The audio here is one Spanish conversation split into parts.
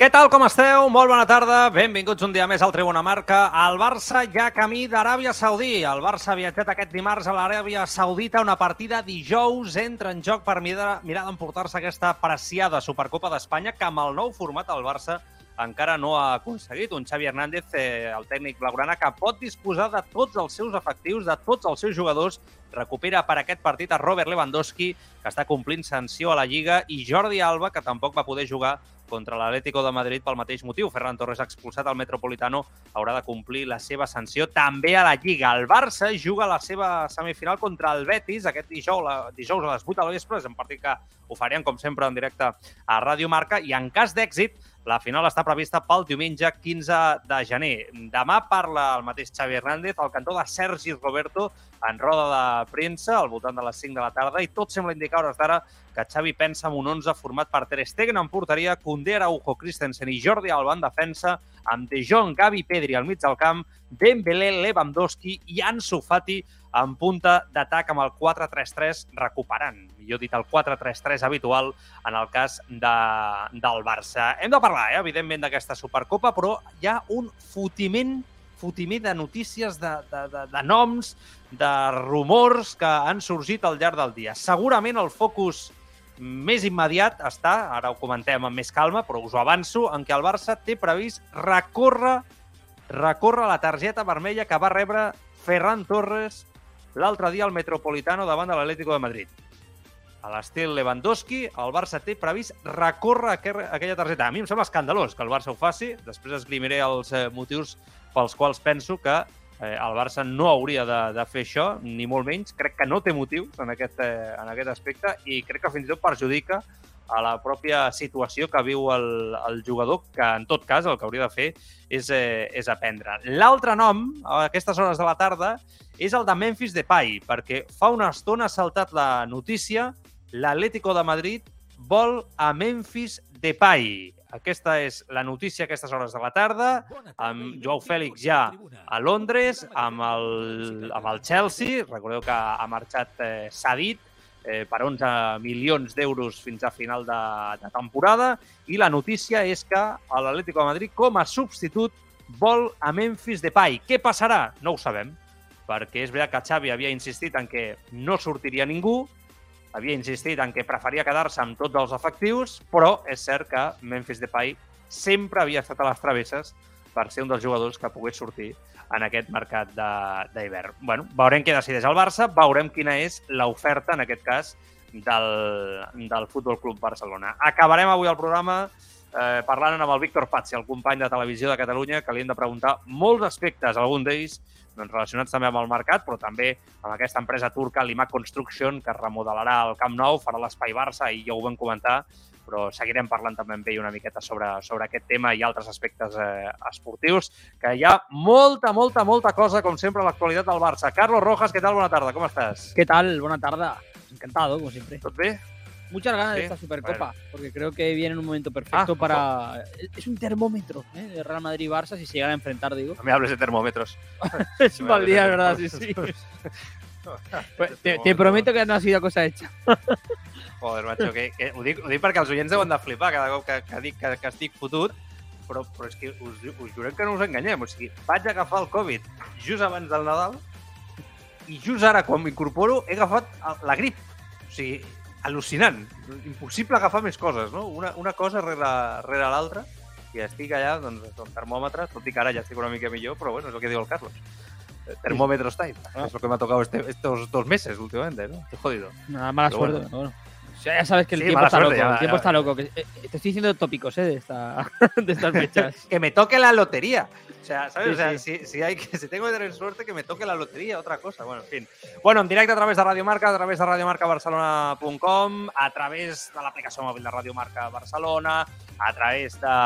Què tal, com esteu? Molt bona tarda. Benvinguts un dia més al Tribuna Marca. El Barça ja camí d'Aràbia Saudí. El Barça ha viatjat aquest dimarts a l'Aràbia Saudita. Una partida dijous entra en joc per mirar, mirar d'emportar-se aquesta preciada Supercopa d'Espanya que amb el nou format el Barça encara no ha aconseguit. Un Xavi Hernández, eh, el tècnic blaugrana, que pot disposar de tots els seus efectius, de tots els seus jugadors, recupera per aquest partit a Robert Lewandowski, que està complint sanció a la Lliga, i Jordi Alba, que tampoc va poder jugar contra l'Atlético de Madrid pel mateix motiu. Ferran Torres expulsat al Metropolitano haurà de complir la seva sanció també a la Lliga. El Barça juga la seva semifinal contra el Betis aquest dijous, la, dijous a les 8 de la vespre. És un partit que ho farem, com sempre, en directe a Ràdio Marca i en cas d'èxit la final està prevista pel diumenge 15 de gener. Demà parla el mateix Xavi Hernández al cantó de Sergi Roberto en roda de premsa al voltant de les 5 de la tarda i tot sembla indicar hores d'ara que Xavi pensa en un 11 format per Ter Stegen en porteria, Koundé, Araujo, Christensen i Jordi Alba en defensa, amb De Jong, Gavi, Pedri al mig del camp, Dembélé, Lewandowski i Ansu Fati en punta d'atac amb el 4-3-3 recuperant, millor dit, el 4-3-3 habitual en el cas de, del Barça. Hem de parlar, eh, evidentment, d'aquesta Supercopa, però hi ha un fotiment fotimer de notícies, de, de, de, de noms, de rumors que han sorgit al llarg del dia. Segurament el focus més immediat està, ara ho comentem amb més calma, però us ho avanço, en què el Barça té previst recórrer, recórrer la targeta vermella que va rebre Ferran Torres l'altre dia al Metropolitano davant de l'Atlético de Madrid. A l'estil Lewandowski, el Barça té previst recórrer aquella targeta. A mi em sembla escandalós que el Barça ho faci. Després esgrimiré els eh, motius pels quals penso que eh, el Barça no hauria de, de fer això, ni molt menys. Crec que no té motius en aquest, eh, en aquest aspecte i crec que fins i tot perjudica a la pròpia situació que viu el, el jugador, que en tot cas el que hauria de fer és, eh, és aprendre. L'altre nom, a aquestes hores de la tarda, és el de Memphis Depay, perquè fa una estona ha saltat la notícia l'Atlético de Madrid vol a Memphis Depay. Aquesta és la notícia a aquestes hores de la tarda, amb Joao Fèlix ja a Londres, amb el, amb el Chelsea, recordeu que ha marxat eh, cedit eh, per 11 milions d'euros fins a final de, de temporada, i la notícia és que l'Atlético de Madrid, com a substitut, vol a Memphis Depay. Què passarà? No ho sabem, perquè és veritat que Xavi havia insistit en que no sortiria ningú, havia insistit en que preferia quedar-se amb tots els efectius, però és cert que Memphis Depay sempre havia estat a les travesses per ser un dels jugadors que pogués sortir en aquest mercat d'hivern. bueno, veurem què decideix el Barça, veurem quina és l'oferta, en aquest cas, del, del Futbol Club Barcelona. Acabarem avui el programa eh, parlant amb el Víctor Pazzi, el company de televisió de Catalunya, que li hem de preguntar molts aspectes, algun d'ells doncs, relacionats també amb el mercat, però també amb aquesta empresa turca, l'IMAC Construction, que remodelarà el Camp Nou, farà l'espai Barça, i ja ho vam comentar, però seguirem parlant també amb ell una miqueta sobre, sobre aquest tema i altres aspectes eh, esportius, que hi ha molta, molta, molta cosa, com sempre, a l'actualitat del Barça. Carlos Rojas, què tal? Bona tarda, com estàs? ¿Qué tal? Buena tarde. Encantado, como siempre. Tot bé? Muchas ganas Sí, de esta Supercopa, bueno. porque creo que viene en un momento perfecto Ah, para... Es un termómetro ¿eh? de Real Madrid-Barça, si se llegan a enfrentar, digo. No me hables de termòmetres. es un mal día, ¿verdad? Sí, sí. Pues, te, te prometo que no ha sido cosa hecha. Joder, macho, que, que ho, dic, ho dic perquè els oients deuen de flipar cada cop que, que dic que, que estic fotut, però, però és que us, us jurem que no us enganyem. O sigui, vaig agafar el Covid just abans del Nadal i just ara, quan m'incorporo, he agafat la grip. O sigui, al·lucinant. Impossible agafar més coses, no? Una, una cosa rere, rere l'altra i estic allà doncs, amb termòmetre, tot i que ara ja estic una mica millor, però bueno, és el que diu el Carlos. Eh, Termómetros time. Ah. Es lo que me ha tocado este, estos dos meses últimamente, ¿no? Estoy jodido. Nada, mala pero suerte. Bueno. Bueno. Ya sabes que el sí, tiempo está suerte, loco. Ya, el tiempo ya. está loco. Que, eh, te estoy diciendo tópicos ¿eh? de, esta, de estas fechas. que me toque la lotería. O sea, ¿sabes? Sí, o sea, sí. Si, si, hay que, si tengo que tener suerte, que me toque la lotería, otra cosa. Bueno, en fin. Bueno, en directe a través de Radio Marca, a través de radiomarcabarcelona.com, a través de l'aplicació mòbil de Radio Marca Barcelona, a través de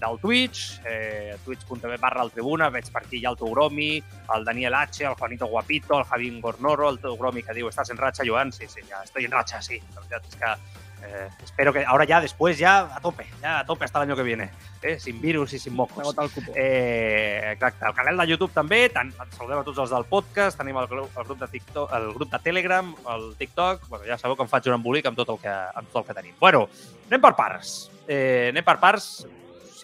del Twitch, eh, twitch.tv barra el Tribuna, veig per aquí hi ha el Togromi, el Daniel H, el Juanito Guapito, el Javín Gornoro, el Togromi que diu, ¿estás en racha, Joan? Sí, sí, ya estoy en racha, sí. La veritat és que eh, espero que ahora ya después ya a tope, ya a tope hasta el año que viene, eh, sin virus i sin mocos. el. Eh, exacte, el canal de YouTube també, tant, saludem a tots els del podcast, tenim el, el, grup de TikTok, el grup de Telegram, el TikTok, bueno, ja sabeu que em faig un embolic amb tot el que, amb tot el que tenim. Bueno, anem per parts. Eh, anem per parts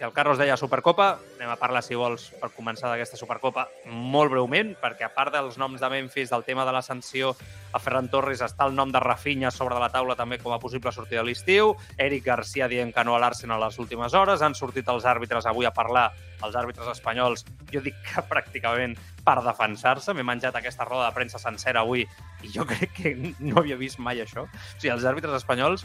si el Carlos deia Supercopa, anem a parlar, si vols, per començar d'aquesta Supercopa, molt breument, perquè a part dels noms de Memphis, del tema de la sanció a Ferran Torres, està el nom de Rafinha sobre de la taula també com a possible sortida a l'estiu, Eric Garcia dient que no a l'Arsenal a les últimes hores, han sortit els àrbitres avui a parlar, els àrbitres espanyols, jo dic que pràcticament per defensar-se, m'he menjat aquesta roda de premsa sencera avui i jo crec que no havia vist mai això. O sigui, els àrbitres espanyols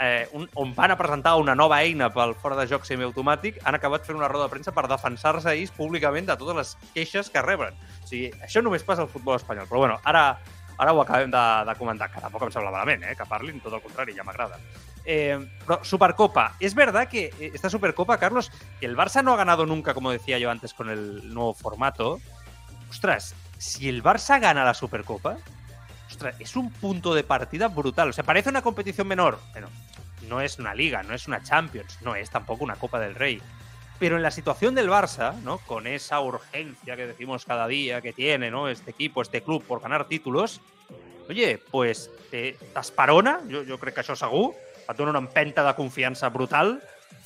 eh, un, on van a presentar una nova eina pel fora de joc semiautomàtic, han acabat fent una roda de premsa per defensar-se ells públicament de totes les queixes que reben. O sigui, això només passa al futbol espanyol. Però bueno, ara, ara ho acabem de, de comentar, que tampoc em sembla malament, eh, que parlin, tot el contrari, ja m'agrada. Eh, però Supercopa, es verdad que esta Supercopa, Carlos, que el Barça no ha ganado nunca, como decía yo antes con el nuevo formato. Ostras, si el Barça gana la Supercopa, es un punto de partida brutal. O sea, parece una competición menor. Bueno, no es una liga, no es una Champions, no es tampoco una Copa del Rey. Pero en la situación del Barça, ¿no? Con esa urgencia que decimos cada día que tiene, ¿no? Este equipo, este club por ganar títulos, oye, pues t'esperona, jo, jo crec que això segur, et dona una empenta de confiança brutal,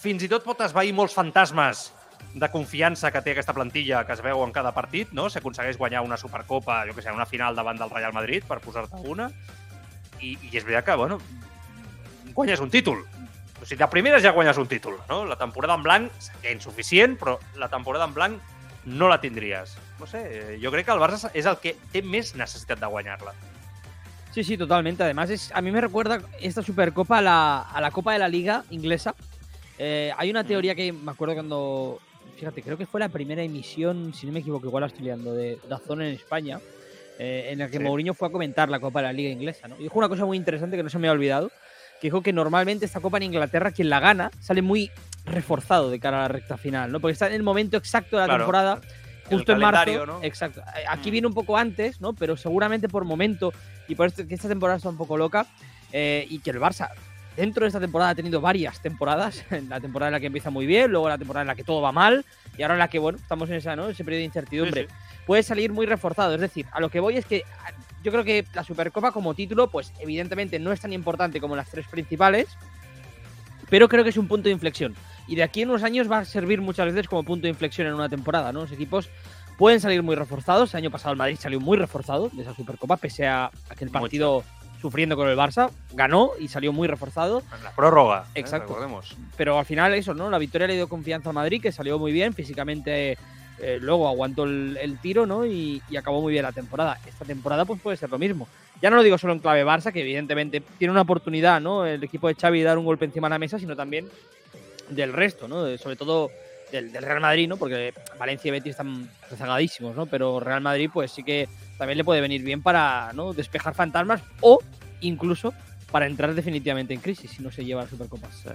fins i tot pot esvair molts fantasmes de confiança que té aquesta plantilla que es veu en cada partit, no? Si aconsegueix guanyar una Supercopa, jo que sé, una final davant del Real Madrid, per posar-te una. I, I és veritat que, bueno, guanyes un títol. O sigui, de primeres ja guanyes un títol, no? La temporada en blanc seria insuficient, però la temporada en blanc no la tindries. No sé, jo crec que el Barça és el que té més necessitat de guanyar-la. Sí, sí, totalmente. Además, es, a mí me recuerda esta Supercopa a la, a la Copa de la Liga inglesa. Eh, hay una teoría que me acuerdo cuando, fíjate, creo que fue la primera emisión, si no me equivoco, igual la estoy liando, de Dazón en España, eh, en la que sí. Mourinho fue a comentar la Copa de la Liga inglesa. ¿no? Y dijo una cosa muy interesante que no se me ha olvidado, que dijo que normalmente esta Copa en Inglaterra, quien la gana, sale muy reforzado de cara a la recta final, ¿no? Porque está en el momento exacto de la Claro. temporada, justo El en marzo. Exacto. Aquí Mm. viene un poco antes, ¿no? Pero seguramente por momento, y por esto que esta temporada está un poco loca, eh, y que el Barça, dentro de esta temporada, ha tenido varias temporadas. La temporada en la que empieza muy bien, luego la temporada en la que todo va mal, y ahora en la que, bueno, estamos en esa, ¿no? ese periodo de incertidumbre. Sí, sí. Puede salir muy reforzado. Es decir, a lo que voy es que a- yo creo que la Supercopa como título, pues evidentemente no es tan importante como las tres principales, pero creo que es un punto de inflexión. Y de aquí en unos años va a servir muchas veces como punto de inflexión en una temporada, ¿no? Los equipos pueden salir muy reforzados. El año pasado el Madrid salió muy reforzado de esa Supercopa, pese a aquel Mucho. partido sufriendo con el Barça. Ganó y salió muy reforzado. En la prórroga, eh, Exacto. recordemos. Pero al final eso, ¿no? La victoria le dio confianza a Madrid, que salió muy bien físicamente. eh, luego aguantó el, el tiro, ¿no? Y, y acabó muy bien la temporada. Esta temporada, pues puede ser lo mismo. Ya no lo digo solo en clave Barça, que evidentemente tiene una oportunidad, ¿no? El equipo de Xavi de dar un golpe encima de la mesa, sino también del resto, ¿no? De- sobre todo del, Real Madrid, ¿no? Porque Valencia y Betis están rezagadísimos, ¿no? Pero Real Madrid, pues sí que también le puede venir bien para. Despejar fantasmas o incluso para entrar definitivamente en crisis si no se lleva la Supercopa. Sí.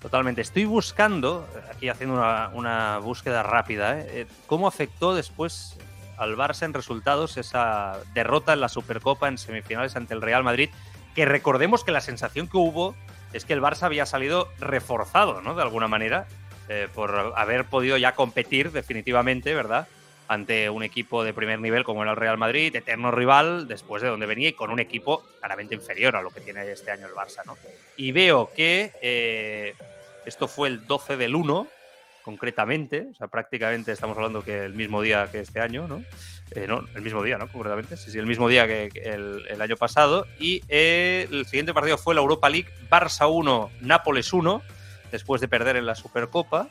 Totalmente. Estoy buscando, aquí haciendo una, una búsqueda rápida, ¿eh? Eh, cómo afectó después al Barça en resultados esa derrota en la Supercopa en semifinales ante el Real Madrid, que recordemos que la sensación que hubo es que el Barça había salido reforzado, ¿no? De alguna manera, eh, por haber podido ya competir definitivamente, ¿verdad? Ante un equipo de primer nivel como era el Real Madrid, eterno rival, después de donde venía y con un equipo claramente inferior a lo que tiene este año el Barça, ¿no? Y veo que eh, esto fue el 12 del 1, concretamente, o sea, prácticamente estamos hablando que el mismo día que este año, ¿no? Eh, no, el mismo día, ¿no? Concretamente, sí, sí, el mismo día que, el, año pasado. Y eh, el siguiente partido fue la Europa League, Barça 1, Nápoles 1, después de perder en la Supercopa.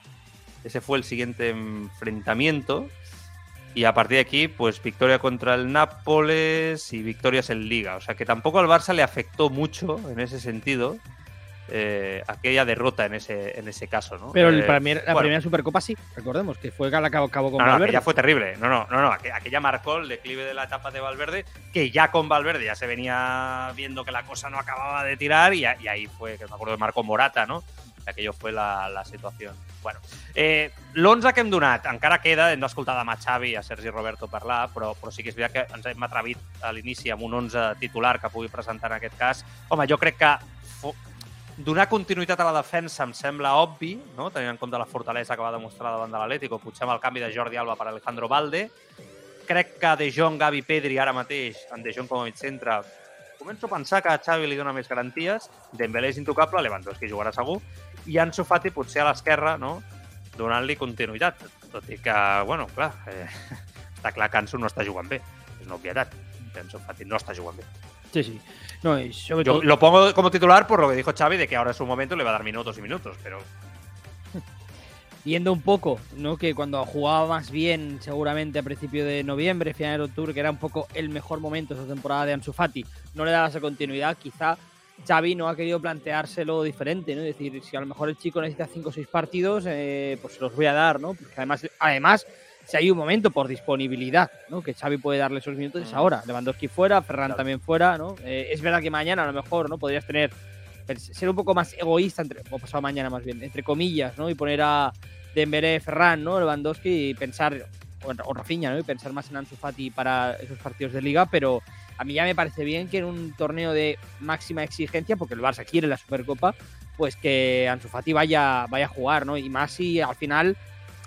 Ese fue el siguiente enfrentamiento. Y a partir de aquí, pues victoria contra el Nápoles y victorias en Liga. O sea que tampoco al Barça le afectó mucho en ese sentido. Eh, aquella derrota en ese, en ese caso, ¿no? Pero el Eh, primer- la bueno. primera Supercopa sí, recordemos, que fue que acabó, acabó con No, no, Valverde. aquella fue terrible. No, no, no, no. aqu- Aquella marcó el declive de la etapa de Valverde, que ya con Valverde ya se venía viendo que la cosa no acababa de tirar y, ahí fue, que me acuerdo de Marco Morata, no? Aquello fue la, la situació. Bueno, eh, l'11 que hem donat encara queda, hem d'escoltar demà Xavi i a Sergi Roberto parlar, però, però sí que és veritat que ens hem atrevit a l'inici amb un 11 titular que pugui presentar en aquest cas. Home, jo crec que donar continuïtat a la defensa em sembla obvi, no? tenint en compte la fortalesa que va demostrar davant de l'Atlético, potser amb el canvi de Jordi Alba per Alejandro Valde. Crec que De Jong, Gavi, Pedri, ara mateix, en De Jong com a mig centre, començo a pensar que a Xavi li dona més garanties. Dembélé és intocable, Lewandowski jugarà segur, i Ansu Fati potser a l'esquerra, no? donant-li continuïtat. Tot i que, bueno, clar, eh, està clar que Ansu no està jugant bé. És una obvietat. Ansu Fati no está jugando bien. Sí, sí. No, y sobre Yo todo. lo pongo como titular por lo que dijo Xavi de que ahora es su momento y le va a dar minutos y minutos, pero viendo un poco, ¿no? Que cuando jugaba más bien, seguramente a principio de noviembre, final de octubre, que era un poco el mejor momento de esa temporada de Ansu Fati, no le daba esa continuidad, quizá Xavi no ha querido planteárselo diferente, ¿no? Es decir, si a lo mejor el chico necesita 5 o 6 partidos, eh, pues se los voy a dar, ¿no? Porque además, además, si hay un momento por disponibilidad, ¿no? Que Xavi puede darle esos minutos, es ahora. Lewandowski fuera, Ferran Claro. también fuera, ¿no? Eh, es verdad que mañana a lo mejor, ¿no? Podrías tener ser un poco más egoísta, entre, o pasado mañana más bien, entre comillas, ¿no? Y poner a Dembélé, Ferran, ¿no? Lewandowski y pensar, o, o Rafinha, ¿no? Y pensar más en Ansu Fati para esos partidos de liga, pero a mí ya me parece bien que en un torneo de máxima exigencia, porque el Barça quiere la Supercopa, pues que Ansu Fati vaya, vaya a jugar, ¿no? Y más si al final,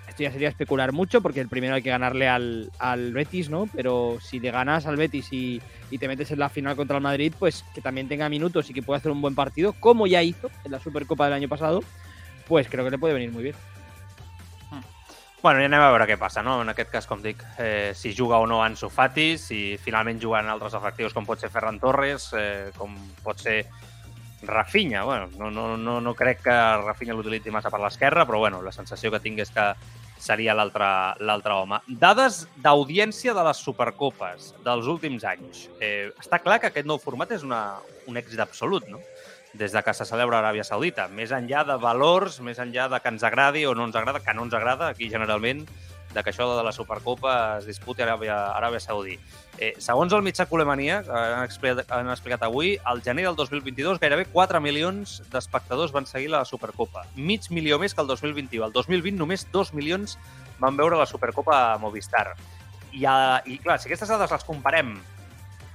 esto ya sería especular mucho, porque el primero hay que ganarle al, al Betis, ¿no? Pero si le ganas al Betis y, y te metes en la final contra el Madrid, pues que también tenga minutos y que pueda hacer un buen partido, como ya hizo en la Supercopa del año pasado, pues creo que le puede venir muy bien. Bueno, ja anem a veure què passa, no? En aquest cas, com dic, eh, si juga o no Ansu Fati, si finalment juguen altres efectius com pot ser Ferran Torres, eh, com pot ser Rafinha. Bueno, no, no, no, no crec que Rafinha l'utilitzi massa per l'esquerra, però bueno, la sensació que tinc és que seria l'altre home. Dades d'audiència de les Supercopes dels últims anys. Eh, està clar que aquest nou format és una, un èxit absolut, no? Des de que se celebra a Aràbia Saudita. Més enllà de valors, més enllà de que ens agradi o no ens agrada, que no ens agrada aquí generalment, de que això de la Supercopa es disputi a Aràbia, Aràbia Saudí. Eh, segons el mitjà Colemania, que han explicat, han explicat avui, al gener del 2022 gairebé 4 milions d'espectadors van seguir la Supercopa. Mig milió més que el 2021. El 2020 només 2 milions van veure la Supercopa a Movistar. I, a, i clar, si aquestes dades les comparem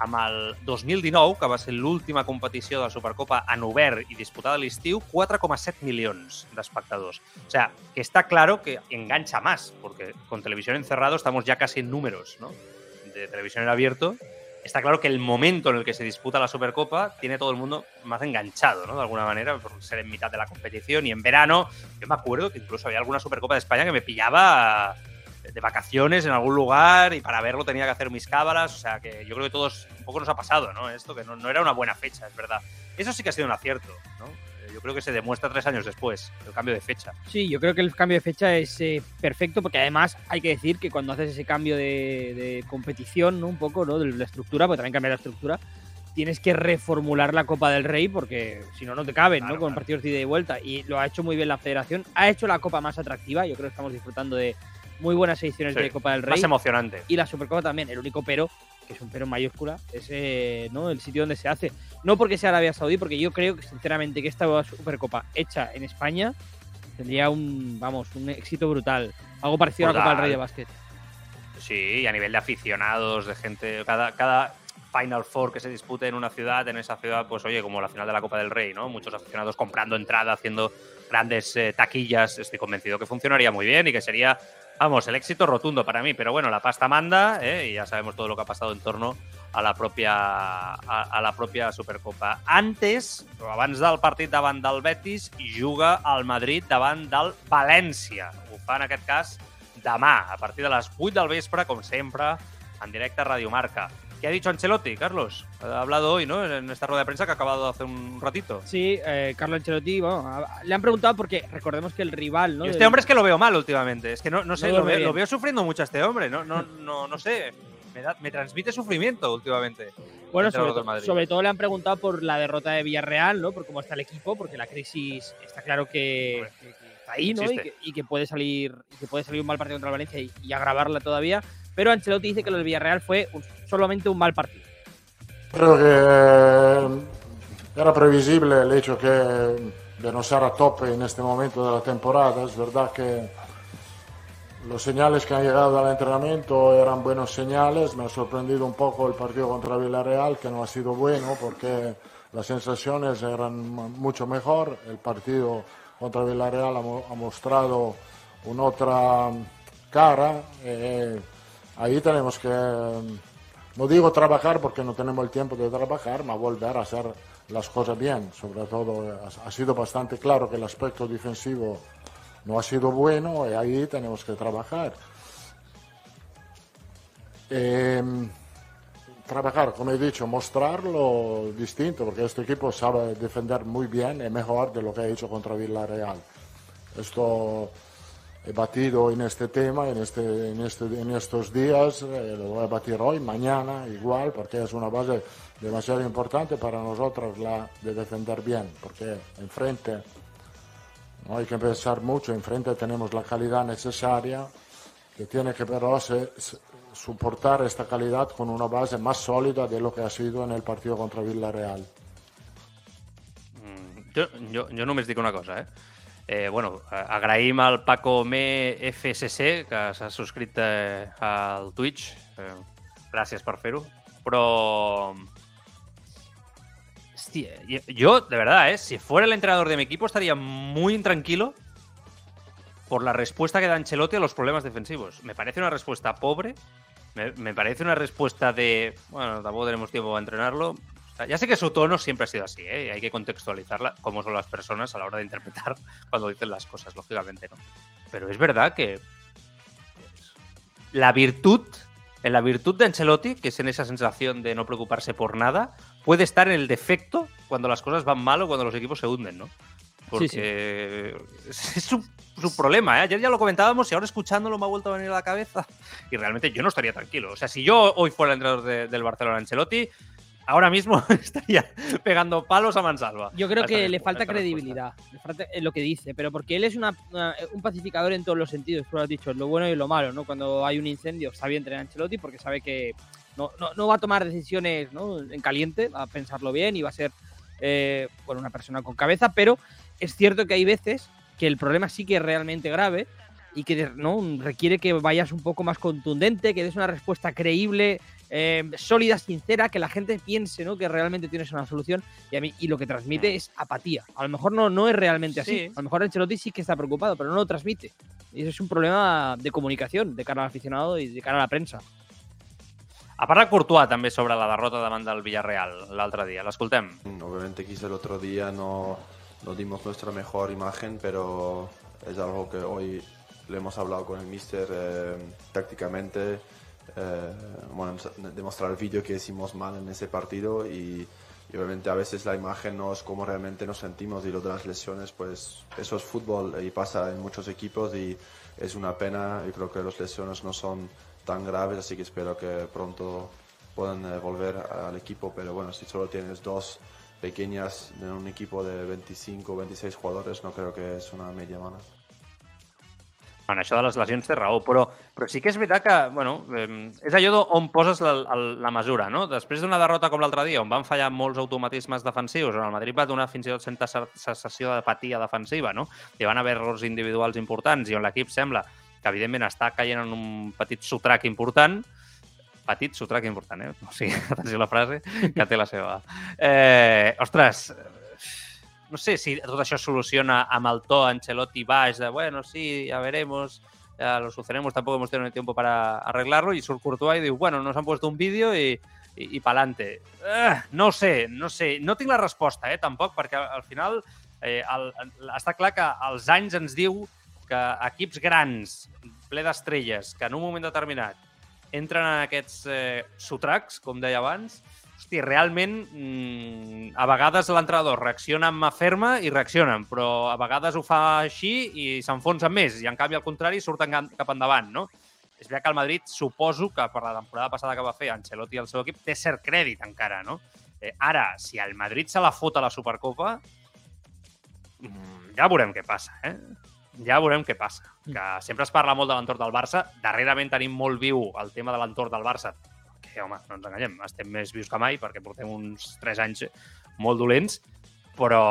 amb el 2019, que va ser l'última competició de la Supercopa en obert i disputada a l'estiu, 4,7 milions d'espectadors. O sea, que está claro que engancha más, porque con televisión encerrado estamos ya casi en números, ¿no? De televisión en abierto. Está claro que el momento en el que se disputa la Supercopa tiene todo el mundo más enganchado, ¿no? De alguna manera, por ser en mitad de la competición. Y en verano, yo me acuerdo que incluso había alguna Supercopa de España que me pillaba de vacaciones en algún lugar y para verlo tenía que hacer mis cábalas. O sea, que yo creo que todos un poco nos ha pasado, ¿no? Esto que no, no era una buena fecha, es verdad. Eso sí que ha sido un acierto, ¿no? Eh, Yo creo que se demuestra tres años después, el cambio de fecha. Sí, yo creo que el cambio de fecha es eh, perfecto porque además hay que decir que cuando haces ese cambio de, de competición, ¿no? Un poco, ¿no? De la estructura, porque también cambia la estructura, tienes que reformular la Copa del Rey porque si no, no te caben, Claro, ¿no? Con claro. partidos de ida y vuelta. Y lo ha hecho muy bien la federación. Ha hecho la Copa más atractiva. Yo creo que estamos disfrutando de muy buenas ediciones Sí, de Copa del Rey. Más emocionante. y la Supercopa también. El único pero, que es un pero en mayúscula, es eh, ¿no? el sitio donde se hace. No porque sea Arabia Saudí, porque yo creo que sinceramente que esta Supercopa hecha en España tendría un, vamos, un éxito brutal. Algo parecido a la Copa del. Rey de básquet. Sí, y a nivel de aficionados, de gente, cada, cada Final Four que se dispute en una ciudad, en esa ciudad, pues oye, como la final de la Copa del Rey, ¿no? Muchos aficionados comprando entrada, haciendo grandes eh, taquillas. Estoy convencido que funcionaría muy bien y que sería, vamos, el éxito rotundo para mí. Pero bueno, la pasta manda ¿eh? y ya sabemos todo lo que ha pasado en torno a la pròpia, a, a la pròpia Supercopa. Antes, abans del partit davant del Betis, juga al Madrid davant del València. Ho fa, en aquest cas, demà, a partir de les 8 del vespre, com sempre, en directe a Radio Marca. ¿Qué ha dicho Ancelotti, Carlos? Ha hablado hoy, ¿no? En esta rueda de prensa que ha acabado hace un ratito. Sí, eh, Carlos Ancelotti, bueno, le han preguntado porque recordemos que el rival, ¿no? Y este hombre es que lo veo mal últimamente. Es que no, no sé, no lo, veo, lo, veo, sufriendo mucho a este hombre. No, no, no, no sé. Me, da, me, transmite sufrimiento últimamente. Bueno, sobre, to sobre, todo le han preguntado por la derrota de Villarreal, ¿no? Por cómo está el equipo, porque la crisis está claro que, que, que está ahí, ¿no? Y que, y que, puede salir y que puede salir un mal partido contra el Valencia y, y agravarla todavía. Pero Ancelotti dice que lo del Villarreal fue un, solamente un mal partido. Creo que eh, era previsible el hecho que de no estar a tope en este momento de la temporada. Es verdad que los señales que han llegado al entrenamiento eran buenos señales. Me ha sorprendido un poco el partido contra Villarreal, que no ha sido bueno porque las sensaciones eran mucho mejor. El partido contra Villarreal ha, mostrado una otra cara. Eh, ahí tenemos que no digo trabajar porque no tenemos el tiempo de trabajar, pero volver a hacer las cosas bien. Sobre todo, ha sido bastante claro que el aspecto defensivo no ha sido bueno y ahí tenemos que trabajar. Eh, trabajar, como he dicho, mostrarlo distinto, porque este equipo sabe defender muy bien y mejor de lo que ha hecho contra Villarreal. Esto batido en este tema, en, este, en, este, en estos días, eh, lo voy a batir hoy, mañana, igual, porque es una base demasiado importante para nosotros la de defender bien, porque enfrente no hay que pensar mucho, enfrente tenemos la calidad necesaria, que tiene que pero se, se, soportar esta calidad con una base más sólida de lo que ha sido en el partido contra Villarreal. Jo, jo, jo només dic una cosa, eh? Eh, bueno, agraïm al Paco Me FSC, que s'ha subscrit eh, al Twitch. Eh, gràcies per yo, de verdad, ¿eh? si fuera el entrenador de mi equipo, estaría muy intranquilo por la respuesta que da Ancelotti a los problemas defensivos. Me parece una respuesta pobre, me, me parece una respuesta de, bueno, tampoco tenemos tiempo para entrenarlo, ya sé que su tono siempre ha sido así, ¿eh? hay que contextualizarla, como son las personas a la hora de interpretar cuando dicen las cosas, lógicamente, ¿no? Pero es verdad que la virtud, en la virtud de Ancelotti, que es en esa sensación de no preocuparse por nada, puede estar en el defecto cuando las cosas van mal o cuando los equipos se hunden, ¿no? Porque sí, sí. es su, su, problema. ¿eh? Ayer ya lo comentábamos y ahora escuchándolo me ha vuelto a venir a la cabeza. Y realmente yo no estaría tranquilo. O sea, si yo hoy fuera el entrenador de, del Barcelona Ancelotti, ahora mismo estaría pegando palos a mansalva. Yo creo que le falta credibilidad, le falta en lo que dice, pero porque él es una, una, un pacificador en todos los sentidos, tú lo has dicho, lo bueno y lo malo, ¿no? Cuando hay un incendio, sabe entrenar Ancelotti porque sabe que no, no, no va a tomar decisiones ¿no? en caliente, va a pensarlo bien y va a ser eh, bueno, una persona con cabeza, pero es cierto que hay veces que el problema sí que es realmente grave y que ¿no? requiere que vayas un poco más contundente, que des una respuesta creíble, eh, sólida, sincera, que la gente piense ¿no? que realmente tienes una solución y, a mí, y lo que transmite es apatía. A lo mejor no, no es realmente así. Sí. A lo mejor Ancelotti sí que está preocupado, pero no lo transmite. Y eso es un problema de comunicación de cara al aficionado y de cara a la prensa. Ha parlat Courtois també sobre la derrota davant del Villarreal l'altre dia. L'escoltem. Obviamente quizá el otro día no, no dimos nuestra mejor imagen, pero es algo que hoy le hemos hablado con el míster eh, tácticamente eh, bueno, demostrar el vídeo que hicimos mal en ese partido y, y, obviamente a veces la imagen no es como realmente nos sentimos y lo de las lesiones, pues eso es fútbol y pasa en muchos equipos y es una pena y creo que las lesiones no son tan graves, así que espero que pronto puedan eh, volver al equipo, pero bueno, si solo tienes dos pequeñas en un equipo de 25 o 26 jugadores, no creo que es una media mano. En això de les lesions té raó, però, però sí que és veritat que, bueno, és allò on poses la, la, la mesura, no? Després d'una derrota com l'altre dia, on van fallar molts automatismes defensius, on el Madrid va donar fins i tot certa sensació d'apatia defensiva, no? Hi van haver errors individuals importants i on l'equip sembla que, evidentment, està caient en un petit sotrac important, petit sotrac important, eh? O sigui, atenció a la frase, que té la seva. Eh, ostres, no sé si tot això es soluciona amb el to Ancelotti baix de, bueno, sí, ja veremos, ya lo solucionemos, tampoco hemos tenido tiempo para arreglarlo. Y surt Courtois y diu, bueno, nos han puesto un vídeo i, i, i pa'lante. Uh, no sé, no sé. No tinc la resposta, eh, tampoc, perquè al final eh, el, està clar que els anys ens diu que equips grans, ple d'estrelles, que en un moment determinat entren en aquests eh, sotracs, com deia abans, hosti, realment mmm, a vegades l'entrenador reacciona amb mà ferma i reaccionen, però a vegades ho fa així i s'enfonsen més, i en canvi al contrari surten cap endavant, no? És veritat que el Madrid suposo que per la temporada passada que va fer Ancelotti i el seu equip té cert crèdit encara, no? Eh, ara, si el Madrid se la fot a la Supercopa, mmm, ja veurem què passa, eh? ja veurem què passa. Que sempre es parla molt de l'entorn del Barça. Darrerament tenim molt viu el tema de l'entorn del Barça, que, home, no ens enganyem, estem més vius que mai perquè portem uns 3 anys molt dolents, però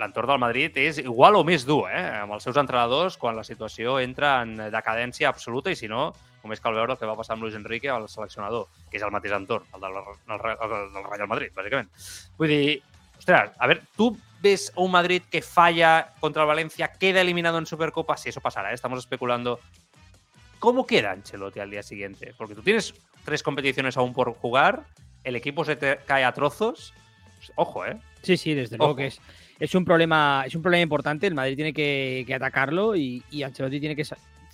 l'entorn del Madrid és igual o més dur, eh? amb els seus entrenadors, quan la situació entra en decadència absoluta i, si no, només cal veure el que va passar amb Luis Enrique, el seleccionador, que és el mateix entorn, el del, el, el, del Real Madrid, bàsicament. Vull dir, ostres, a veure, tu ves un Madrid que falla contra el Valencia, queda eliminado en Supercopa, si eso pasará, ¿eh? estamos especulando. ¿Cómo queda Ancelotti al día siguiente? Porque tú tienes tres competiciones aún por jugar, el equipo se te cae a trozos. Ojo, ¿eh? Sí, sí, desde Ojo. luego que es, es, un problema, es un problema importante. El Madrid tiene que, que atacarlo y, y, Ancelotti tiene que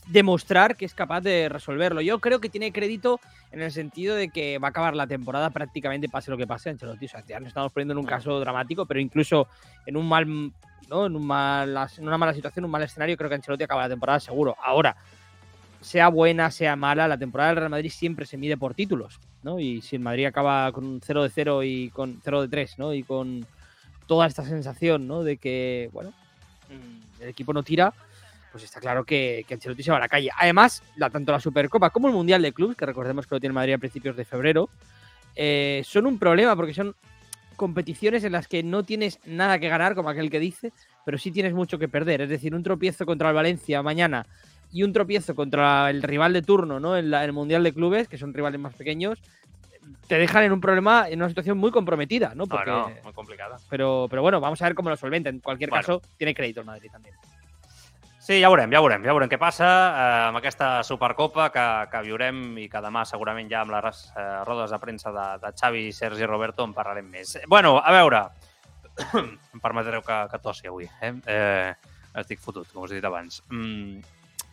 demostrar que es capaz de resolverlo. Yo creo que tiene crédito en el sentido de que va a acabar la temporada prácticamente pase lo que pase. Ancelotti, o sea, ya nos estamos poniendo en un caso dramático, pero incluso en un mal, ¿no? en, un mal, en una mala situación, un mal escenario, creo que Ancelotti acaba la temporada seguro. Ahora, sea buena, sea mala, la temporada del Real Madrid siempre se mide por títulos, ¿no? Y si el Madrid acaba con un 0 de 0 y con 0 de 3, ¿no? Y con toda esta sensación, ¿no? De que, bueno, el equipo no tira, pues está claro que, que Ancelotti se va a la calle. Además, la, tanto la Supercopa como el Mundial de Clubes, que recordemos que lo tiene Madrid a principios de febrero, eh, son un problema porque son competiciones en las que no tienes nada que ganar, como aquel que dice, pero sí tienes mucho que perder. Es decir, un tropiezo contra el Valencia mañana y un tropiezo contra el rival de turno, ¿no? En, la, en, el Mundial de Clubes, que son rivales más pequeños, te dejan en un problema, en una situación muy comprometida, ¿no? Porque, no, no muy complicada. Pero, pero bueno, vamos a ver cómo lo solventa. En cualquier bueno. caso, tiene crédito el Madrid también. Sí, ja veurem, ja veurem, ja veurem què passa eh, amb aquesta Supercopa que, que viurem i que demà segurament ja amb les eh, rodes de premsa de, de Xavi, Sergi i Roberto en parlarem més. Bueno, a veure, em permetreu que, que tossi avui, eh? eh? Estic fotut, com us he dit abans. Mm,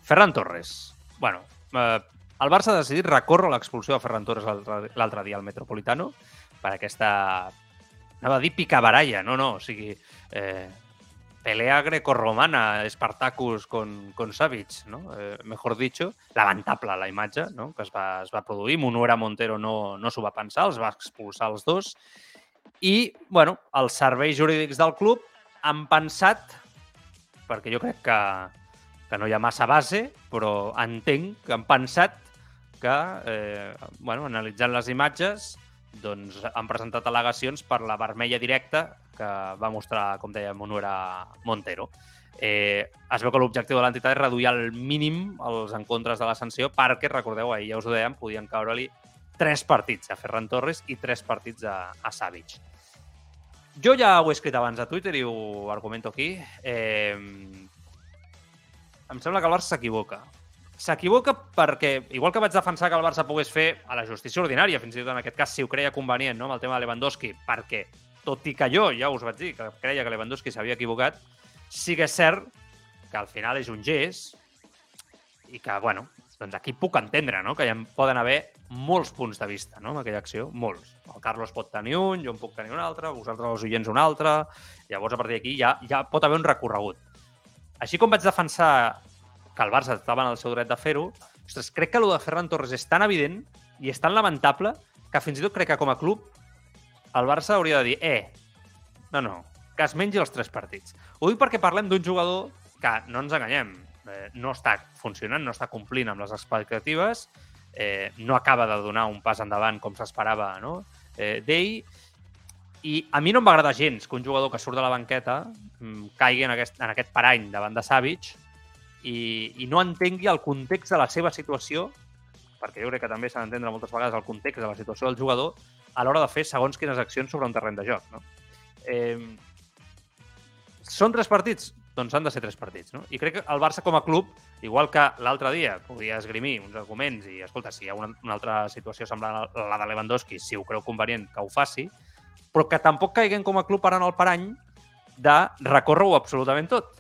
Ferran Torres. Bueno, eh, el Barça ha decidit recórrer l'expulsió de Ferran Torres l'altre dia al Metropolitano per aquesta... Anava a dir picabaralla, no, no, o sigui... Eh, pelea grecorromana, Spartacus con, con Savic, no? Eh, mejor dicho, lamentable la imatge no? que es va, es va produir. Monuera Montero no, no s'ho va pensar, els va expulsar els dos. I, bueno, els serveis jurídics del club han pensat, perquè jo crec que, que no hi ha massa base, però entenc que han pensat que, eh, bueno, analitzant les imatges, doncs han presentat al·legacions per la vermella directa que va mostrar, com deia, Monuera Montero. Eh, es veu que l'objectiu de l'entitat és reduir al mínim els encontres de la sanció perquè, recordeu, ahir ja us ho dèiem, podien caure-li tres partits a Ferran Torres i tres partits a, a Savic. Jo ja ho he escrit abans a Twitter i ho argumento aquí. Eh, em sembla que el Barça s'equivoca. S'equivoca perquè, igual que vaig defensar que el Barça pogués fer a la justícia ordinària, fins i tot en aquest cas si ho creia convenient, no?, amb el tema de Lewandowski, perquè, tot i que jo ja us vaig dir que creia que Lewandowski s'havia equivocat, sí que és cert que al final és un gest i que, bueno, doncs aquí puc entendre, no?, que hi poden haver molts punts de vista, no?, en aquella acció, molts. El Carlos pot tenir un, jo en puc tenir un altre, vosaltres els oients un altre, llavors a partir d'aquí ja, ja pot haver un recorregut. Així com vaig defensar que el Barça estava en el seu dret de fer-ho, ostres, crec que el de Ferran Torres és tan evident i és tan lamentable que fins i tot crec que com a club el Barça hauria de dir eh, no, no, que es mengi els tres partits. Ho dic perquè parlem d'un jugador que, no ens enganyem, eh, no està funcionant, no està complint amb les expectatives, eh, no acaba de donar un pas endavant com s'esperava no? eh, d'ell, i a mi no em va agradar gens que un jugador que surt de la banqueta mm, caigui en aquest, en aquest parany davant de Savic i, i no entengui el context de la seva situació, perquè jo crec que també s'ha d'entendre moltes vegades el context de la situació del jugador a l'hora de fer segons quines accions sobre un terreny de joc. No? Eh, són tres partits? doncs han de ser tres partits. No? I crec que el Barça com a club, igual que l'altre dia podia esgrimir uns arguments i, escolta, si hi ha una, una altra situació semblant a la de Lewandowski, si ho creu convenient que ho faci, però que tampoc caiguem com a club ara en el parany de recórrer-ho absolutament tot.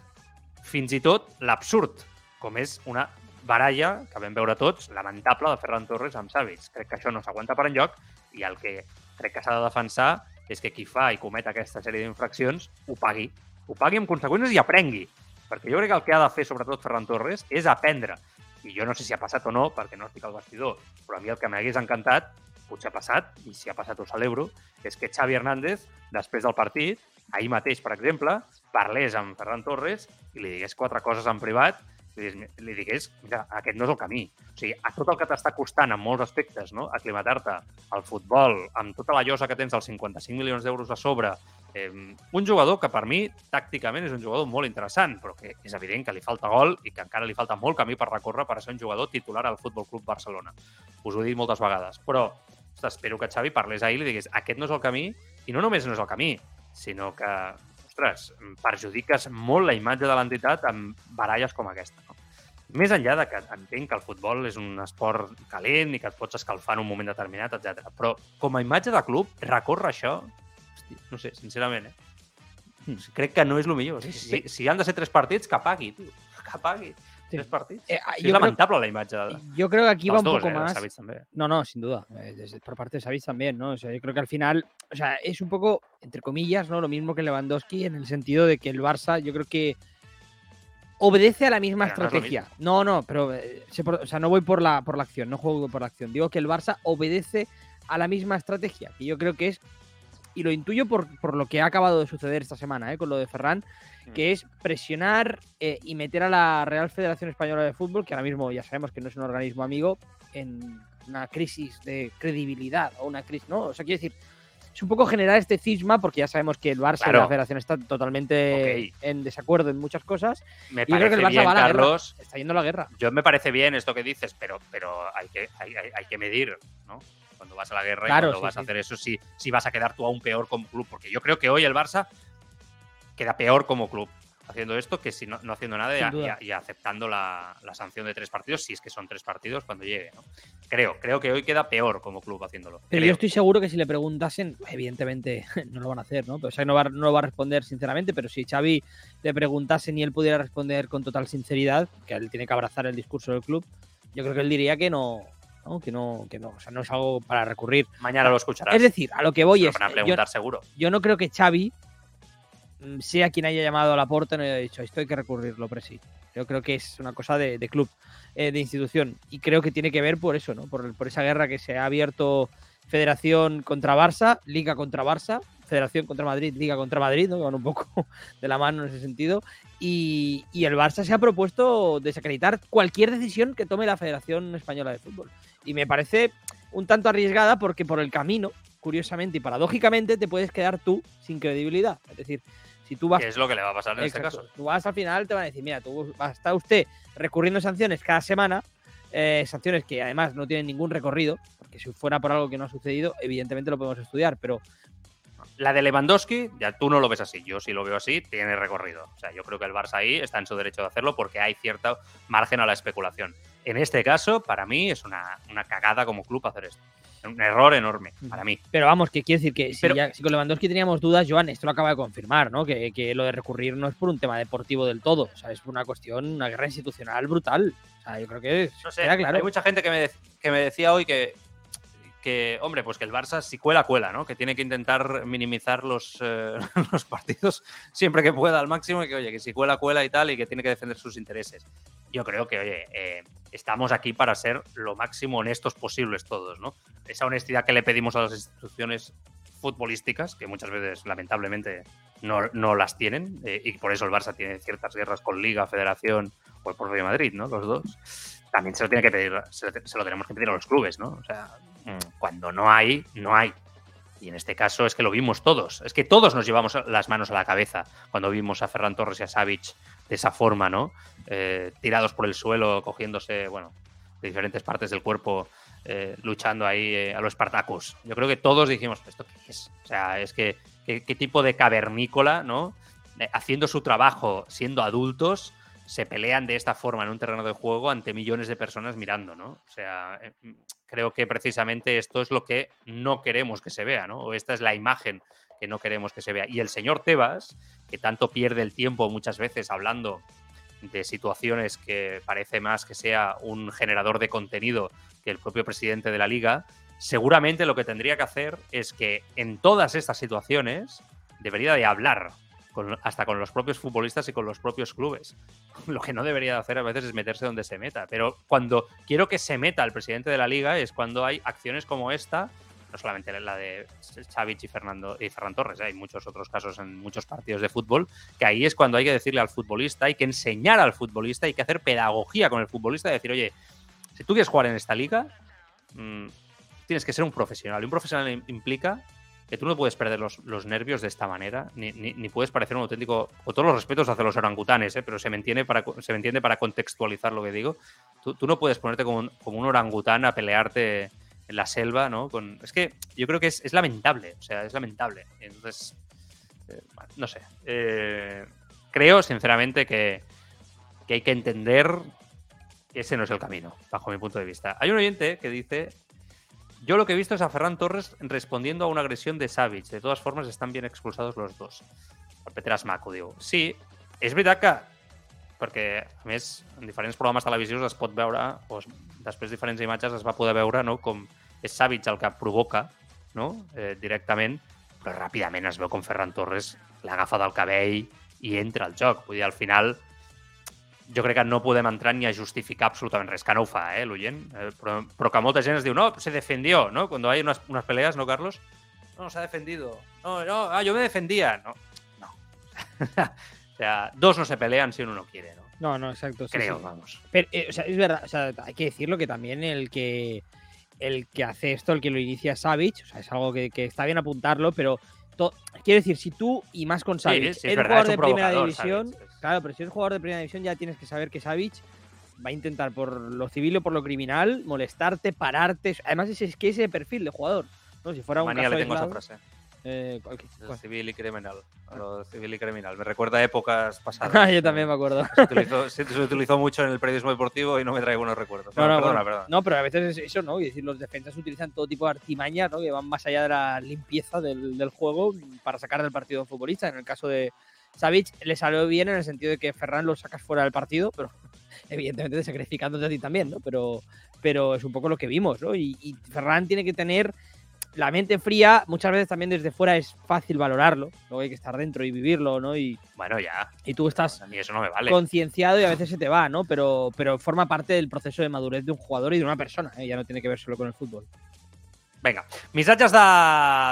Fins i tot l'absurd, com és una baralla que vam veure tots, lamentable, de Ferran Torres amb Savic. Crec que això no s'aguanta per enlloc i el que crec que s'ha de defensar és que qui fa i comet aquesta sèrie d'infraccions ho pagui. Ho pagui amb conseqüències i aprengui. Perquè jo crec que el que ha de fer, sobretot Ferran Torres, és aprendre. I jo no sé si ha passat o no, perquè no estic al vestidor, però a mi el que m'hagués encantat, potser ha passat, i si ha passat ho celebro, és que Xavi Hernández, després del partit, ahir mateix, per exemple, parlés amb Ferran Torres i li digués quatre coses en privat li, li digués, mira, aquest no és el camí. O sigui, a tot el que t'està costant en molts aspectes, no? aclimatar-te al futbol, amb tota la llosa que tens dels 55 milions d'euros a sobre, eh, un jugador que per mi tàcticament és un jugador molt interessant, però que és evident que li falta gol i que encara li falta molt camí per recórrer per ser un jugador titular al Futbol Club Barcelona. Us ho he dit moltes vegades, però ostres, espero que Xavi parlés ahir i li digués aquest no és el camí, i no només no és el camí, sinó que ostres, perjudiques molt la imatge de l'entitat amb baralles com aquesta. No? Més enllà de que entenc que el futbol és un esport calent i que et pots escalfar en un moment determinat, etc. Però com a imatge de club, recórrer això, hosti, no sé, sincerament, eh? Crec que no és el millor. Si, si, si han de ser tres partits, que pagui, tio. Que pagui. Tres partits. Eh, sí, és lamentable la imatge. De, yo creo que aquí va un dos, poco eh, más. No, no, sin duda. Eh, por parte de Savic también, ¿no? O sea, yo creo que al final, o sea, es un poco, entre comillas, ¿no? Lo mismo que Lewandowski en el sentido de que el Barça, yo creo que obedece a la misma pero estrategia. No, no, no pero eh, o sea, no voy por la, por la acción, no juego por la acción. Digo que el Barça obedece a la misma estrategia, que yo creo que es, y lo intuyo por, por lo que ha acabado de suceder esta semana, ¿eh? con lo de Ferran, que es presionar eh, y meter a la Real Federación Española de Fútbol, que ahora mismo ya sabemos que no es un organismo amigo, en una crisis de credibilidad o una crisis, ¿no? O sea, quiero decir, es un poco generar este cisma, porque ya sabemos que el Barça claro. y la Federación están totalmente okay. en desacuerdo en muchas cosas. Me y parece creo que el Barça bien, va a la Carlos. guerra. Está yendo a la guerra. Yo me parece bien esto que dices, pero, pero hay, que, hay, hay, hay que medir, ¿no? Cuando vas a la guerra Claro, y cuando sí, vas sí. a hacer eso, si, si vas a quedar tú aún peor como club. Porque yo creo que hoy el Barça queda peor como club haciendo esto que si no, no haciendo nada y, aceptando la, la sanción de tres partidos, si es que son tres partidos cuando llegue. ¿no? Creo, creo que hoy queda peor como club haciéndolo. Pero Creo. yo estoy seguro que si le preguntasen, evidentemente no lo van a hacer, ¿no? Pero, o sea, no, va, no lo va a responder sinceramente, pero si Xavi le preguntasen y él pudiera responder con total sinceridad, que él tiene que abrazar el discurso del club, yo creo que él diría que no, ¿no? que no, que no, o sea, no es algo para recurrir. Mañana lo escucharás. Es decir, a lo que voy Se lo es, van a yo, preguntar seguro. yo no creo que Xavi sea quien haya llamado a la puerta no haya dicho esto hay que recurrirlo, pero sí. Yo creo que es una cosa de, club, eh, de institución. Y creo que tiene que ver por eso, ¿no? Por, por esa guerra que se ha abierto Federación contra Barça, Liga contra Barça, Federación contra Madrid, Liga contra Madrid, ¿no? Van un poco de la mano en ese sentido. Y, y el Barça se ha propuesto desacreditar cualquier decisión que tome la Federación Española de Fútbol. Y me parece un tanto arriesgada porque por el camino, curiosamente y paradójicamente, te puedes quedar tú sin credibilidad. Es decir, si tú vas Que es lo que le va a pasar en Exacto. este caso. Tú vas al final, te van a decir, mira, tú va- está usted recurriendo sanciones cada semana, eh, sanciones que además no tienen ningún recorrido, porque si fuera por algo que no ha sucedido, evidentemente lo podemos estudiar, pero La de Lewandowski, ya tú no lo ves así. Yo sí lo veo así, tiene recorrido. O sea, yo creo que el Barça ahí está en su derecho de hacerlo porque hay cierto margen a la especulación. En este caso, para mí, es una, una cagada como club hacer esto. Un error enorme, para mí. Pero vamos, que quiere decir que si, Pero- ya- si con Lewandowski teníamos dudas, Joan, esto lo acaba de confirmar, ¿no? Que, que lo de recurrir no es por un tema deportivo del todo, o sea, es por una cuestión, una guerra institucional brutal. O sea, yo creo que No sé, queda claro. hay mucha gente que me, que me decía hoy que, que, hombre, pues que el Barça si cuela, cuela, ¿no? Que tiene que intentar minimizar los, eh, los partidos siempre que pueda al máximo y que, oye, que si cuela, cuela y tal y que tiene que defender sus intereses. Yo creo que, oye, eh, estamos aquí para ser lo máximo honestos posibles todos, ¿no? Esa honestidad que le pedimos a las instituciones futbolísticas, que muchas veces, lamentablemente, no, no las tienen, eh, y por eso el Barça tiene ciertas guerras con Liga, Federación o el propio Madrid, ¿no? Los dos también se lo tiene que pedir, se, lo- tenemos que pedir a los clubes, ¿no? O sea, mm, cuando no hay, no hay. Y en este caso es que lo vimos todos. Es que todos nos llevamos las manos a la cabeza cuando vimos a Ferran Torres y a Savic de esa forma, ¿no? Eh, tirados por el suelo, cogiéndose, bueno, de diferentes partes del cuerpo, eh, luchando ahí eh, a los Spartacus. Yo creo que todos dijimos, ¿esto qué es? O sea, es que, ¿qué, qué tipo de cavernícola, ¿no? haciendo su trabajo, siendo adultos, se pelean de esta forma en un terreno de juego ante millones de personas mirando, ¿no? O sea, creo que precisamente esto es lo que no queremos que se vea, ¿no? O esta es la imagen que no queremos que se vea. Y el señor Tebas, que tanto pierde el tiempo muchas veces hablando de situaciones que parece más que sea un generador de contenido que el propio presidente de la liga, seguramente lo que tendría que hacer es que en todas estas situaciones debería de hablar hasta con los propios futbolistas y con los propios clubes. Lo que no debería de hacer a veces es meterse donde se meta. Pero cuando quiero que se meta el presidente de la liga es cuando hay acciones como esta, no solamente la de Xavi y Fernando y Ferran Torres, hay muchos otros casos en muchos partidos de fútbol, que ahí es cuando hay que decirle al futbolista, hay que enseñar al futbolista, hay que hacer pedagogía con el futbolista y decir, oye, si tú quieres jugar en esta liga, mmm, tienes que ser un profesional. Y un profesional implica que tú no puedes perder los, los nervios de esta manera, ni, ni, puedes parecer un auténtico, con todos los respetos hacia los orangutanes, ¿eh? pero se me, entiende para, se entiende para contextualizar lo que digo. Tú, tú no puedes ponerte como un, como un, orangután a pelearte en la selva, ¿no? Con, es que yo creo que es, es lamentable, o sea, es lamentable. Entonces, eh, no sé. Eh, creo, sinceramente, que, que hay que entender que ese no es el camino, bajo mi punto de vista. Hay un oyente que dice yo lo que he visto es a Ferran Torres respondiendo a una agresión de Savic. De todas formas, están bien expulsados los dos. Petras Maco, diu. Sí, és veritat que perquè, a més, en diferents programes televisius es pot veure, o es, després diferents imatges es va poder veure no, com és Savic el que provoca no, eh, directament, però ràpidament es veu com Ferran Torres l'agafa del cabell i entra al joc. Vull dir, al final, jo crec que no podem entrar ni a justificar absolutament res, que no ho fa, eh, l'oient, eh, però, però que molta gent es diu, no, se defendió, ¿no? Cuando hay unas, unas peleas, ¿no, Carlos? No, se ha defendido. No, no, ah, yo me defendía. No, no. o sea, dos no se pelean si uno no quiere, ¿no? No, no, exacto. Sí, Creo, sí. vamos. Pero, eh, o sea, es verdad, o sea, hay que decirlo que también el que el que hace esto, el que lo inicia es Savic, o sea, es algo que, que está bien apuntarlo, pero to- quiero decir, si tú, y más con Savic, sí, es eres verdad, jugador es de primera división, es- claro, pero si eres jugador de primera división ya tienes que saber que Savic va a intentar por lo civil o por lo criminal molestarte, pararte, además ese, es que ese perfil de jugador, ¿no? Si fuera un Manía caso le tengo esa frase. Eh, civil y criminal. Lo civil y criminal. Me recuerda a épocas pasadas. Ah, yo también me acuerdo. Se utilizó, se, se utilizó mucho en el periodismo deportivo y no me trae buenos recuerdos. No, Bueno, no, perdona, bueno, perdona. no, pero a veces es eso, ¿no? Y decir, los defensas utilizan todo tipo de artimañas, ¿no? Que van más allá de la limpieza del, del juego para sacar del partido a un futbolista. En el caso de Savic, le salió bien en el sentido de que Ferran lo sacas fuera del partido, pero evidentemente sacrificándote a ti también, ¿no? Pero, pero es un poco lo que vimos, ¿no? Y, y Ferran tiene que tener la mente fría, muchas veces también desde fuera es fácil valorarlo, luego hay que estar dentro y vivirlo, ¿no? Y, Bueno, ya. y tú estás A mí eso no me vale. concienciado y a veces se te va, ¿no? Pero, pero forma parte del proceso de madurez de un jugador y de una persona, ¿eh? ya no tiene que ver solo con el fútbol. Vinga, missatges de,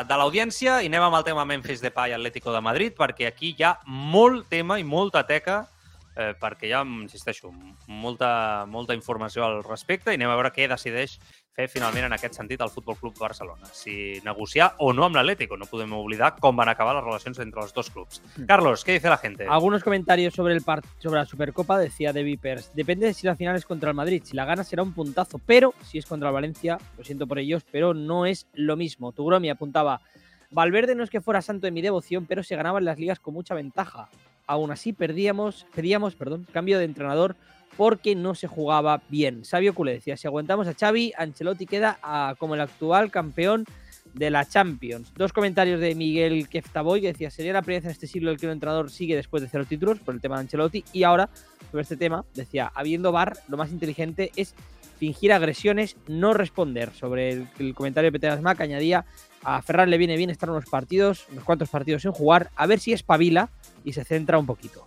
de l'audiència i anem amb el tema Memphis Depay Atlético de Madrid perquè aquí hi ha molt tema i molta teca eh, perquè hi ha, insisteixo, molta, molta informació al respecte i anem a veure què decideix fer finalment en aquest sentit el Futbol Club Barcelona. Si negociar o no amb l'Atlético. No podem oblidar com van acabar les relacions entre els dos clubs. Carlos, què dice la gente? Algunos comentarios sobre, el sobre la Supercopa decía de Vipers. Depende de si la final es contra el Madrid. Si la gana será un puntazo, pero si es contra el Valencia, lo siento por ellos, pero no es lo mismo. Tugromi apuntaba. Valverde no es que fuera santo de mi devoción, pero se ganaban las ligas con mucha ventaja. Aún así perdíamos, pedíamos perdón, cambio de entrenador porque no se jugaba bien. Sabio Culé decía, si aguantamos a Xavi, Ancelotti queda como el actual campeón de la Champions. Dos comentarios de Miguel Keftaboy que decía, sería la primera vez en este siglo el que un entrenador sigue después de cero títulos por el tema de Ancelotti. Y ahora, sobre este tema, decía, habiendo VAR, lo más inteligente es fingir agresiones, no responder. Sobre el, comentario de Peter Asmac, añadía, a Ferran le viene bien estar unos partidos, unos cuantos partidos sin jugar, a ver si espabila y se centra un poquito.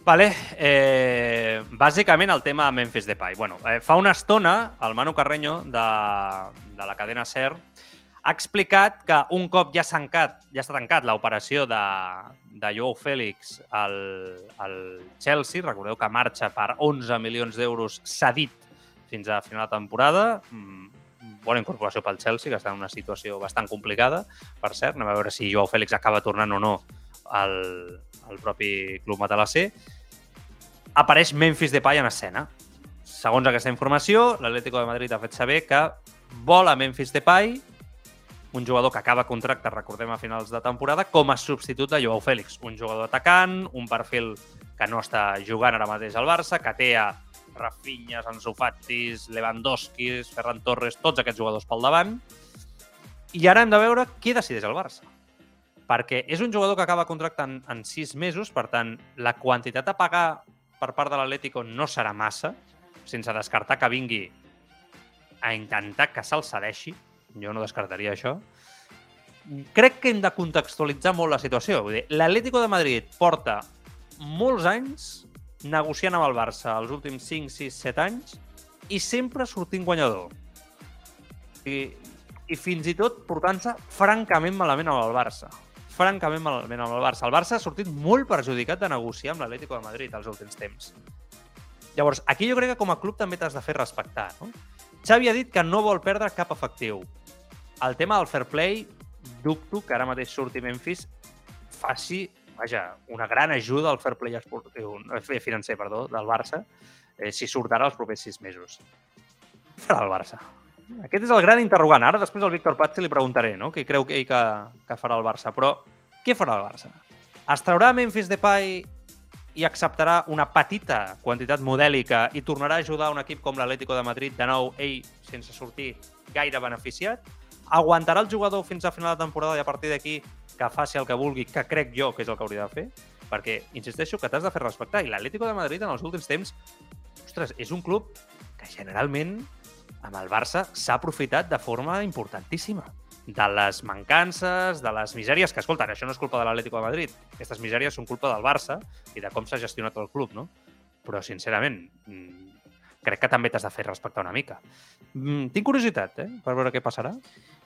Vale, eh, bàsicament el tema Memphis Depay. Bueno, eh, fa una estona el Manu Carreño de, de la cadena SER ha explicat que un cop ja s'ha tancat, ja està tancat l'operació de, de Joao Fèlix al, al Chelsea, recordeu que marxa per 11 milions d'euros cedit fins a final de temporada, mm, bona incorporació pel Chelsea, que està en una situació bastant complicada, per cert, anem a veure si Joao Fèlix acaba tornant o no al, al propi club matalasser, apareix Memphis Depay en escena. Segons aquesta informació, l'Atlético de Madrid ha fet saber que vol a Memphis Depay un jugador que acaba contracte, recordem, a finals de temporada, com a substitut de Joao Fèlix. Un jugador atacant, un perfil que no està jugant ara mateix al Barça, que té a Rafinha, Ansu Fati, Lewandowski, Ferran Torres, tots aquests jugadors pel davant. I ara hem de veure qui decideix el Barça. Perquè és un jugador que acaba contractant en sis mesos, per tant, la quantitat a pagar per part de l'Atlético no serà massa, sense descartar que vingui a intentar que se'l cedeixi. Jo no descartaria això. Crec que hem de contextualitzar molt la situació. L'Atlético de Madrid porta molts anys negociant amb el Barça els últims 5, 6, 7 anys i sempre sortint guanyador. I, i fins i tot portant-se francament malament amb el Barça. Francament malament amb el Barça. El Barça ha sortit molt perjudicat de negociar amb l'Atlético de Madrid els últims temps. Llavors, aquí jo crec que com a club també t'has de fer respectar. No? Xavi ha dit que no vol perdre cap efectiu. El tema del fair play, dubto que ara mateix surti Memphis faci vaja, una gran ajuda al fair play esportiu, financer perdó, del Barça, eh, si surt ara els propers sis mesos. Què farà el Barça? Aquest és el gran interrogant. Ara després al Víctor Pazzi li preguntaré no? què creu ell que, que farà el Barça. Però què farà el Barça? Es traurà Memphis Depay i acceptarà una petita quantitat modèlica i tornarà a ajudar un equip com l'Atlético de Madrid, de nou, ell, sense sortir gaire beneficiat? Aguantarà el jugador fins a final de temporada i a partir d'aquí que faci el que vulgui, que crec jo que és el que hauria de fer, perquè, insisteixo, que t'has de fer respectar. I l'Atlético de Madrid en els últims temps, ostres, és un club que generalment amb el Barça s'ha aprofitat de forma importantíssima de les mancances, de les misèries, que, escolta, això no és culpa de l'Atlético de Madrid, aquestes misèries són culpa del Barça i de com s'ha gestionat el club, no? Però, sincerament, mm, crec que també t'has de fer respectar una mica. Mm, tinc curiositat, eh?, per veure què passarà.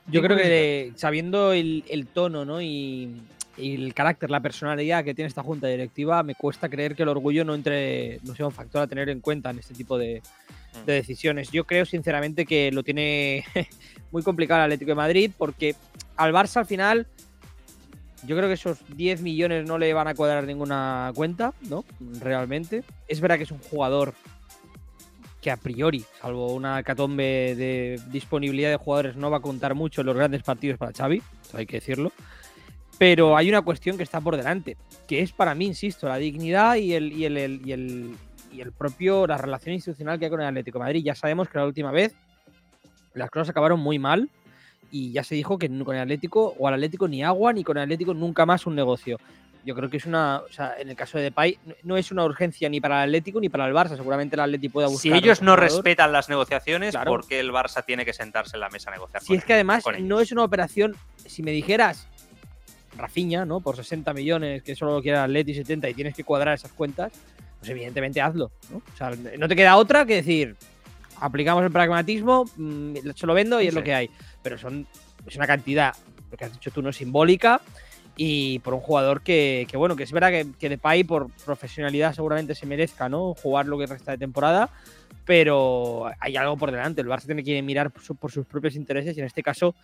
Yo creo que sabiendo el, tono ¿no? y, el carácter, la personalidad que tiene esta junta directiva, me cuesta creer que el orgullo no entre, no sea un factor a tener en cuenta en este tipo de, mm. decisiones. Yo creo sinceramente que lo tiene muy complicado el Atlético de Madrid porque al Barça al final yo creo que esos 10 millones no le van a cuadrar ninguna cuenta, ¿no? Realmente. Es verdad que es un jugador que a priori, salvo una catombe de disponibilidad de jugadores, no va a contar mucho los grandes partidos para Xavi, hay que decirlo. Pero hay una cuestión que está por delante, que es para mí, insisto, la dignidad y el, y el, y el, y el propio, la relación institucional que hay con el Atlético de Madrid. Ya sabemos que la última vez las cosas acabaron muy mal y ya se dijo que con el Atlético o al Atlético ni agua ni con el Atlético nunca más un negocio yo creo que es una, o sea, en el caso de Depay, no es una urgencia ni para el Atlético ni para el Barça. Seguramente el Atlético pueda buscar. Si ellos no respetan las negociaciones, ¿por qué el Barça tiene que sentarse en la mesa a negociar? Si es que además no es una operación, si me dijeras Rafiña, ¿no? Por 60 millones, que solo lo quiere el Atlético y 70 y tienes que cuadrar esas cuentas, pues evidentemente hazlo, ¿no? O sea, no te queda otra que decir, aplicamos el pragmatismo, mm, se lo vendo y es lo que hay. Pero son, es una cantidad, lo que has dicho tú, no simbólica y por un jugador que, bueno, que es verdad que, que Depay por profesionalidad seguramente se merezca, ¿no? Jugar lo que resta de temporada, pero hay algo por delante. El Barça tiene que mirar por, sus propios intereses y en este caso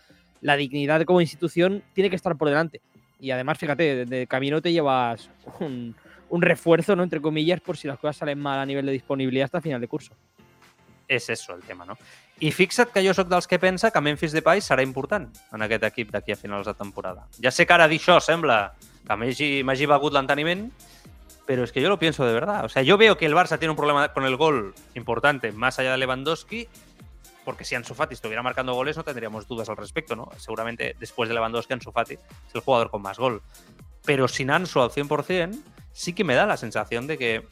la dignidad como institución tiene que estar por delante. Y además, fíjate, de, camino te llevas un, un refuerzo, ¿no? Entre comillas, por si las cosas salen mal a nivel de disponibilidad hasta final de curso. és això el tema, no? I fixa't que jo sóc dels que pensa que Memphis Depay serà important en aquest equip d'aquí a finals de temporada. Ja sé que ara dir això sembla que m'hagi begut l'enteniment, pero es que yo lo pienso de verdad. O sea, yo veo que el Barça tiene un problema con el gol importante, más allá de Lewandowski, porque si Ansu Fati estuviera marcando goles no tendríamos dudas al respecto, ¿no? Seguramente después de Lewandowski, Ansu Fati es el jugador con más gol. Pero sin Ansu al 100%, sí que me da la sensación de que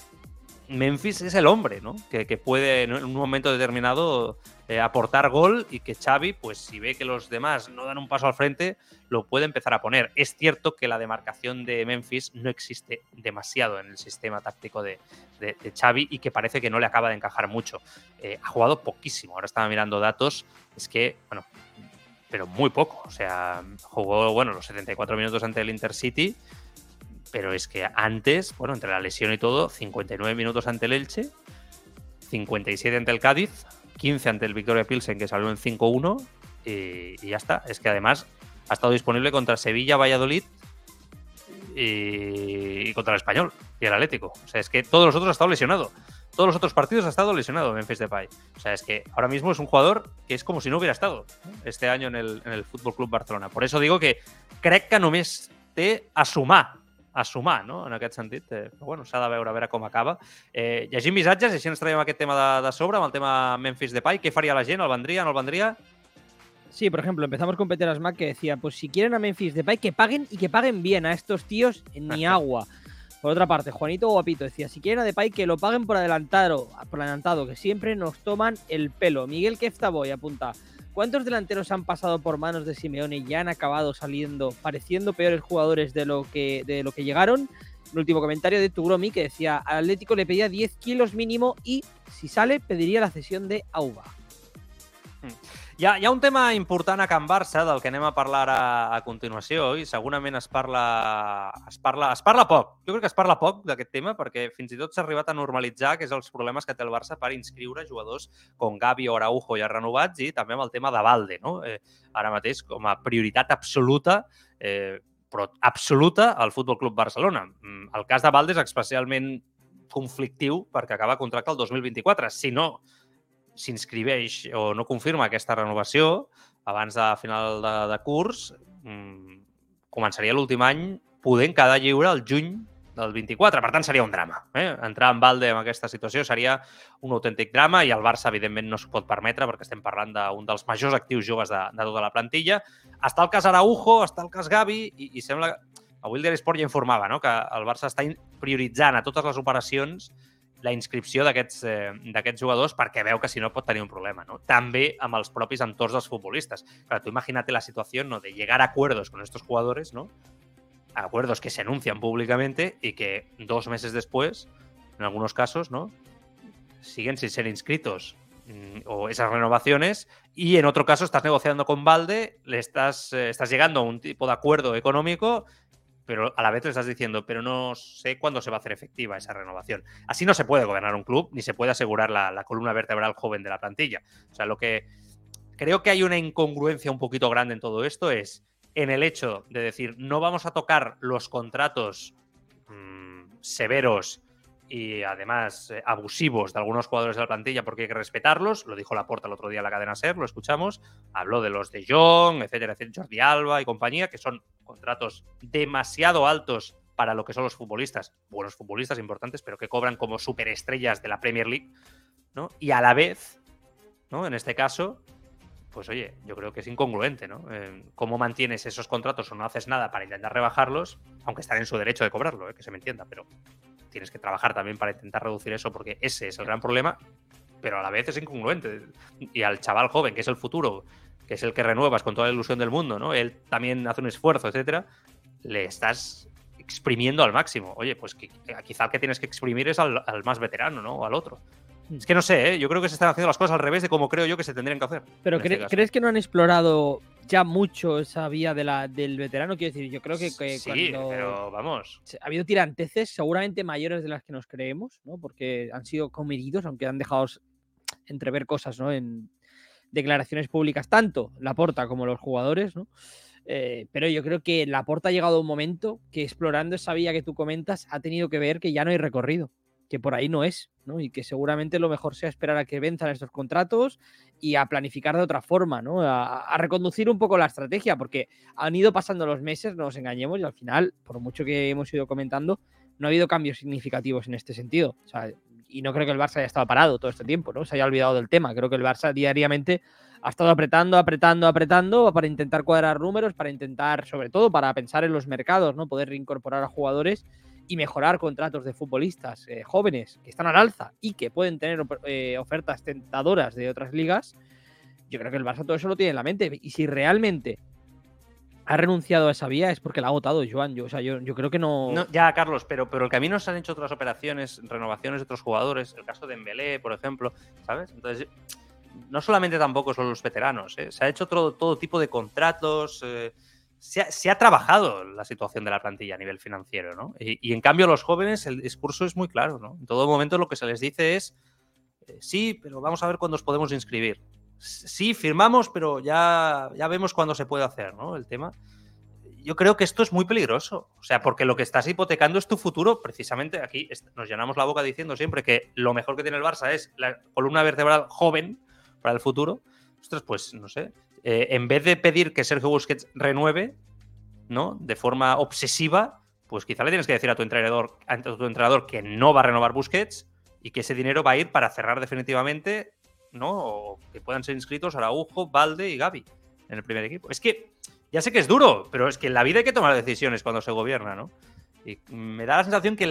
Memphis es el hombre, ¿no? Que, puede en un momento determinado eh, aportar gol y que Xavi, pues si ve que los demás no dan un paso al frente, lo puede empezar a poner. Es cierto que la demarcación de Memphis no existe demasiado en el sistema táctico de, Xavi y que parece que no le acaba de encajar mucho. Eh, ha jugado poquísimo, ahora estaba mirando datos, es que, bueno, pero muy poco. O sea, jugó, bueno, los 74 minutos ante el Intercity pero es que antes, bueno, entre la lesión y todo, 59 minutos ante el Elche, 57 ante el Cádiz, 15 ante el Victoria Pilsen, que salió en 5-1, y, ya está. Es que además ha estado disponible contra Sevilla, Valladolid y, contra el Español y el Atlético. O sea, es que todos los otros ha estado lesionado. todos los otros partidos ha estado lesionado Memphis Depay. O sea, es que ahora mismo es un jugador que es como si no hubiera estado este año en el, en el Fútbol Club Barcelona. Por eso digo que crec que només té a a sumar, no? en aquest sentit. Eh, però bueno, s'ha de veure a veure com acaba. Eh, llegim missatges i així ens traiem aquest tema de, de sobre, amb el tema Memphis Depay. Què faria la gent? El vendria, no el vendria? Sí, por ejemplo, empezamos con Peter Asmack que decía, pues si quieren a Memphis Depay, que paguen y que paguen bien a estos tíos ni agua. Por otra parte, Juanito Guapito decía, si quieren a Depay, que lo paguen por adelantado, por adelantado, que siempre nos toman el pelo. Miguel Keftaboy apunta, ¿cuántos delanteros han pasado por manos de Simeone y han acabado saliendo, pareciendo peores jugadores de lo que, de lo que llegaron? Un último comentario de Tugromi que decía, al Atlético le pedía 10 kilos mínimo y, si sale, pediría la cesión de Auba. Hi ha, hi ha un tema important a Can Barça del que anem a parlar a, a continuació i segurament es parla, es, parla, es parla poc. Jo crec que es parla poc d'aquest tema perquè fins i tot s'ha arribat a normalitzar que és els problemes que té el Barça per inscriure jugadors com Gavi o Araujo ja renovats i també amb el tema de Valde. No? Eh, ara mateix com a prioritat absoluta eh, però absoluta al Futbol Club Barcelona. Mm, El cas de Valde és especialment conflictiu perquè acaba contracte el 2024. Si no, s'inscriveix o no confirma aquesta renovació abans de final de, de curs, mmm, començaria l'últim any podent quedar lliure el juny del 24. Per tant, seria un drama. Eh? Entrar en balde en aquesta situació seria un autèntic drama i el Barça, evidentment, no s'ho pot permetre perquè estem parlant d'un dels majors actius joves de, de tota la plantilla. Està el cas Araujo, està el cas Gavi i, i sembla... Avui el Diari Esport ja informava no? que el Barça està prioritzant a totes les operacions la inscripció d'aquests eh, jugadors perquè veu que si no pot tenir un problema, ¿no? També amb els propis entorns dels futbolistes. Tú imagínate la situación ¿no? de llegar a acuerdos con estos jugadores, ¿no? Acuerdos que se anuncian públicamente y que dos meses después, en algunos casos, ¿no? Siguen sin ser inscritos mm, o esas renovaciones y en otro caso estás negociando con Valde, le estás, eh, estás llegando a un tipo de acuerdo económico pero a la vez le estás diciendo, pero no sé cuándo se va a hacer efectiva esa renovación. Así no se puede gobernar un club, ni se puede asegurar la, columna vertebral joven de la plantilla. O sea, lo que creo que hay una incongruencia un poquito grande en todo esto es en el hecho de decir, no vamos a tocar los contratos mmm, severos y además eh, abusivos de algunos jugadores de la plantilla porque hay que respetarlos. Lo dijo Laporta el otro día en la cadena SER, lo escuchamos. Habló de los de Jong, etcétera, etcétera, Jordi Alba y compañía, que son contratos demasiado altos para lo que son los futbolistas, buenos futbolistas importantes, pero que cobran como superestrellas de la Premier League, ¿no? Y a la vez, ¿no? En este caso, pues oye, yo creo que es incongruente, ¿no? Eh, ¿Cómo mantienes esos contratos o no haces nada para intentar rebajarlos, aunque están en su derecho de cobrarlo, ¿eh? que se me entienda, pero tienes que trabajar también para intentar reducir eso porque ese es el gran problema, pero a la vez es incongruente. Y al chaval joven, que es el futuro, que es el que renuevas con toda la ilusión del mundo, ¿no? Él también hace un esfuerzo, etcétera, le estás exprimiendo al máximo. Oye, pues que, quizá el que tienes que exprimir es al, al más veterano, ¿no? O al otro. Es que no sé, ¿eh? yo creo que se están haciendo las cosas al revés de como creo yo que se tendrían que hacer. Pero cre este ¿crees que no han explorado ya mucho esa vía de la, del veterano? Quiero decir, yo creo que, que sí, cuando pero vamos. Ha habido tiranteces seguramente mayores de las que nos creemos, ¿no? Porque han sido comedidos, aunque han dejado entrever cosas, ¿no? En declaraciones públicas, tanto la porta como los jugadores, ¿no? Eh, pero yo creo que la porta ha llegado a un momento que explorando esa vía que tú comentas ha tenido que ver que ya no hay recorrido que por ahí no es, ¿no? Y que seguramente lo mejor sea esperar a que venzan estos contratos y a planificar de otra forma, ¿no? A, reconducir un poco la estrategia, porque han ido pasando los meses, no nos engañemos, y al final, por mucho que hemos ido comentando, no ha habido cambios significativos en este sentido. O sea, y no creo que el Barça haya estado parado todo este tiempo, ¿no? Se haya olvidado del tema. Creo que el Barça diariamente ha estado apretando, apretando, apretando para intentar cuadrar números, para intentar, sobre todo, para pensar en los mercados, ¿no? Poder reincorporar a jugadores y mejorar contratos de futbolistas eh, jóvenes que están al alza y que pueden tener eh, ofertas tentadoras de otras ligas, yo creo que el Barça todo eso lo tiene en la mente. Y si realmente ha renunciado a esa vía es porque la ha agotado Joan. Yo, o sea, yo, yo creo que no... no... Ya, Carlos, pero, pero el camino se han hecho otras operaciones, renovaciones de otros jugadores, el caso de Embelé, por ejemplo, ¿sabes? Entonces, no solamente tampoco son los veteranos, ¿eh? se ha hecho todo, todo tipo de contratos. Eh, se ha, trabajado la situación de la plantilla a nivel financiero, ¿no? Y, y, en cambio los jóvenes el discurso es muy claro, ¿no? En todo momento lo que se les dice es, eh, sí, pero vamos a ver cuándo os podemos inscribir. Sí, firmamos, pero ya, ya vemos cuándo se puede hacer, ¿no? El tema. yo creo que esto es muy peligroso. O sea, porque lo que estás hipotecando es tu futuro. Precisamente aquí nos llenamos la boca diciendo siempre que lo mejor que tiene el Barça es la columna vertebral joven para el futuro. Ostras, pues no sé. Eh, en vez de pedir que Sergio Busquets renueve, ¿no? De forma obsesiva, pues quizá le tienes que decir a tu entrenador, a tu entrenador que no va a renovar Busquets y que ese dinero va a ir para cerrar definitivamente, ¿no? O que puedan ser inscritos Araujo, Valde y Gaby en el primer equipo. Es que ya sé que es duro, pero es que en la vida hay que tomar decisiones cuando se gobierna, ¿no? Y me da la sensación que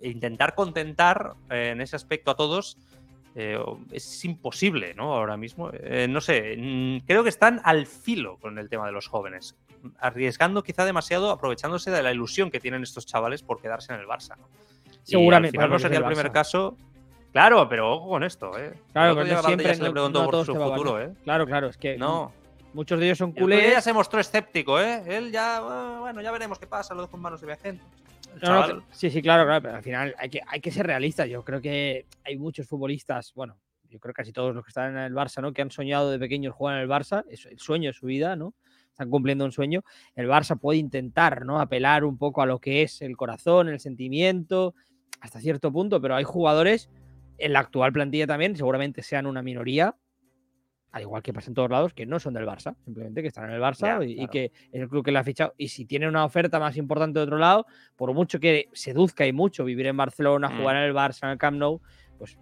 intentar contentar eh, en ese aspecto a todos eh, es imposible, ¿no? Ahora mismo. Eh, no sé, mm, creo que están al filo con el tema de los jóvenes, arriesgando quizá demasiado, aprovechándose de la ilusión que tienen estos chavales por quedarse en el Barça. ¿no? Seguramente. no sería el, primer caso. Claro, pero ojo con esto, ¿eh? Claro, que siempre se le preguntó por su futuro, ¿eh? Claro, claro, es que no. Muchos de ellos son culés. Él ya se mostró escéptico, ¿eh? Él ya, bueno, ya veremos qué pasa, lo dejo en manos de sí, sí, claro, claro, pero al final hay que, hay que ser realistas. Yo creo que hay muchos futbolistas, bueno, yo creo que casi todos los que están en el Barça, ¿no? Que han soñado de pequeños jugar en el Barça, es el sueño de su vida, ¿no? Están cumpliendo un sueño. El Barça puede intentar, ¿no? Apelar un poco a lo que es el corazón, el sentimiento, hasta cierto punto, pero hay jugadores en la actual plantilla también, seguramente sean una minoría, al igual que pasa en todos lados, que no son del Barça, simplemente que están en el Barça y, que es el club que le ha fichado. Y si tiene una oferta más importante de otro lado, por mucho que seduzca y mucho vivir en Barcelona, mm. jugar en el Barça, en el Camp Nou, pues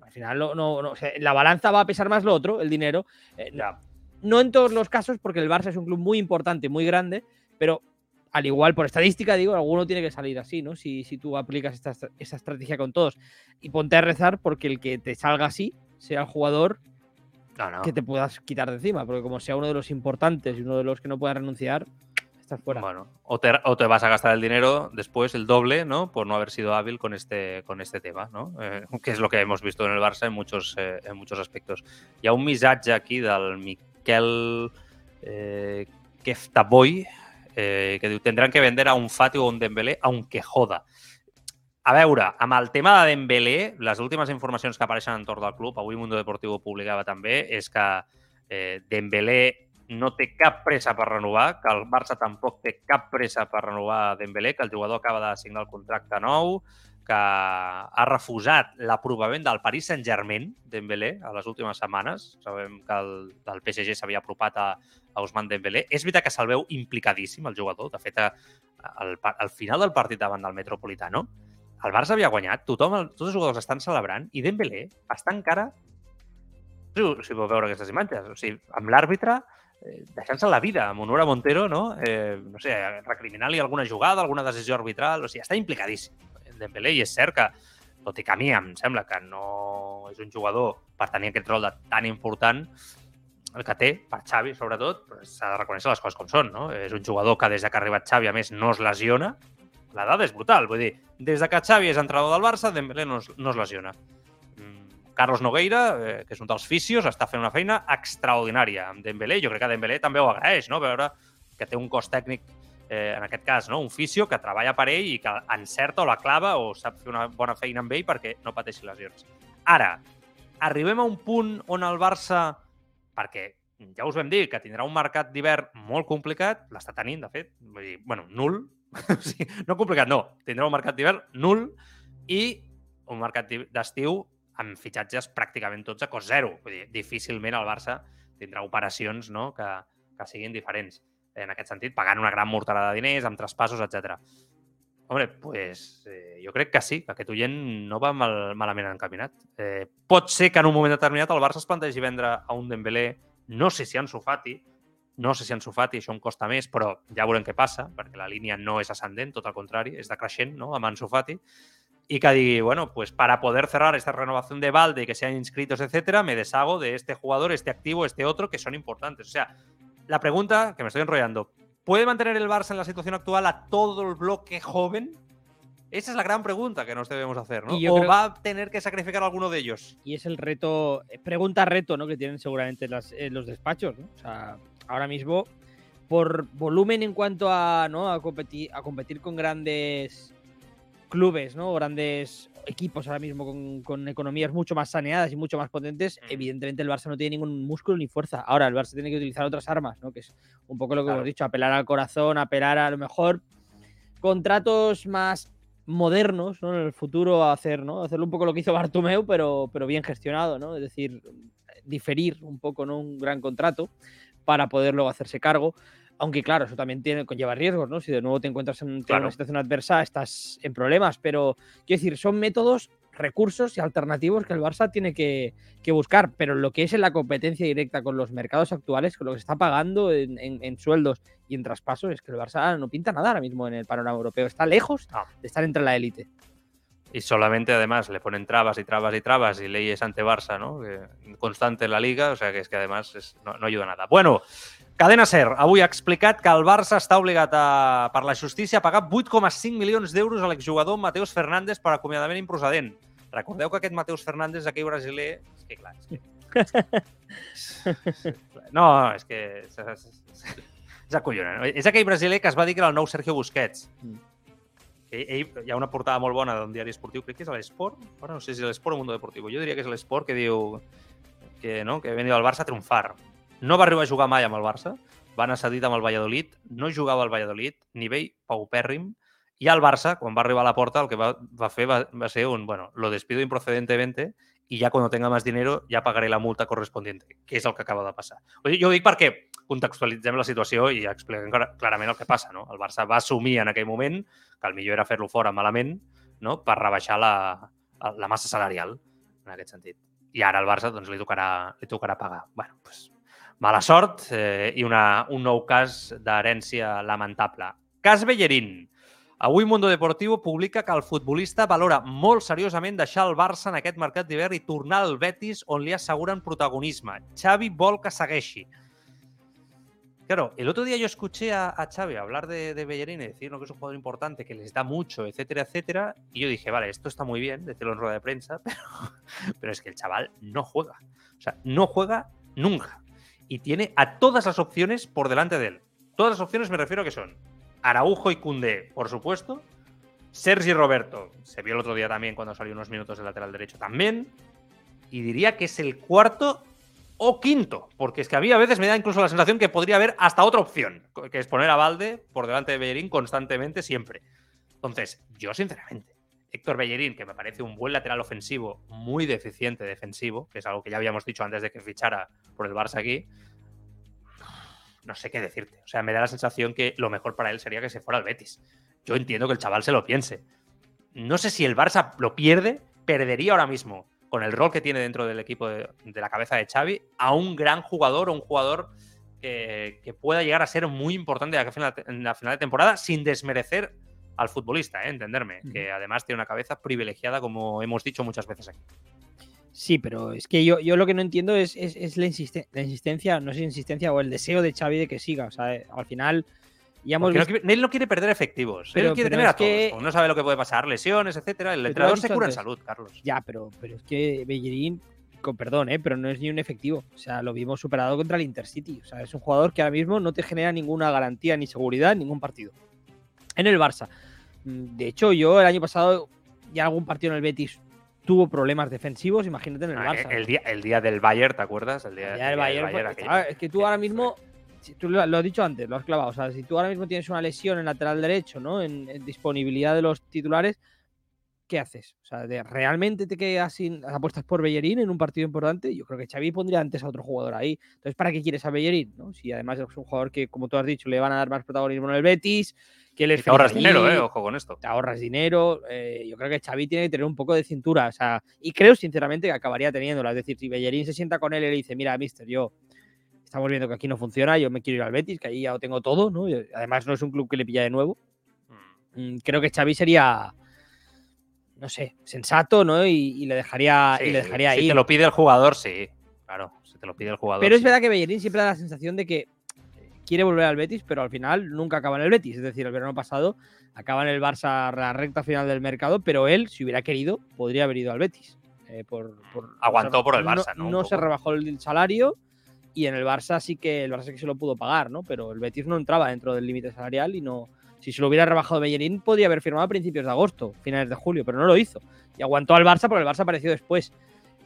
al final no, no, la balanza va a pesar más lo otro, el dinero. Eh, no en todos los casos, porque el Barça es un club muy importante, muy grande, pero al igual por estadística, digo, alguno tiene que salir así, ¿no? Si, si tú aplicas esta, esa estrategia con todos. Y ponte a rezar porque el que te salga así sea el jugador que te puedas quitar de encima, porque como sea uno de los importantes y uno de los que no puedas renunciar, estás fuera. Bueno, o te, vas a gastar el dinero después, el doble, ¿no? Por no haber sido hábil con este, con este tema, ¿no? Eh, que es lo que hemos visto en el Barça en muchos, eh, en muchos aspectos. Hi ha un missatge aquí del Miquel eh, Keftaboy eh, que diu tendrán que vender a un Fati o un Dembélé aunque joda. A veure, amb el tema de Dembélé, les últimes informacions que apareixen entorn del club, avui Mundo Deportivo publicava també, és que eh, Dembélé no té cap pressa per renovar, que el Barça tampoc té cap pressa per renovar Dembélé, que el jugador acaba de signar el contracte nou, que ha refusat l'aprovament del Paris Saint-Germain, Dembélé, a les últimes setmanes. Sabem que el, el PSG s'havia apropat a, a Ousmane Dembélé. És veritat que se'l veu implicadíssim, el jugador. De fet, al, al final del partit davant del Metropolitano, el Barça havia guanyat, tothom, tots els jugadors estan celebrant i Dembélé està encara, si, si vau veure aquestes imatges, o sigui, amb l'àrbitre eh, deixant-se la vida, amb honor a Montero, no? Eh, no sé, recriminant-li alguna jugada, alguna decisió arbitral, o sigui, està implicadíssim Dembélé i és cert que, tot i que a mi em sembla que no és un jugador per tenir aquest rol de tan important, el que té, per Xavi sobretot, s'ha de reconèixer les coses com són, no? És un jugador que des que ha arribat Xavi, a més, no es lesiona, la dada és brutal. Vull dir, des de que Xavi és entrenador del Barça, Dembélé no es, no es lesiona. Mm, Carlos Nogueira, eh, que és un dels fisios, està fent una feina extraordinària amb Dembélé. Jo crec que Dembélé també ho agraeix, no? veure que té un cos tècnic, eh, en aquest cas, no? un fisio que treballa per ell i que encerta o la clava o sap fer una bona feina amb ell perquè no pateixi lesions. Ara, arribem a un punt on el Barça, perquè ja us vam dir que tindrà un mercat d'hivern molt complicat, l'està tenint, de fet, vull dir, bueno, nul, sí, no complicat, no. Tindrà un mercat d'hivern nul i un mercat d'estiu amb fitxatges pràcticament tots a cost zero. Vull dir, difícilment el Barça tindrà operacions no? que, que siguin diferents en aquest sentit, pagant una gran mortalada de diners, amb traspassos, etc. Home, pues, eh, jo crec que sí, que aquest oient no va mal, malament encaminat. Eh, pot ser que en un moment determinat el Barça es plantegi vendre a un Dembélé, no sé si en Sofati, no sé si en Sofati això em costa més, però ja veurem què passa, perquè la línia no és ascendent, tot al contrari, és decreixent, ¿no? amb en Sofati, y que digui, bueno, pues para poder cerrar esta renovación de Valde y que sean inscritos, etcétera, me deshago de este jugador, este activo, este otro, que son importantes. O sea, la pregunta, que me estoy enrollando, ¿puede mantener el Barça en la situación actual a todo el bloque joven? Esa es la gran pregunta que nos debemos hacer, ¿no? ¿O va a tener que sacrificar a alguno de ellos? Y es el reto, pregunta-reto, ¿no? Que tienen seguramente los despachos, ¿no? O sea, ahora mismo, por volumen en cuanto a, ¿no? a, competir, a competir con grandes clubes, ¿no? Grandes equipos ahora mismo con, con economías mucho más saneadas y mucho más potentes, Mm. evidentemente el Barça no tiene ningún músculo ni fuerza. Ahora el Barça tiene que utilizar otras armas, ¿no? Que es un poco lo que Claro. hemos dicho, apelar al corazón, apelar a lo mejor contratos más modernos, ¿no? En el futuro hacer, ¿no? Hacerlo un poco lo que hizo Bartomeu, pero, pero bien gestionado, ¿no? Es decir, diferir un poco, ¿no? Un gran contrato para poder luego hacerse cargo. Aunque claro, eso también tiene, conlleva riesgos, ¿no? Si de nuevo te encuentras en Claro. una situación adversa, estás en problemas. Pero quiero decir, son métodos, recursos y alternativos que el Barça tiene que, que buscar. Pero lo que es en la competencia directa con los mercados actuales, con lo que se está pagando en, en- en sueldos y en traspasos, es que el Barça no pinta nada ahora mismo en el panorama europeo. Está lejos No. de estar entre la élite. Y solamente además le ponen trabas y trabas y trabas y leyes ante Barça, ¿no? Constante en la liga, o sea que es que además és, no, no ayuda nada. Bueno, Cadena Ser avui ha explicat que el Barça està obligat a, per la justícia a pagar 8,5 milions d'euros a l'exjugador Mateus Fernández per acomiadament improcedent. Recordeu que aquest Mateus Fernández, aquell brasiler... És que clar, és que... No, és que... És, és, és, és acollonant. És aquell brasiler que es va dir que era el nou Sergio Busquets. Mm. Ell, ell, hi ha una portada molt bona d'un diari esportiu, crec que és l'Esport, ara no sé si és l'Esport o Mundo Deportivo, jo diria que és l'Esport que diu que, no, que ha venit al Barça a triomfar. No va arribar a jugar mai amb el Barça, va anar cedit amb el Valladolid, no jugava al Valladolid, nivell paupèrrim, i al Barça, quan va arribar a la porta, el que va, va fer va, va ser un, bueno, lo despido improcedentemente y ya cuando tenga más dinero ya pagaré la multa correspondiente, que és el que acaba de passar. Jo ho dic perquè contextualitzem la situació i expliquem clar- clarament el que passa. No? El Barça va assumir en aquell moment que el millor era fer-lo fora malament no? per rebaixar la, la massa salarial, en aquest sentit. I ara al Barça doncs, li, tocarà, li tocarà pagar. bueno, pues, mala sort eh, i una, un nou cas d'herència lamentable. Cas Bellerín. Avui Mundo Deportivo publica que el futbolista valora molt seriosament deixar el Barça en aquest mercat d'hivern i al Betis on li asseguren protagonisme. Xavi vol que. Claro, el otro día yo escuché a, a Xavi hablar de, Bellerín y decir ¿no? que es un jugador importante, que les da mucho, etcétera, etcétera. Y yo dije, vale, esto está muy bien, decirlo en rueda de prensa, pero, pero es que el chaval no juega. O sea, no juega nunca. Y tiene a todas las opciones por delante de él. Todas las opciones me refiero a que son Araujo y Cundé, por supuesto. Sergi Roberto, se vio el otro día también cuando salió unos minutos de lateral derecho también. Y diría que es el cuarto o quinto, porque es que a mí a veces me da incluso la sensación que podría haber hasta otra opción, que es poner a Valde por delante de Bellerín constantemente, siempre. Entonces, yo sinceramente, Héctor Bellerín, que me parece un buen lateral ofensivo, muy deficiente defensivo, que es algo que ya habíamos dicho antes de que fichara por el Barça aquí, no sé qué decirte. O sea, me da la sensación que lo mejor para él sería que se fuera al Betis. Yo entiendo que el chaval se lo piense. No sé si el Barça lo pierde, perdería ahora mismo con el rol que tiene dentro del equipo de, de la cabeza de Xavi a un gran jugador o un jugador que, que pueda llegar a ser muy importante en la final, en la final de temporada sin desmerecer al futbolista, ¿eh? entenderme, que además tiene una cabeza privilegiada, como hemos dicho muchas veces aquí. Sí, pero es que yo, yo lo que no entiendo es, es, es la, la insistencia, no sé si insistencia o el deseo de Xavi de que siga. O sea, eh, al final ya hemos no visto- quiere- él no quiere perder efectivos, Pero- él quiere tener a todos. que- No sabe lo que puede pasar, lesiones, etcétera. El entrenador se cura en salud, Carlos. Ya, pero, pero es que Bellerín, con perdón, ¿eh? pero no es ni un efectivo. O sea, lo vimos superado contra el Intercity. O sea, es un jugador que ahora mismo no te genera ninguna garantía ni seguridad en ningún partido. En el Barça. Mm, De hecho, yo el año pasado ya algún partido en el Betis tuvo problemas defensivos, imagínate en el Ah, Barça. el, día, el día del Bayern, ¿te acuerdas? El día, el Bayern, del estaba- es que tú ahora mismo, si tú lo, lo has dicho antes, lo has clavado. O sea, si tú ahora mismo tienes una lesión en lateral derecho, ¿no? En, en disponibilidad de los titulares, ¿qué haces? O sea, de- ¿realmente te quedas sin apuestas por Bellerín en un partido importante? Yo creo que Xavi pondría antes a otro jugador ahí. Entonces, ¿para qué quieres a Bellerín? ¿no? Si además es un jugador que, como tú has dicho, le van a dar más protagonismo en el Betis, que él es Y te ahorras dinero, ¿eh? Ojo con esto. te ahorras dinero. eh, yo creo que Xavi tiene que tener un poco de cintura. O sea, y creo sinceramente que acabaría teniéndola. Es decir, si Bellerín se sienta con él y le dice, mira, mister, yo estamos viendo que aquí no funciona, yo me quiero ir al Betis, que ahí ya lo tengo todo, ¿no? Y además no es un club que le pilla de nuevo. Mm. Mm, Creo que Xavi sería, no sé, sensato, ¿no? Y, y le dejaría, y Sí, le dejaría si ir. te lo pide el jugador, sí. Claro, si te lo pide el jugador. Pero es verdad que Bellerín siempre da la sensación de que quiere volver al Betis, pero al final nunca acaba en el Betis. Es decir, el verano pasado acaba en el Barça a la recta final del mercado, pero él, si hubiera querido, podría haber ido al Betis. Eh, por, por- Aguantó por el Barça, ¿no? No, se rebajó el salario y en el Barça sí que el Barça sí que se lo pudo pagar, ¿no? Pero el Betis no entraba dentro del límite salarial y no Si se lo hubiera rebajado Bellerín, podría haber firmado a principios de agosto, finales de julio, pero no lo hizo. Y aguantó al Barça porque el Barça apareció después.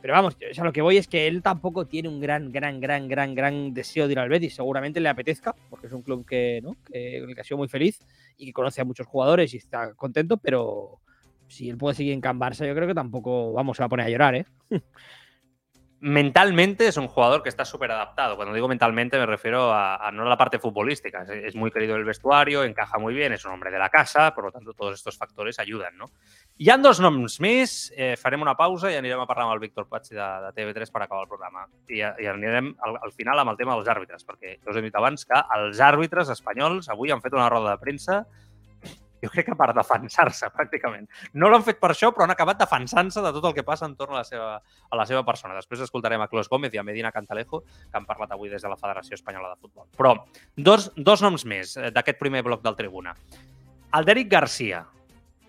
Pero vamos, o sea, lo que voy es que él tampoco tiene un gran, gran, gran, gran, gran deseo de ir al Betis. Seguramente le apetezca, porque es un club que, ¿no? que, que ha sido muy feliz y que conoce a muchos jugadores y está contento, pero si él puede seguir en Can Barça, yo creo que tampoco vamos, se va a poner a llorar, ¿eh? mentalmente es un jugador que está súper adaptado. Cuando digo mentalmente me refiero a, a, no a la parte futbolística. Es, es, muy querido el vestuario, encaja muy bien, es un hombre de la casa, por lo tanto todos estos factors ayuden, no? Hi han dos noms més, eh, farem una pausa i anirem a parlar amb el Víctor Patxi de, de TV3 per acabar el programa. I, i anirem al, al final amb el tema dels àrbitres, perquè us he dit abans que els àrbitres espanyols avui han fet una roda de premsa jo crec que per defensar-se, pràcticament. No l'han fet per això, però han acabat defensant-se de tot el que passa entorn a la seva, a la seva persona. Després escoltarem a Clos Gómez i a Medina Cantalejo, que han parlat avui des de la Federació Espanyola de Futbol. Però dos, dos noms més d'aquest primer bloc del Tribuna. El d'Eric Garcia.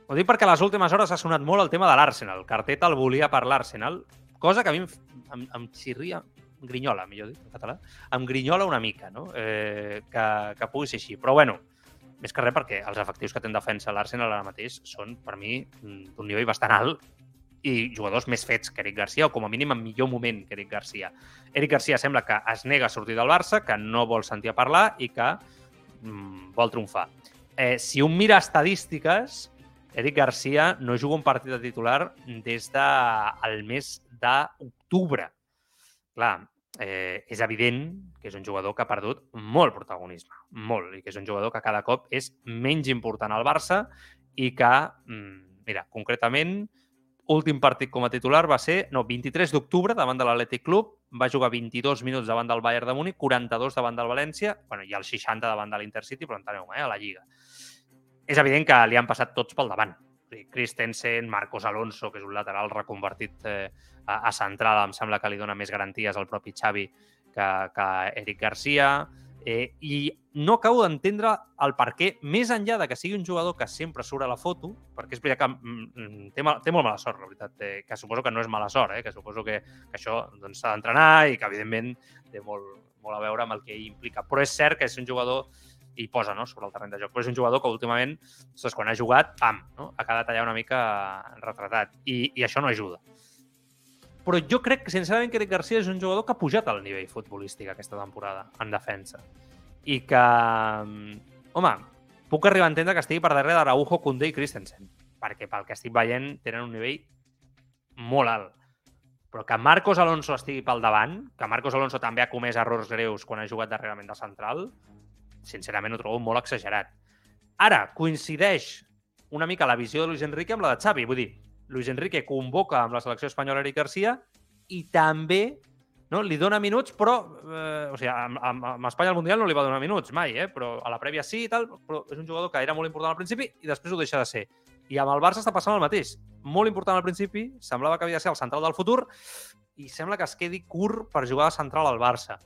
Ho dic perquè a les últimes hores ha sonat molt el tema de l'Arsenal. Carteta el volia per l'Arsenal, cosa que a mi em, em, em xirria, grinyola, millor dit, en català, em grinyola una mica, no? Eh, que, que pugui ser així. Però bueno, més que res perquè els efectius que té en defensa l'Arsenal ara mateix són, per mi, d'un nivell bastant alt i jugadors més fets que Eric Garcia, o com a mínim en millor moment que Eric Garcia. Eric Garcia sembla que es nega a sortir del Barça, que no vol sentir a parlar i que mm, vol triomfar. Eh, si un mira estadístiques, Eric Garcia no juga un partit de titular des del de, mes d'octubre. Clar, eh, és evident que és un jugador que ha perdut molt protagonisme, molt, i que és un jugador que cada cop és menys important al Barça i que, mm, mira, concretament, últim partit com a titular va ser, no, 23 d'octubre davant de l'Atlètic Club, va jugar 22 minuts davant del Bayern de Múnich, 42 davant del València, bueno, i el 60 davant de l'Intercity, però enteneu, eh, a la Lliga. És evident que li han passat tots pel davant. Christensen, Marcos Alonso, que és un lateral reconvertit eh, a, a central, em sembla que li dona més garanties al propi Xavi que, que Eric Garcia. Eh, I no acabo d'entendre el per què, més enllà de que sigui un jugador que sempre surt a la foto, perquè és veritat que mm, mm té, mal, té molt mala sort, la veritat, eh, que suposo que no és mala sort, eh, que suposo que, que això s'ha doncs, d'entrenar i que, evidentment, té molt, molt a veure amb el que implica. Però és cert que és un jugador i posa no, sobre el terreny de joc. Però és un jugador que últimament, ostres, quan ha jugat, pam, no? ha quedat allà una mica retratat. I, I això no ajuda. Però jo crec que, sincerament, que Eric Garcia és un jugador que ha pujat al nivell futbolístic aquesta temporada, en defensa. I que, home, puc arribar a entendre que estigui per darrere d'Araujo, Koundé i Christensen, perquè pel que estic veient tenen un nivell molt alt. Però que Marcos Alonso estigui pel davant, que Marcos Alonso també ha comès errors greus quan ha jugat darrerament de central, sincerament ho trobo molt exagerat. Ara, coincideix una mica la visió de Luis Enrique amb la de Xavi. Vull dir, Luis Enrique convoca amb la selecció espanyola Eric Garcia i també no, li dona minuts, però... Eh, o sigui, amb, amb, amb Espanya al Mundial no li va donar minuts, mai, eh? però a la prèvia sí i tal, però és un jugador que era molt important al principi i després ho deixa de ser. I amb el Barça està passant el mateix. Molt important al principi, semblava que havia de ser el central del futur i sembla que es quedi curt per jugar de central al Barça.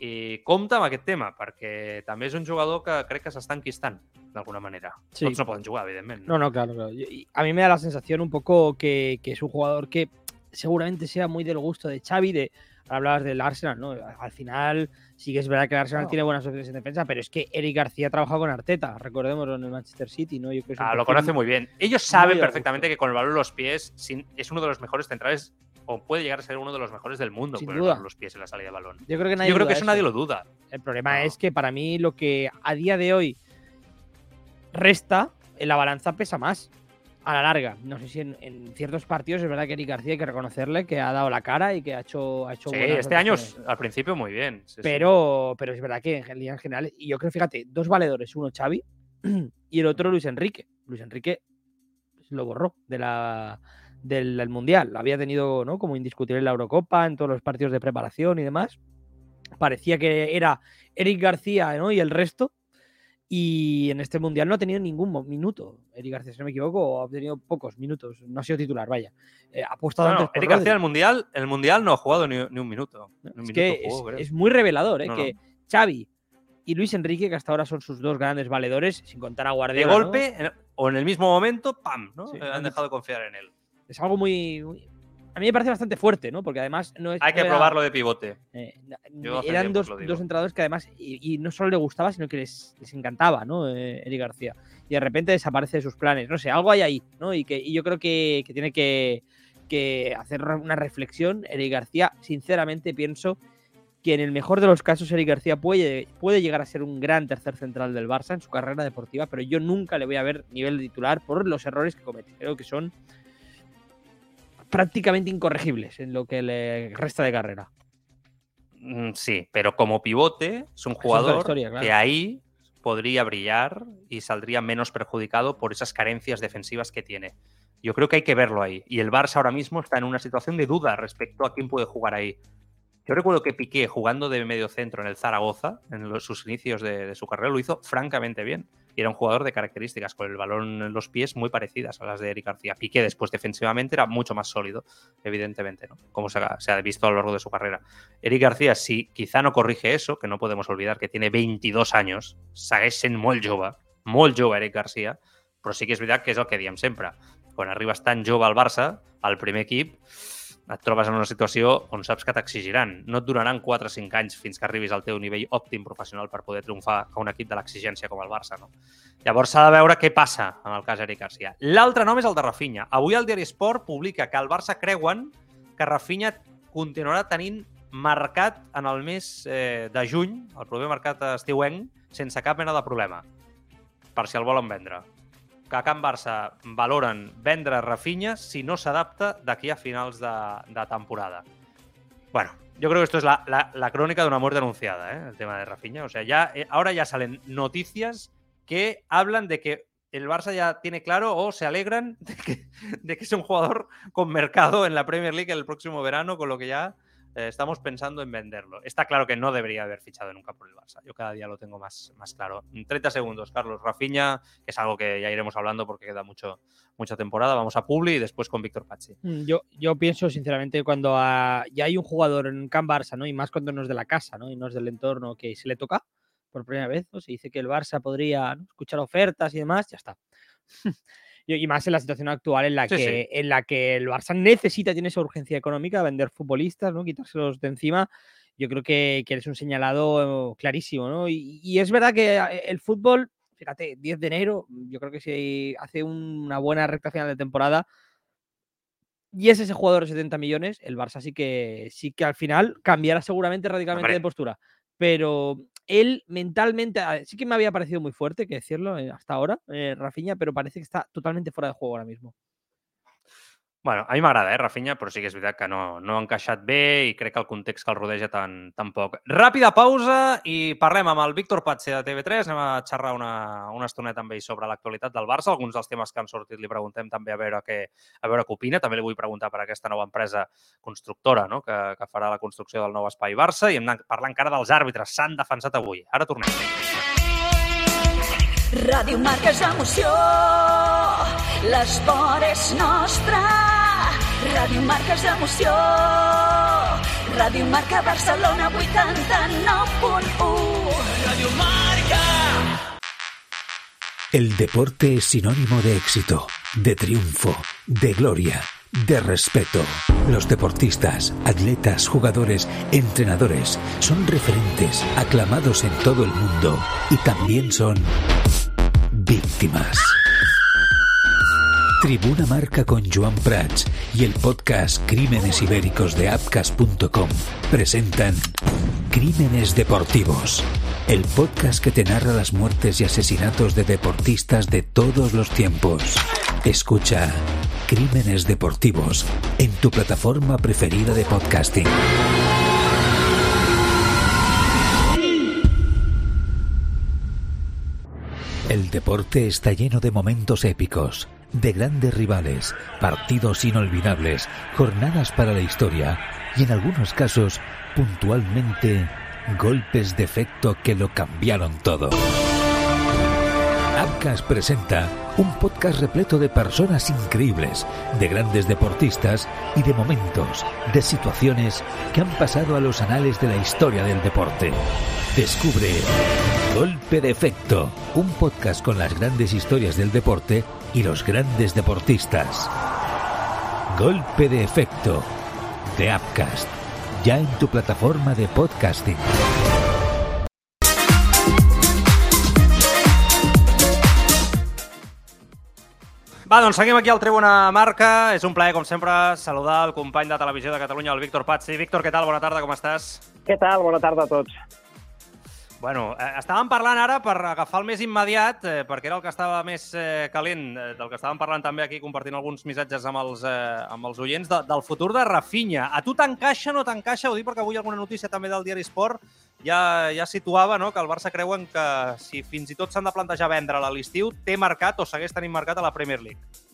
I compta amb aquest tema, perquè també és un jugador que crec que s'està enquistant, d'alguna manera. Sí. Tots no poden jugar, evidentment. No, no, no claro, claro. A mí me da la sensación un poco que, que, es un jugador que seguramente sea muy del gusto de Xavi, de hablabas del Arsenal, ¿no? Al final sí que es verdad que el Arsenal no. tiene buenas opciones en defensa, pero es que Eric García ha trabajado con Arteta, recordémoslo en el Manchester City, ¿no? Yo creo que ah, lo conoce muy bien. Ellos saben perfectamente que con el balón en los pies es uno de los mejores centrales o puede llegar a ser uno de los mejores del mundo Sin con duda. los pies en la salida de balón. Yo creo que, nadie Yo creo que eso nadie lo duda. El problema No. es que para mí lo que a día de hoy resta, en la balanza pesa más a la larga. No sé si en, en ciertos partidos es verdad que Eric García hay que reconocerle que ha dado la cara y que ha hecho, ha hecho Sí, este año al principio muy bien. sí, sí. Pero, pero es verdad que en líneas generales, y yo creo, fíjate, dos valedores, uno Xavi y el otro Luis Enrique. Luis Enrique lo borró de la, del, del Mundial. Había tenido ¿no? como indiscutible en la Eurocopa, en todos los partidos de preparación y demás. Parecía que era Eric García ¿no? y el resto. Y en este Mundial no ha tenido ningún minuto. Eric García, si no me equivoco, ha tenido pocos minutos. No ha sido titular, vaya. Eh, ha apostado No, antes Eric García en el mundial, el mundial no ha jugado ni, ni un minuto. Ni un Es minuto que jugó, es, creo. es muy revelador, ¿eh? No, que Xavi y Luis Enrique, que hasta ahora son sus dos grandes valedores, sin contar a de Guardiola. ¿no? golpe en- o en el mismo momento, ¡pam! ¿no? Sí, Eh, han han dejado de confiar en él. Es algo muy, muy, a mí me parece bastante fuerte, ¿no? Porque además no es. Hay que era- probarlo de pivote. eh, eran dos, dos entrenadores que además, y, y no solo le gustaba, sino que les, les encantaba, ¿no? Eh, Eric García. Y de repente desaparece de sus planes. No sé, algo hay ahí, ¿no? Y, que, y yo creo que, que tiene que, que hacer una reflexión. Eric García, sinceramente, pienso que en el mejor de los casos Eric García puede, puede llegar a ser un gran tercer central del Barça en su carrera deportiva, pero yo nunca le voy a ver nivel de titular por los errores que comete. Creo que son prácticamente incorregibles en lo que le resta de carrera. Mm, Sí, pero como pivote es un jugador historia, claro. que ahí podría brillar y saldría menos perjudicado por esas carencias defensivas que tiene. Yo creo que hay que verlo ahí. Y el Barça ahora mismo está en una situación de duda respecto a quién puede jugar ahí. Yo recuerdo que Piqué, jugando de medio centro en el Zaragoza, en sus inicios de, su carrera, lo hizo francamente bien. Y era un jugador de características con el balón en los pies muy parecidas a las de Eric García. Piqué, después defensivamente, era mucho más sólido, evidentemente, ¿no? Como se ha, visto a lo largo de su carrera. Eric García, si quizá no corrige eso, que no podemos olvidar que tiene 22 anys, segueix sent molt jove, molt jove Eric Garcia, però sí que és veritat que és el que diem sempre. Quan arribes tan jove al Barça, al primer equip, et trobes en una situació on saps que t'exigiran. No et duraran 4 o 5 anys fins que arribis al teu nivell òptim professional per poder triomfar a un equip de l'exigència com el Barça. No? Llavors s'ha de veure què passa en el cas Eric Garcia. L'altre nom és el de Rafinha. Avui el diari Sport publica que el Barça creuen que Rafinha continuarà tenint mercat en el mes eh, de juny, el proper mercat estiuenc, sense cap mena de problema, per si el volen vendre. Que a Can Barça valoren vendre Rafinha si no s'adapta d'aquí a finals de, de temporada. Bueno, yo creo que esto es la, crónica de una muerte anunciada, ¿eh? el tema de Rafinha. O sea, ya eh, ahora ya salen noticias que hablan de que el Barça ya tiene claro o se alegran de que es un jugador con mercado en la Premier League el próximo verano, con lo que ya eh, estamos pensando en venderlo. Está claro que no debería haber fichado nunca por el Barça. Yo cada día lo tengo más, más claro. En 30 segundos, Carlos. Rafinha, que es algo que ya iremos hablando porque queda mucho, mucha temporada. Vamos a Publi y después con Víctor Pachi. Mm, Yo, yo pienso, sinceramente, cuando ya hay un jugador en Can Barça, ¿no? Y más cuando no es de la casa, ¿no? Y no es del entorno que se le toca por primera vez, ¿no? Se dice que el Barça podría escuchar ofertas y demás, ya está. y más en la situación actual en la, Sí, que, en la que el Barça necesita, tiene esa urgencia económica, vender futbolistas, ¿no? Quitárselos de encima. Yo creo que, que eres un señalado clarísimo, ¿no? Y, y es verdad que eh, el fútbol, fíjate, 10 de enero, yo creo que si hace una buena recta final de temporada, y es ese jugador de 70 millones, el Barça sí que, sí que al final cambiará seguramente radicalmente Hombre. de postura. Pero él mentalmente sí que me había parecido muy fuerte, que decirlo, eh, hasta ahora, eh, Rafinha, pero parece que está totalmente fuera de juego ahora mismo. Bueno, a mi m'agrada, eh, Rafinha, però sí que és veritat que no, no ha encaixat bé i crec que el context que el rodeja tan, tampoc. Ràpida pausa i parlem amb el Víctor Patxe de TV3. Anem a xerrar una, una estoneta amb ell sobre l'actualitat del Barça. Alguns dels temes que han sortit li preguntem també a veure què, a veure què opina. També li vull preguntar per aquesta nova empresa constructora no? que, que farà la construcció del nou espai Barça i hem anat parlant encara dels àrbitres. S'han defensat avui. Ara tornem. Ràdio Marca és emoció, l'esport és nostre. Ràdio Marca és emoció, Ràdio Marca Barcelona 89.1. Ràdio Marca. El deporte es sinónimo de éxito, de triunfo, de gloria, de respeto. Los deportistas, atletas, jugadores, entrenadores son referentes, aclamados en todo el mundo y también son víctimas. Tribuna Marca con Joan Prats y el podcast Crímenes Ibéricos de Apcas.com presentan Crímenes Deportivos, el podcast que te narra las muertes y asesinatos de deportistas de todos los tiempos. Escucha Crímenes Deportivos en tu plataforma preferida de podcasting. El deporte está lleno de momentos épicos, de grandes rivales, partidos inolvidables, jornadas para la historia y en algunos casos, puntualmente, golpes de efecto que lo cambiaron todo. Abcas presenta un podcast repleto de personas increíbles, de grandes deportistas y de momentos, de situaciones que han pasado a los anales de la historia del deporte. Descubre Golpe de Efecto, un podcast con las grandes historias del deporte y los grandes deportistas. Golpe de efecto de Upcast, ya en tu plataforma de podcasting. Va, doncs seguim aquí al Tribuna Marca. És un plaer, com sempre, saludar el company de Televisió de Catalunya, el Víctor Pazzi. Víctor, què tal? Bona tarda, com estàs? Què tal? Bona tarda a tots. Bueno, eh, estàvem parlant ara per agafar el més immediat, eh, perquè era el que estava més eh, calent, eh, del que estàvem parlant també aquí, compartint alguns missatges amb els, eh, amb els oients, de, del futur de Rafinha. A tu t'encaixa o no t'encaixa? Ho dic perquè avui alguna notícia també del diari Sport ja, ja situava no, que el Barça creuen que si fins i tot s'han de plantejar vendre-la a l'estiu, té marcat o segueix tenint marcat a la Premier League.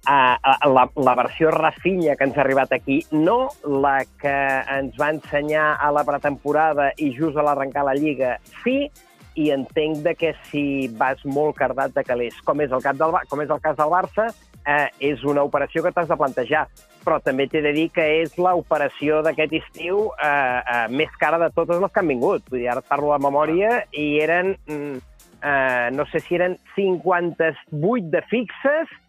Uh, la, la versió Rafinha que ens ha arribat aquí, no la que ens va ensenyar a la pretemporada i just a l'arrencar la Lliga, sí, i entenc de que si vas molt cardat de calés, com és el, cap del, com és el cas del Barça, eh, és una operació que t'has de plantejar. Però també t'he de dir que és l'operació d'aquest estiu eh, eh, més cara de totes les que han vingut. Vull dir, ara parlo de memòria i eren, mm, eh, no sé si eren 58 de fixes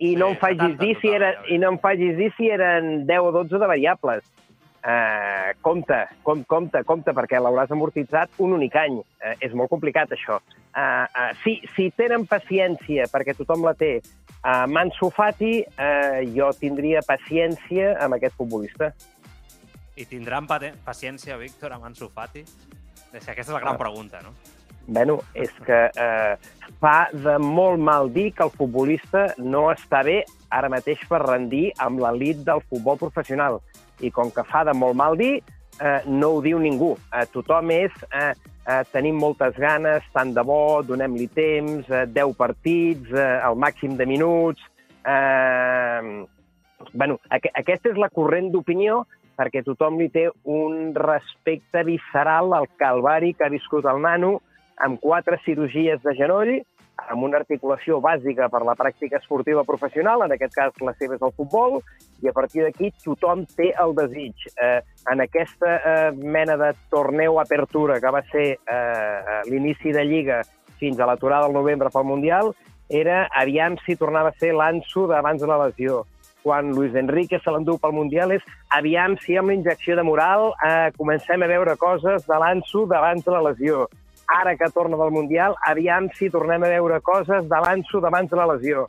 i no Sí, em facis 70 dir si veig. i no em facis dir si eren 10 o 12 de variables. Uh, compte, com, compte, compte, perquè l'hauràs amortitzat un únic any. Uh, és molt complicat, això. Uh, uh, si, si tenen paciència, perquè tothom la té, uh, Mansu Fati, uh, jo tindria paciència amb aquest futbolista. I tindran paciència, Víctor, amb Ansu Fati? Aquesta és la gran Ah. pregunta, no? Bueno, és que eh, fa de molt mal dir que el futbolista no està bé ara mateix per rendir amb l'elit del futbol professional. I com que fa de molt mal dir, eh, no ho diu ningú. Eh, tothom és eh, eh, tenim moltes ganes, tant de bo, donem-li temps, eh, 10 partits, eh, el màxim de minuts... Eh, bueno, aqu aquesta és la corrent d'opinió perquè tothom li té un respecte visceral al calvari que ha viscut el nano amb quatre cirurgies de genoll, amb una articulació bàsica per la pràctica esportiva professional, en aquest cas la seva és el futbol, i a partir d'aquí tothom té el desig. Eh, en aquesta eh, mena de torneu apertura que va ser eh, l'inici de Lliga fins a l'aturada del novembre pel Mundial, era aviam si tornava a ser l'Anso d'abans de la lesió. Quan Luis Enrique se l'endú pel Mundial és aviam si amb la injecció de moral eh, comencem a veure coses de l'Anso d'abans de la lesió ara que torna del Mundial, aviam si tornem a veure coses de l'Anso d'abans de la lesió.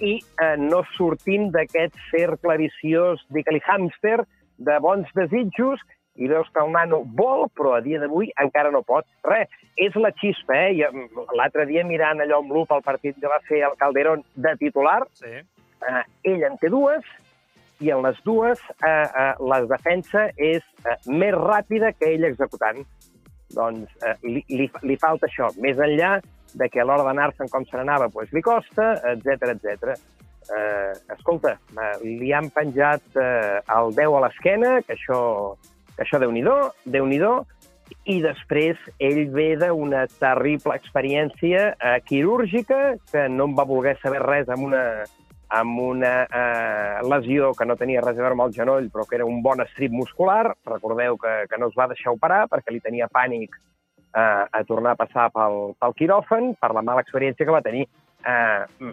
I eh, no sortim d'aquest cercle viciós, digue-li hàmster, de bons desitjos, i veus que el nano vol, però a dia d'avui encara no pot. Res, és la xispa, eh? Mm, L'altre dia mirant allò amb l'UP el partit que va fer el Calderón de titular, Sí. eh, ell en té dues, i en les dues eh, eh, la defensa és eh, més ràpida que ell executant. Doncs eh, li, li, li falta això, més enllà de que a l'hora d'anar-se'n com se n'anava pues, li costa, etc etc. Eh, escolta, eh, li han penjat eh, el 10 a l'esquena, que això, que això déu-n'hi-do, déu nhi déu i després ell ve d'una terrible experiència eh, quirúrgica que no en va voler saber res amb una, amb una eh, lesió que no tenia res a veure amb el genoll, però que era un bon estrip muscular. Recordeu que, que no es va deixar operar perquè li tenia pànic eh, a tornar a passar pel, pel quiròfan per la mala experiència que va tenir. Eh,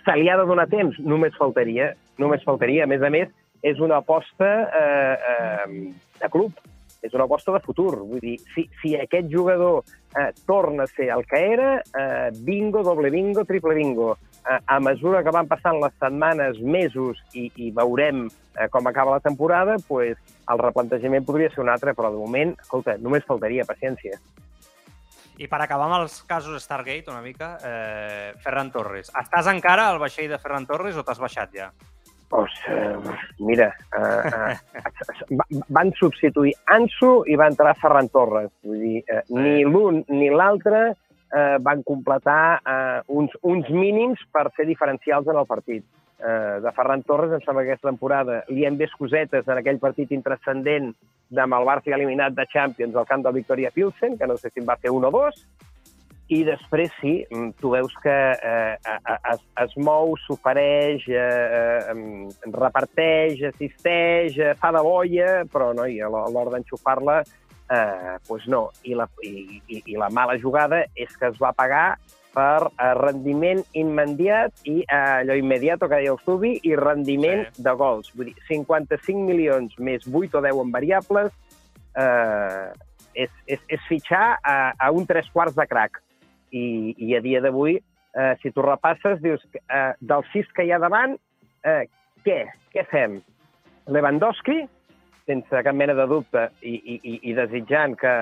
se li ha de donar temps, només faltaria, només faltaria. A més a més, és una aposta eh, eh, de club, és una aposta de futur. Vull dir, si, si aquest jugador eh, torna a ser el que era, eh, bingo, doble bingo, triple bingo. A mesura que van passant les setmanes, mesos, i, i veurem eh, com acaba la temporada, pues, el replantejament podria ser un altre, però de moment, escolta, només faltaria paciència. I per acabar amb els casos Stargate una mica, eh, Ferran Torres. Estàs encara al vaixell de Ferran Torres o t'has baixat ja? Pues, eh, mira, eh, eh, va- van substituir Ansu i va entrar Ferran Torres. Vull dir, eh, ni l'un ni l'altre eh, van completar eh, uns, uns mínims per ser diferencials en el partit. Eh, de Ferran Torres, em sembla que aquesta temporada li hem vist cosetes en aquell partit intrascendent de el Barça eliminat de Champions al camp del Victoria Pilsen, que no sé si en va fer un o dos, i després sí, mm, tu veus que eh, es, es mou, s'ofereix, eh, eh, reparteix, assisteix, eh, fa de boia, però no, i a l'hora a l'hora d'enxufar-la, eh, pues no. I la, i, i, I la mala jugada és que es va pagar per uh, rendiment immediat i uh, allò immediat, que deia el Subi, i rendiment Sí. de gols. Vull dir, 55 milions més 8 o 10 en variables eh, és, és, és fitxar a, a un tres quarts de crack. I, i a dia d'avui, eh, si tu repasses, dius, eh, dels sis que hi ha davant, eh, què? Què fem? Lewandowski, sense cap mena de dubte, i, i, i- desitjant que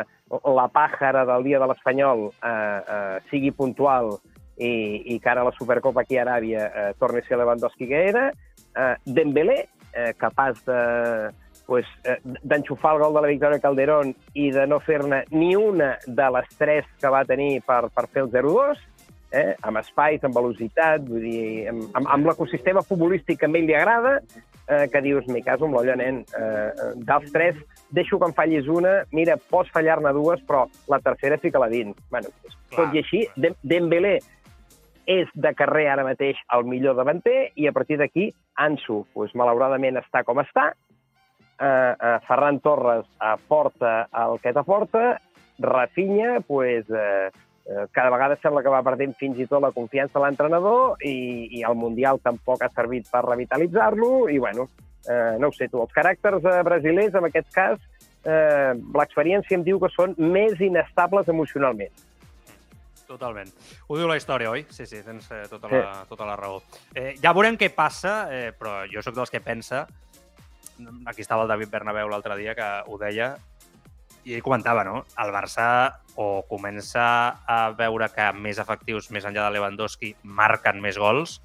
la pàjara del dia de l'Espanyol eh, eh, sigui puntual i, i que ara la Supercopa aquí a Aràbia eh, torni a ser Lewandowski que era, eh, Dembélé, eh, capaç de pues, eh, d'enxufar el gol de la victòria Calderón i de no fer-ne ni una de les tres que va tenir per, per fer el 0-2, eh, amb espais, amb velocitat, vull dir, amb, amb, amb l'ecosistema futbolístic que a ell li agrada, eh, que dius, mi caso amb l'olla, nen, eh, eh, dels tres, deixo que em fallis una, mira, pots fallar-ne dues, però la tercera fica-la dins. Bueno, tot i així, Dem Dembélé és de carrer ara mateix el millor davanter i a partir d'aquí Ansu, pues, malauradament, està com està, eh, eh, Ferran Torres aporta el que t'aporta, Rafinha, pues, eh, cada vegada sembla que va perdent fins i tot la confiança a l'entrenador i, i el Mundial tampoc ha servit per revitalitzar-lo i, bueno, eh, no ho sé tu, els caràcters eh, brasilers, en aquest cas, eh, l'experiència em diu que són més inestables emocionalment. Totalment. Ho diu la història, oi? Sí, sí, tens eh, tota, la, tota la raó. Eh, ja veurem què passa, eh, però jo sóc dels que pensa... Aquí estava el David Bernabéu l'altre dia, que ho deia, i ell comentava, no? El Barça o comença a veure que més efectius, més enllà de Lewandowski, marquen més gols,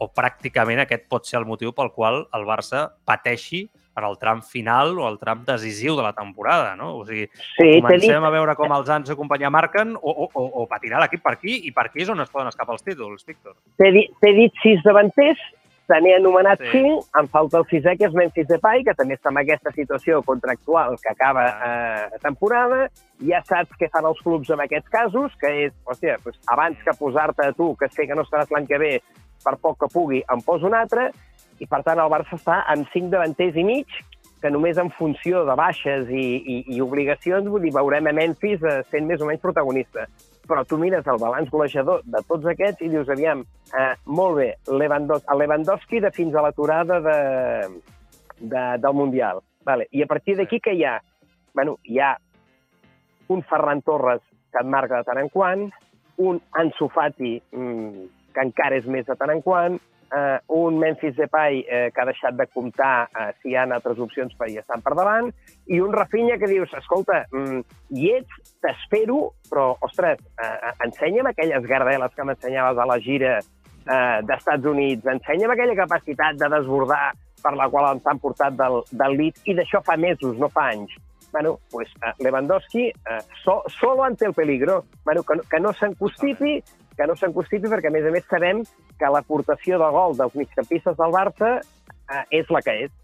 o pràcticament aquest pot ser el motiu pel qual el Barça pateixi en el tram final o el tram decisiu de la temporada, no? O sigui, Sí, comencem a veure com els Ans i companyia marquen o, o, o, o patirà l'equip per aquí i per aquí és on es poden escapar els títols, Víctor. t'he dit, dit sis davanters, te n'he anomenat Sí. cinc, em falta el sisè, que és Memphis Depay, que també està en aquesta situació contractual que acaba Ah. eh, temporada. Ja saps què fan els clubs en aquests casos, que és, hòstia, doncs, abans que posar-te a tu, que sé que no estaràs l'any que ve, per poc que pugui, en poso un altre, i per tant el Barça està amb cinc davanters i mig, que només en funció de baixes i, i, i obligacions, vull dir, veurem a Memphis eh, sent més o menys protagonista. Però tu mires el balanç golejador de tots aquests i dius, aviam, eh, molt bé, Lewandowski, el Lewandowski de fins a l'aturada de, de, del Mundial. Vale. I a partir d'aquí què hi ha? Bueno, hi ha un Ferran Torres que et marca de tant en quant, un Ansu Fati mm, que encara és més de tant en quant, eh, un Memphis Depay eh, que ha deixat de comptar eh, si hi ha altres opcions per hi estan per davant, i un Rafinha que dius, escolta, mm, hi ets, t'espero, però, ostres, eh, ensenya'm aquelles gardeles que m'ensenyaves a la gira eh, d'Estats Units, ensenya'm aquella capacitat de desbordar per la qual ens han portat del, del lit, i d'això fa mesos, no fa anys. Bueno, pues eh, Lewandowski eh, so, solo ante el peligro. Bueno, que, que no s'encostipi, que no s'encostipi, perquè a més a més sabem que l'aportació de gol dels migcampistes del Barça eh, és la que és.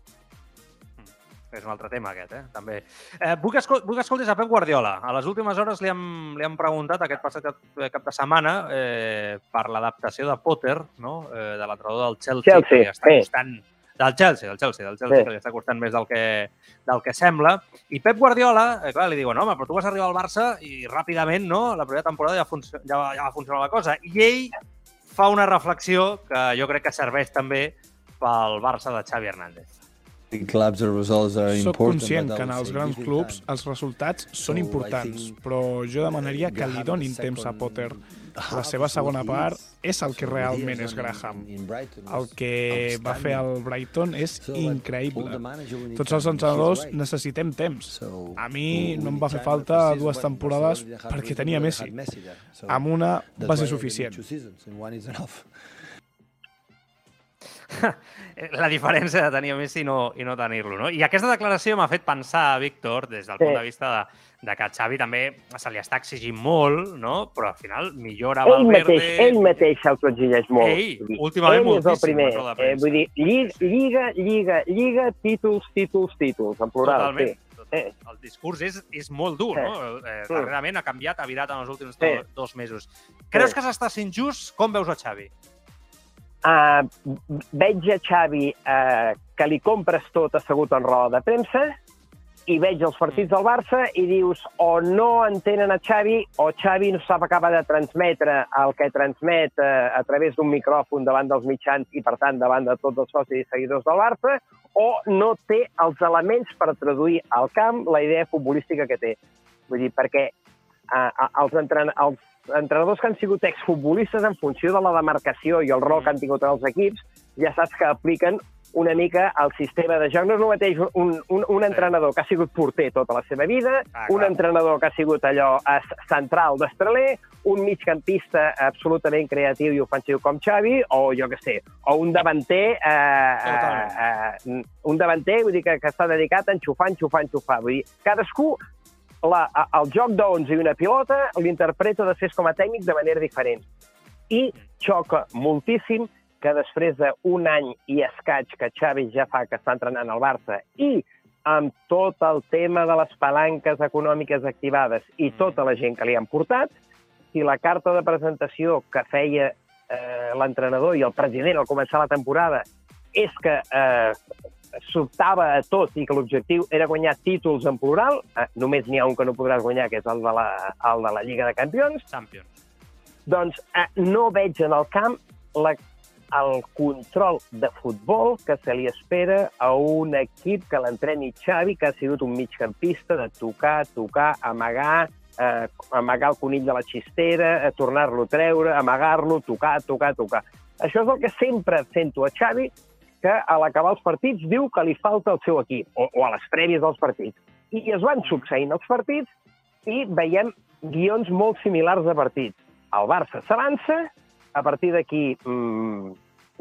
És un altre tema, aquest, eh? també. Eh, vull, que escol vull que escoltis a Pep Guardiola. A les últimes hores li hem, li hem preguntat aquest passat cap, cap de setmana eh, per l'adaptació de Potter, no? eh, de l'entrenador del Chelsea, Chelsea, que està sí. Del Chelsea, del Chelsea, del Chelsea, Sí. que li està costant més del que, del que sembla. I Pep Guardiola, eh, clar, li diuen, home, però tu vas arribar al Barça i ràpidament, no?, la primera temporada ja, func ja, va- ja va funcionar la cosa. I ell fa una reflexió que jo crec que serveix també pel Barça de Xavi Hernández. Soc conscient que en els grans clubs els resultats són importants, però jo demanaria que li donin temps a Potter. La seva segona part és el que realment és Graham. El que va fer el Brighton és increïble. Tots els entrenadors necessitem temps. A mi no em va fer falta dues temporades perquè tenia Messi. Amb una va ser suficient. La diferència de tenir Messi i no, i no tenir-lo. No? I aquesta declaració m'ha fet pensar, Víctor, des del Sí. punt de vista de, de que a Xavi també se li està exigint molt, no? però al final millora Ell Valverde... mateix, ell mateix s'autoexigeix molt. Dir, últimament ell és el moltíssim, primer. Eh, vull dir, lli- lliga, lliga, lliga, títols, títols, títols, en plural. Totalment. Sí. Totalment. El discurs és, és molt dur, Sí. no? Eh, Mm. darrerament ha canviat, ha virat en els últims do, dos mesos. Creus Sí. que s'està sent just? Com veus a Xavi? Uh, veig a Xavi uh, que li compres tot assegut en roda de premsa i veig els partits del Barça i dius o no entenen a Xavi o Xavi no sap acabar de transmetre el que transmet eh, a través d'un micròfon davant dels mitjans i, per tant, davant de tots els socis i seguidors del Barça o no té els elements per traduir al camp la idea futbolística que té. Vull dir, perquè eh, els, entren els entrenadors que han sigut exfutbolistes en funció de la demarcació i el rol que han tingut els equips, ja saps que apliquen una mica el sistema de joc. No és el mateix un, un, un entrenador que ha sigut porter tota la seva vida, Ah, un clar. entrenador que ha sigut allò eh, central d'estraler, un migcampista absolutament creatiu i ofensiu com Xavi, o jo que sé, o un davanter, eh, eh, eh, un davanter, vull dir, que, que està dedicat a enxufar, enxufar, enxufar. Vull dir, cadascú la, el joc d'11 i una pilota l'interpreta després com a tècnic de manera diferent. I xoca moltíssim que després d'un any i escaig que Xavi ja fa que està entrenant al Barça i amb tot el tema de les palanques econòmiques activades i tota la gent que li han portat, si la carta de presentació que feia eh, l'entrenador i el president al començar la temporada és que eh, s'optava a tot i que l'objectiu era guanyar títols en plural, eh, només n'hi ha un que no podràs guanyar, que és el de la, el de la Lliga de Campions, Champions. doncs eh, no veig en el camp la, el control de futbol que se li espera a un equip que l'entreni Xavi, que ha sigut un migcampista de tocar, tocar, amagar, eh, amagar el conill de la xistera, eh, tornar-lo a treure, amagar-lo, tocar, tocar, tocar. Això és el que sempre sento a Xavi, que a l'acabar els partits diu que li falta el seu equip, o, o a les prèvies dels partits. I es van succeint els partits i veiem guions molt similars de partits. El Barça s'avança, a partir d'aquí mm,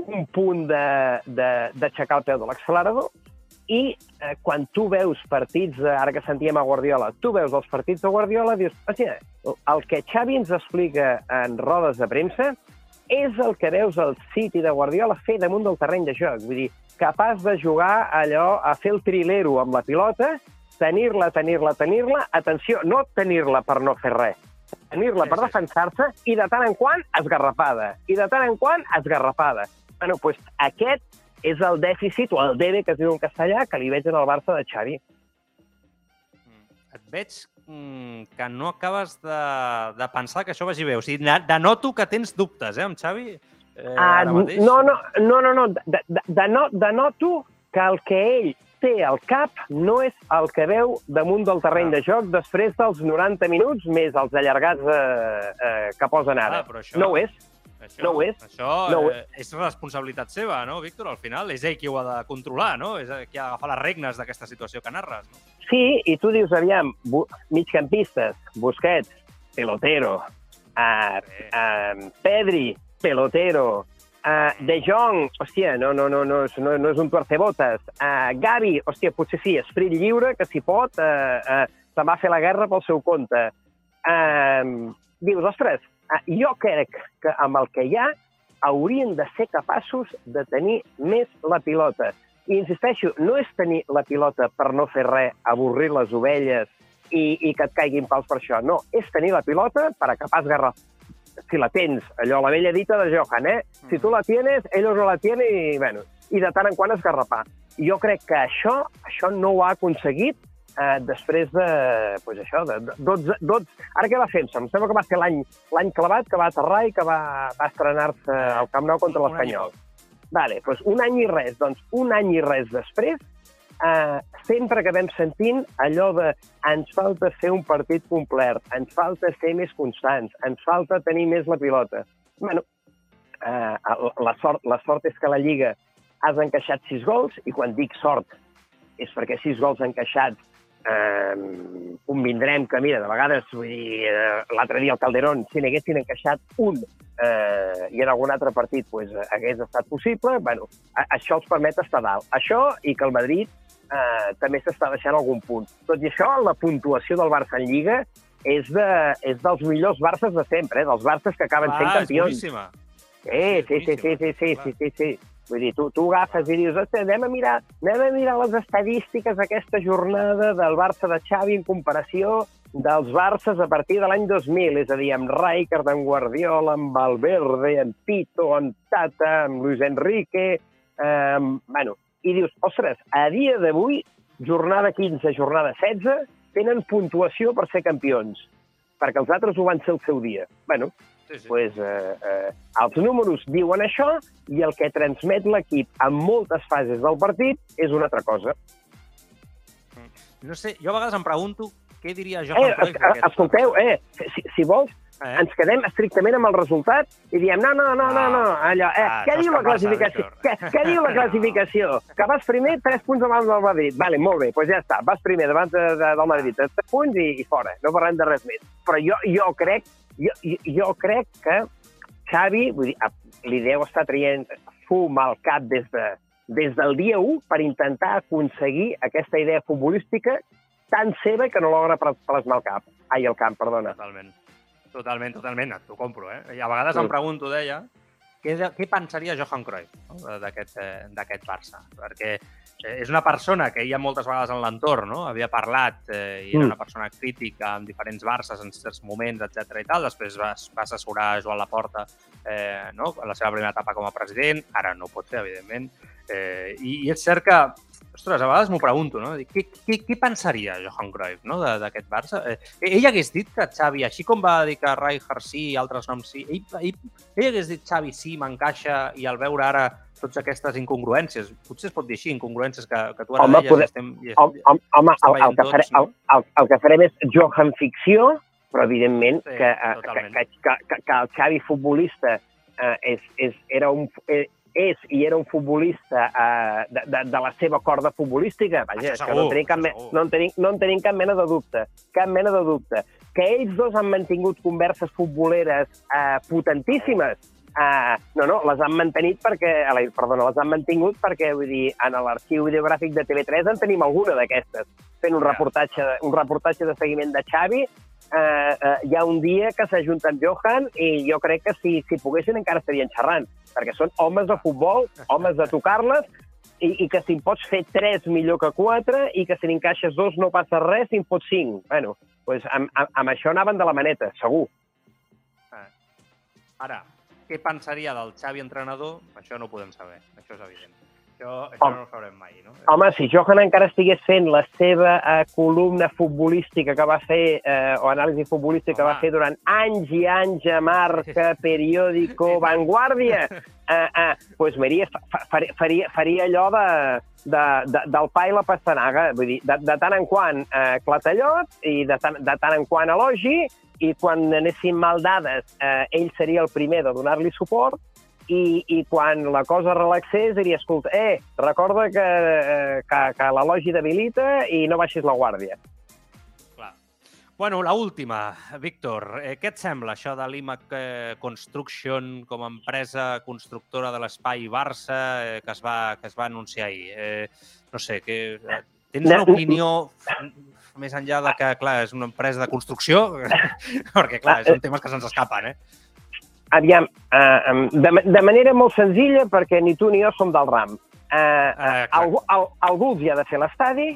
un punt d'aixecar de, el peu de l'accelerador i eh, quan tu veus partits, eh, ara que sentíem a Guardiola, tu veus els partits de Guardiola dius, hòstia, el que Xavi ens explica en rodes de premsa és el que veus el City de Guardiola fer damunt del terreny de joc. Vull dir, capaç de jugar allò, a fer el trilero amb la pilota, tenir-la, tenir-la, tenir-la, atenció, no tenir-la per no fer res, tenir-la Sí, per sí, defensar-se i de tant en quant esgarrapada. I de tant en quant esgarrapada. Bueno, doncs aquest és el dèficit, o el debe, que es diu en castellà, que li veig en el Barça de Xavi. Et veig mm, que no acabes de, de pensar que això vagi bé. O sigui, denoto que tens dubtes, eh, amb Xavi? Eh, ara mateix. no, no, no, no, no. De, de, de, no, denoto que el que ell té al cap no és el que veu damunt del terreny Ah. de joc després dels 90 minuts més els allargats eh, eh, que posen ara. Ah, però això- No ho és. Això, no ho és. Això No ho eh, és responsabilitat seva, no, Víctor? Al final és ell qui ho ha de controlar, no? És qui ha d'agafar les regnes d'aquesta situació que narres, no? Sí, i tu dius, aviam, bu migcampistes, Busquets, pelotero, uh, uh, Pedri, pelotero, uh, De Jong, hòstia, no, no, no, no, no, no és un tuercebotes, uh, Gavi, hòstia, potser sí, esprit lliure, que si pot, uh, uh, se'n va fer la guerra pel seu compte. Uh, dius, ostres, uh, jo crec que amb el que hi ha haurien de ser capaços de tenir més la pilota. I insisteixo, no és tenir la pilota per no fer res, avorrir les ovelles i, i que et caiguin pals per això. No, és tenir la pilota per acabar esgarraf. Si la tens, allò, la vella dita de Johan, eh? Si tu la tienes, ellos no la tienen i, bueno, i de tant en quant esgarrapar. I jo crec que això, això no ho ha aconseguit eh, després de, pues això, de 12, 12... Ara què va fer? Em sembla que va ser l'any l'any clavat, que va aterrar i que va, va estrenar-se al Camp Nou contra l'Espanyol. Vale, doncs un any i res. Doncs un any i res després, eh, sempre vam sentint allò de ens falta fer un partit complet, ens falta ser més constants, ens falta tenir més la pilota. bueno, eh, la, sort, la sort és que la Lliga has encaixat sis gols, i quan dic sort és perquè sis gols encaixats eh, convindrem que, mira, de vegades, vull dir, eh, l'altre dia al Calderón, si n'haguessin encaixat un eh, i en algun altre partit pues, hagués estat possible, bueno, això els permet estar dalt. Això i que el Madrid eh, també s'està deixant algun punt. Tot i això, la puntuació del Barça en Lliga és, de, és dels millors Barces de sempre, eh? dels Barces que acaben sent Ah, és campions. boníssima. Sí, sí, sí, sí, sí, sí, sí, sí, sí. Vull dir, tu, tu agafes i dius, "Ostres, anem a mirar, anem a mirar les estadístiques d'aquesta jornada del Barça de Xavi en comparació dels Barces a partir de l'any 2000, és a dir, amb Rijkaard, amb Guardiola, amb Valverde, amb Pito, amb Tata, amb Luis Enrique... Eh, bueno, i dius, ostres, a dia d'avui jornada 15, jornada 16, tenen puntuació per ser campions, perquè els altres ho van ser el seu dia. bueno, Sí, sí. pues, eh, eh, els números diuen això i el que transmet l'equip en moltes fases del partit és una altra cosa. No sé, jo a vegades em pregunto què diria Johan Eh, Cruyff escolteu, eh, si, si vols, Eh? ens quedem estrictament amb el resultat i diem, no, no, no, no, no, allò, eh, Ah, què diu la classificació? Què, què diu la classificació? Que vas primer, 3 punts davant del Madrid. Vale, molt bé, doncs ja està, vas primer davant de, de, del Madrid, 3 punts i, i fora, no parlem de res més. Però jo, jo crec, jo, jo, crec que Xavi, vull dir, li deu estar traient fum al cap des, de, des del dia 1 per intentar aconseguir aquesta idea futbolística tan seva que no logra pla- plasmar el cap. Ai, el camp, perdona. Totalment. Totalment, totalment, t'ho compro, eh? I a vegades Sí. em pregunto, deia, què, què pensaria Johan Cruyff no? d'aquest eh, d'aquest Barça? Perquè és una persona que ella moltes vegades en l'entorn no? havia parlat eh, i era Mm. una persona crítica en diferents Barces en certs moments, etc i tal. Després va, va assessorar Joan Laporta eh, no? en la seva primera etapa com a president. Ara no pot fer, evidentment. Eh, i, I és cert que, ostres, a vegades m'ho pregunto, no? Dic, Què, què, què pensaria Johan Cruyff no? d'aquest Barça? Eh, ell hagués dit que Xavi, així com va dir que Rijkaard sí i altres noms sí, ell, ell, ell hagués dit Xavi sí, m'encaixa, i al veure ara totes aquestes incongruències, potser es pot dir així, incongruències que, que tu ara Home, deies poder- estem... I, Home, home, home Està el, el, que faré, tots, no? el, el, el que farem és Johan ficció, però evidentment Sí, que, eh, que, totalment. que, que, que, que el Xavi futbolista eh, és, és, era un, eh, és i era un futbolista eh, de, de, de la seva corda futbolística. Vaja, Això que no en, segur, tenim cap, me, segur. no, en tenim, no en tenim cap mena de dubte. Cap mena de dubte. Que ells dos han mantingut converses futboleres eh, potentíssimes, Uh, no, no, les han mantenit perquè, perdona, les han mantingut perquè, vull dir, en l'arxiu ideogràfic de TV3 en tenim alguna d'aquestes, fent un reportatge, un reportatge de seguiment de Xavi. Uh, uh, hi ha un dia que s'ajunta amb Johan i jo crec que si, si poguessin encara estarien xerrant, perquè són homes de futbol, homes de tocar-les, i, i que si en pots fer tres millor que quatre i que si n'encaixes dos no passa res si en fots cinc. Bueno, pues amb, amb, amb això anaven de la maneta, segur. Ara, què pensaria del Xavi entrenador? Això no ho podem saber, això és evident. Això, això Home. no ho sabrem mai, no? Home, si Johan encara estigués fent la seva eh, columna futbolística que va fer, eh, o anàlisi futbolística que va Home. fer durant anys i anys a Marca, Periódico, Vanguardia, eh, eh, pues Maria fa, fa, faria, faria, faria allò de, de, de, del pa i la pastanaga. Vull dir, de, de tant en quant eh, clatellot i de tant, de tant en quant elogi, i quan anessin mal dades, eh, ell seria el primer de donar-li suport, i, i quan la cosa relaxés diria, escolta, eh, recorda que, eh, que, que l'elogi debilita i no baixis la guàrdia. Clar. Bueno, la última, Víctor, eh, què et sembla això de l'IMAC eh, Construction com a empresa constructora de l'espai Barça eh, que, es va, que es va anunciar ahir? Eh, no sé, que, eh, tens una opinió més enllà de que, clar, és una empresa de construcció? Perquè, clar, són temes que se'ns escapen, eh? Aviam, eh, em, de, de manera molt senzilla, perquè ni tu ni jo som del RAM. Eh, eh, clar. algú, al, algú els hi ha de fer l'estadi,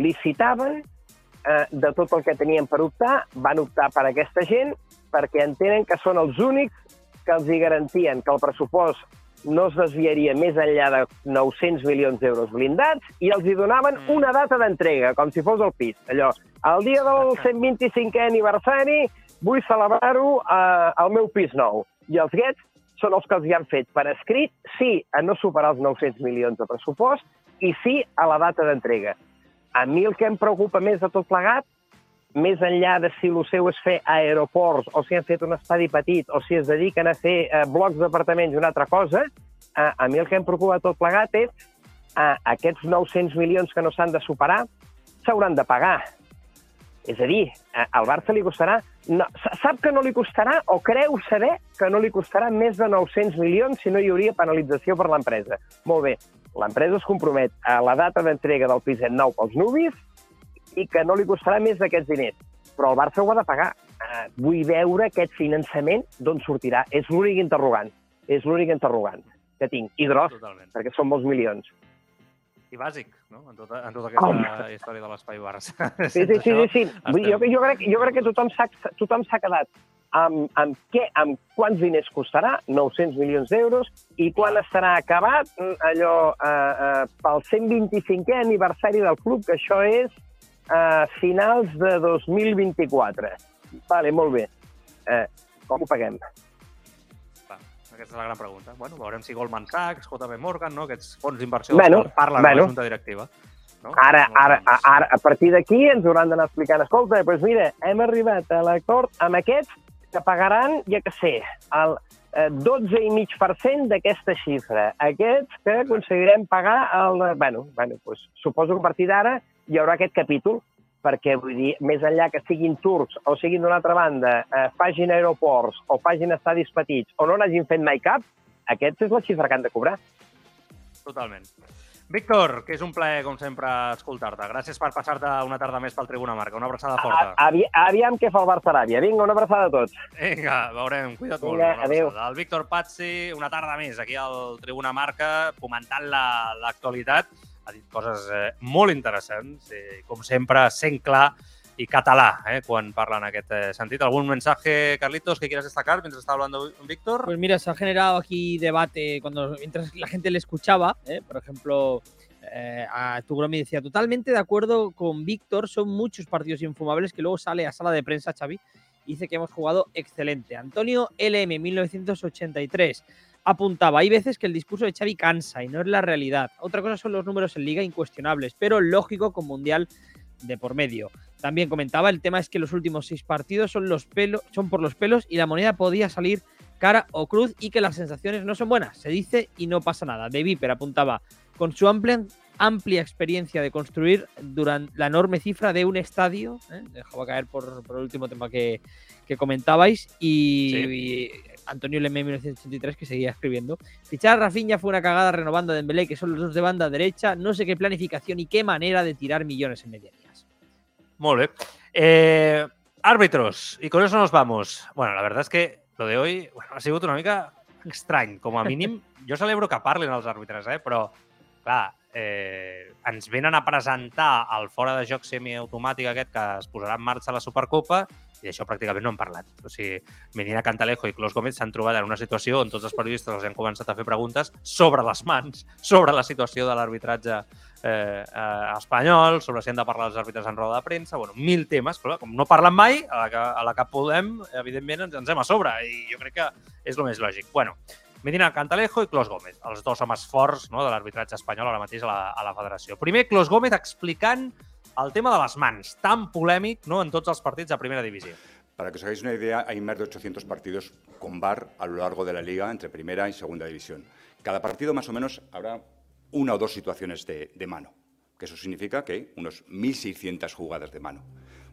licitaven, eh, de tot el que tenien per optar, van optar per aquesta gent perquè entenen que són els únics que els hi garantien que el pressupost no es desviaria més enllà de 900 milions d'euros blindats i els hi donaven Mm. una data d'entrega, com si fos el pis. Allò, el dia del 125è aniversari vull celebrar-ho eh, al meu pis nou. I els guets són els que els hi han fet per escrit, sí a no superar els 900 milions de pressupost i sí a la data d'entrega. A mi el que em preocupa més de tot plegat, més enllà de si el seu és fer aeroports o si han fet un estadi petit o si es dediquen a fer eh, blocs d'apartaments i una altra cosa, eh, a mi el que em preocupa tot plegat és eh, aquests 900 milions que no s'han de superar s'hauran de pagar. És a dir, eh, al Barça li costarà... No, sa- sap que no li costarà o creu saber que no li costarà més de 900 milions si no hi hauria penalització per l'empresa. Molt bé, l'empresa es compromet a la data d'entrega del piset nou pels nuvis i que no li costarà més d'aquests diners. Però el Barça ho ha de pagar. Eh, vull veure aquest finançament d'on sortirà. És l'únic interrogant. És l'únic interrogant que tinc. I gros, Totalment. perquè són molts milions. I bàsic, no?, en tota, en tota aquesta Home. història de l'espai Barça. Sí, sí, sí, sí. sí. Vull, jo, jo, crec, jo crec que tothom s'ha tothom s'ha quedat amb, amb, què, amb quants diners costarà, 900 milions d'euros, i quan estarà acabat mm, allò eh, eh, pel 125è aniversari del club, que això és eh, finals de 2024. Vale, molt bé. Eh, com ho paguem? Va, aquesta és la gran pregunta. Bueno, veurem si Goldman Sachs, JP Morgan, no? aquests fons d'inversió Bueno, quals parlen bueno. a la Junta Directiva. No? Ara, ara, ara, a partir d'aquí ens hauran d'anar explicant, escolta, doncs mira, hem arribat a l'acord amb aquests que pagaran, ja que sé, el eh, 12,5% d'aquesta xifra. Aquests que aconseguirem pagar el... Bueno, bueno doncs, suposo que a partir d'ara hi haurà aquest capítol, perquè vull dir, més enllà que siguin turcs o siguin d'una altra banda, eh, facin aeroports o facin estadis petits o no n'hagin fet mai cap, aquests és la xifra que han de cobrar. Totalment. Víctor, que és un plaer, com sempre, escoltar-te. Gràcies per passar-te una tarda més pel Tribuna Marca. Una abraçada forta. A, avi, aviam què fa el Barça-Aràbia. Vinga, una abraçada a tots. Vinga, veurem. Cuida't molt. Vinga, adéu. El Víctor Pazzi, una tarda més aquí al Tribuna Marca, comentant la- l'actualitat. Ha dit coses eh, molt interessants, eh, com sempre, sent clar i eh, quan parla en aquest eh. ¿Algún mensaje, Carlitos, que quieras destacar mientras está hablando Víctor? Pues mira, se ha generado aquí debate cuando mientras la gente le escuchaba. ¿eh? Por ejemplo, eh, a Tugromi decía, totalmente de acuerdo con Víctor, son muchos partidos infumables que luego sale a sala de prensa, Xavi, y dice que hemos jugado excelente. Antonio LM, 1983, apuntaba, hay veces que el discurso de Xavi cansa y no es la realidad. Otra cosa son los números en liga incuestionables, pero lógico con Mundial de por medio. También comentaba, el tema es que los últimos seis partidos son, los pelos, son por los pelos y la moneda podía salir cara o cruz y que las sensaciones no son buenas. Se dice y no pasa nada. De Viper apuntaba, con su amplia, amplia experiencia de construir durante la enorme cifra de un estadio, ¿eh? dejaba caer por, por el último tema que, que comentabais, y, Sí. y Antonio Leme 1983 que seguía escribiendo. Fichar a Rafinha fue una cagada renovando a Dembélé, que son los dos de banda derecha, no sé qué planificación y qué manera de tirar millones en medianías. Molt bé. Eh, árbitros, y con eso nos vamos. Bueno, la verdad es que lo de hoy bueno, ha sigut una mica estrany, com a mínim. Jo celebro que parlin els àrbitres, eh? però, clar, eh, ens venen a presentar el fora de joc semiautomàtic aquest que es posarà en marxa a la Supercopa i d'això pràcticament no han parlat. O sigui, Medina Cantalejo i Clos Gómez s'han trobat en una situació on tots els periodistes els han començat a fer preguntes sobre les mans, sobre la situació de l'arbitratge eh, eh, espanyol, sobre si han de parlar els àrbitres en roda de premsa, bueno, mil temes, però com no parlen mai, a la que, a la que podem, evidentment, ens, ens hem a sobre, i jo crec que és el més lògic. Bueno, Medina Cantalejo i Clos Gómez, els dos homes forts no, de l'arbitratge espanyol ara mateix a la, a la federació. Primer, Clos Gómez explicant el tema de les mans, tan polèmic no, en tots els partits de primera divisió. Para que os hagáis una idea, hay más de 800 partidos con VAR a lo largo de la liga entre primera y segunda división. Cada partido más o menos habrá una o dos situaciones de, de mano, que eso significa que unos 1.600 jugadas de mano,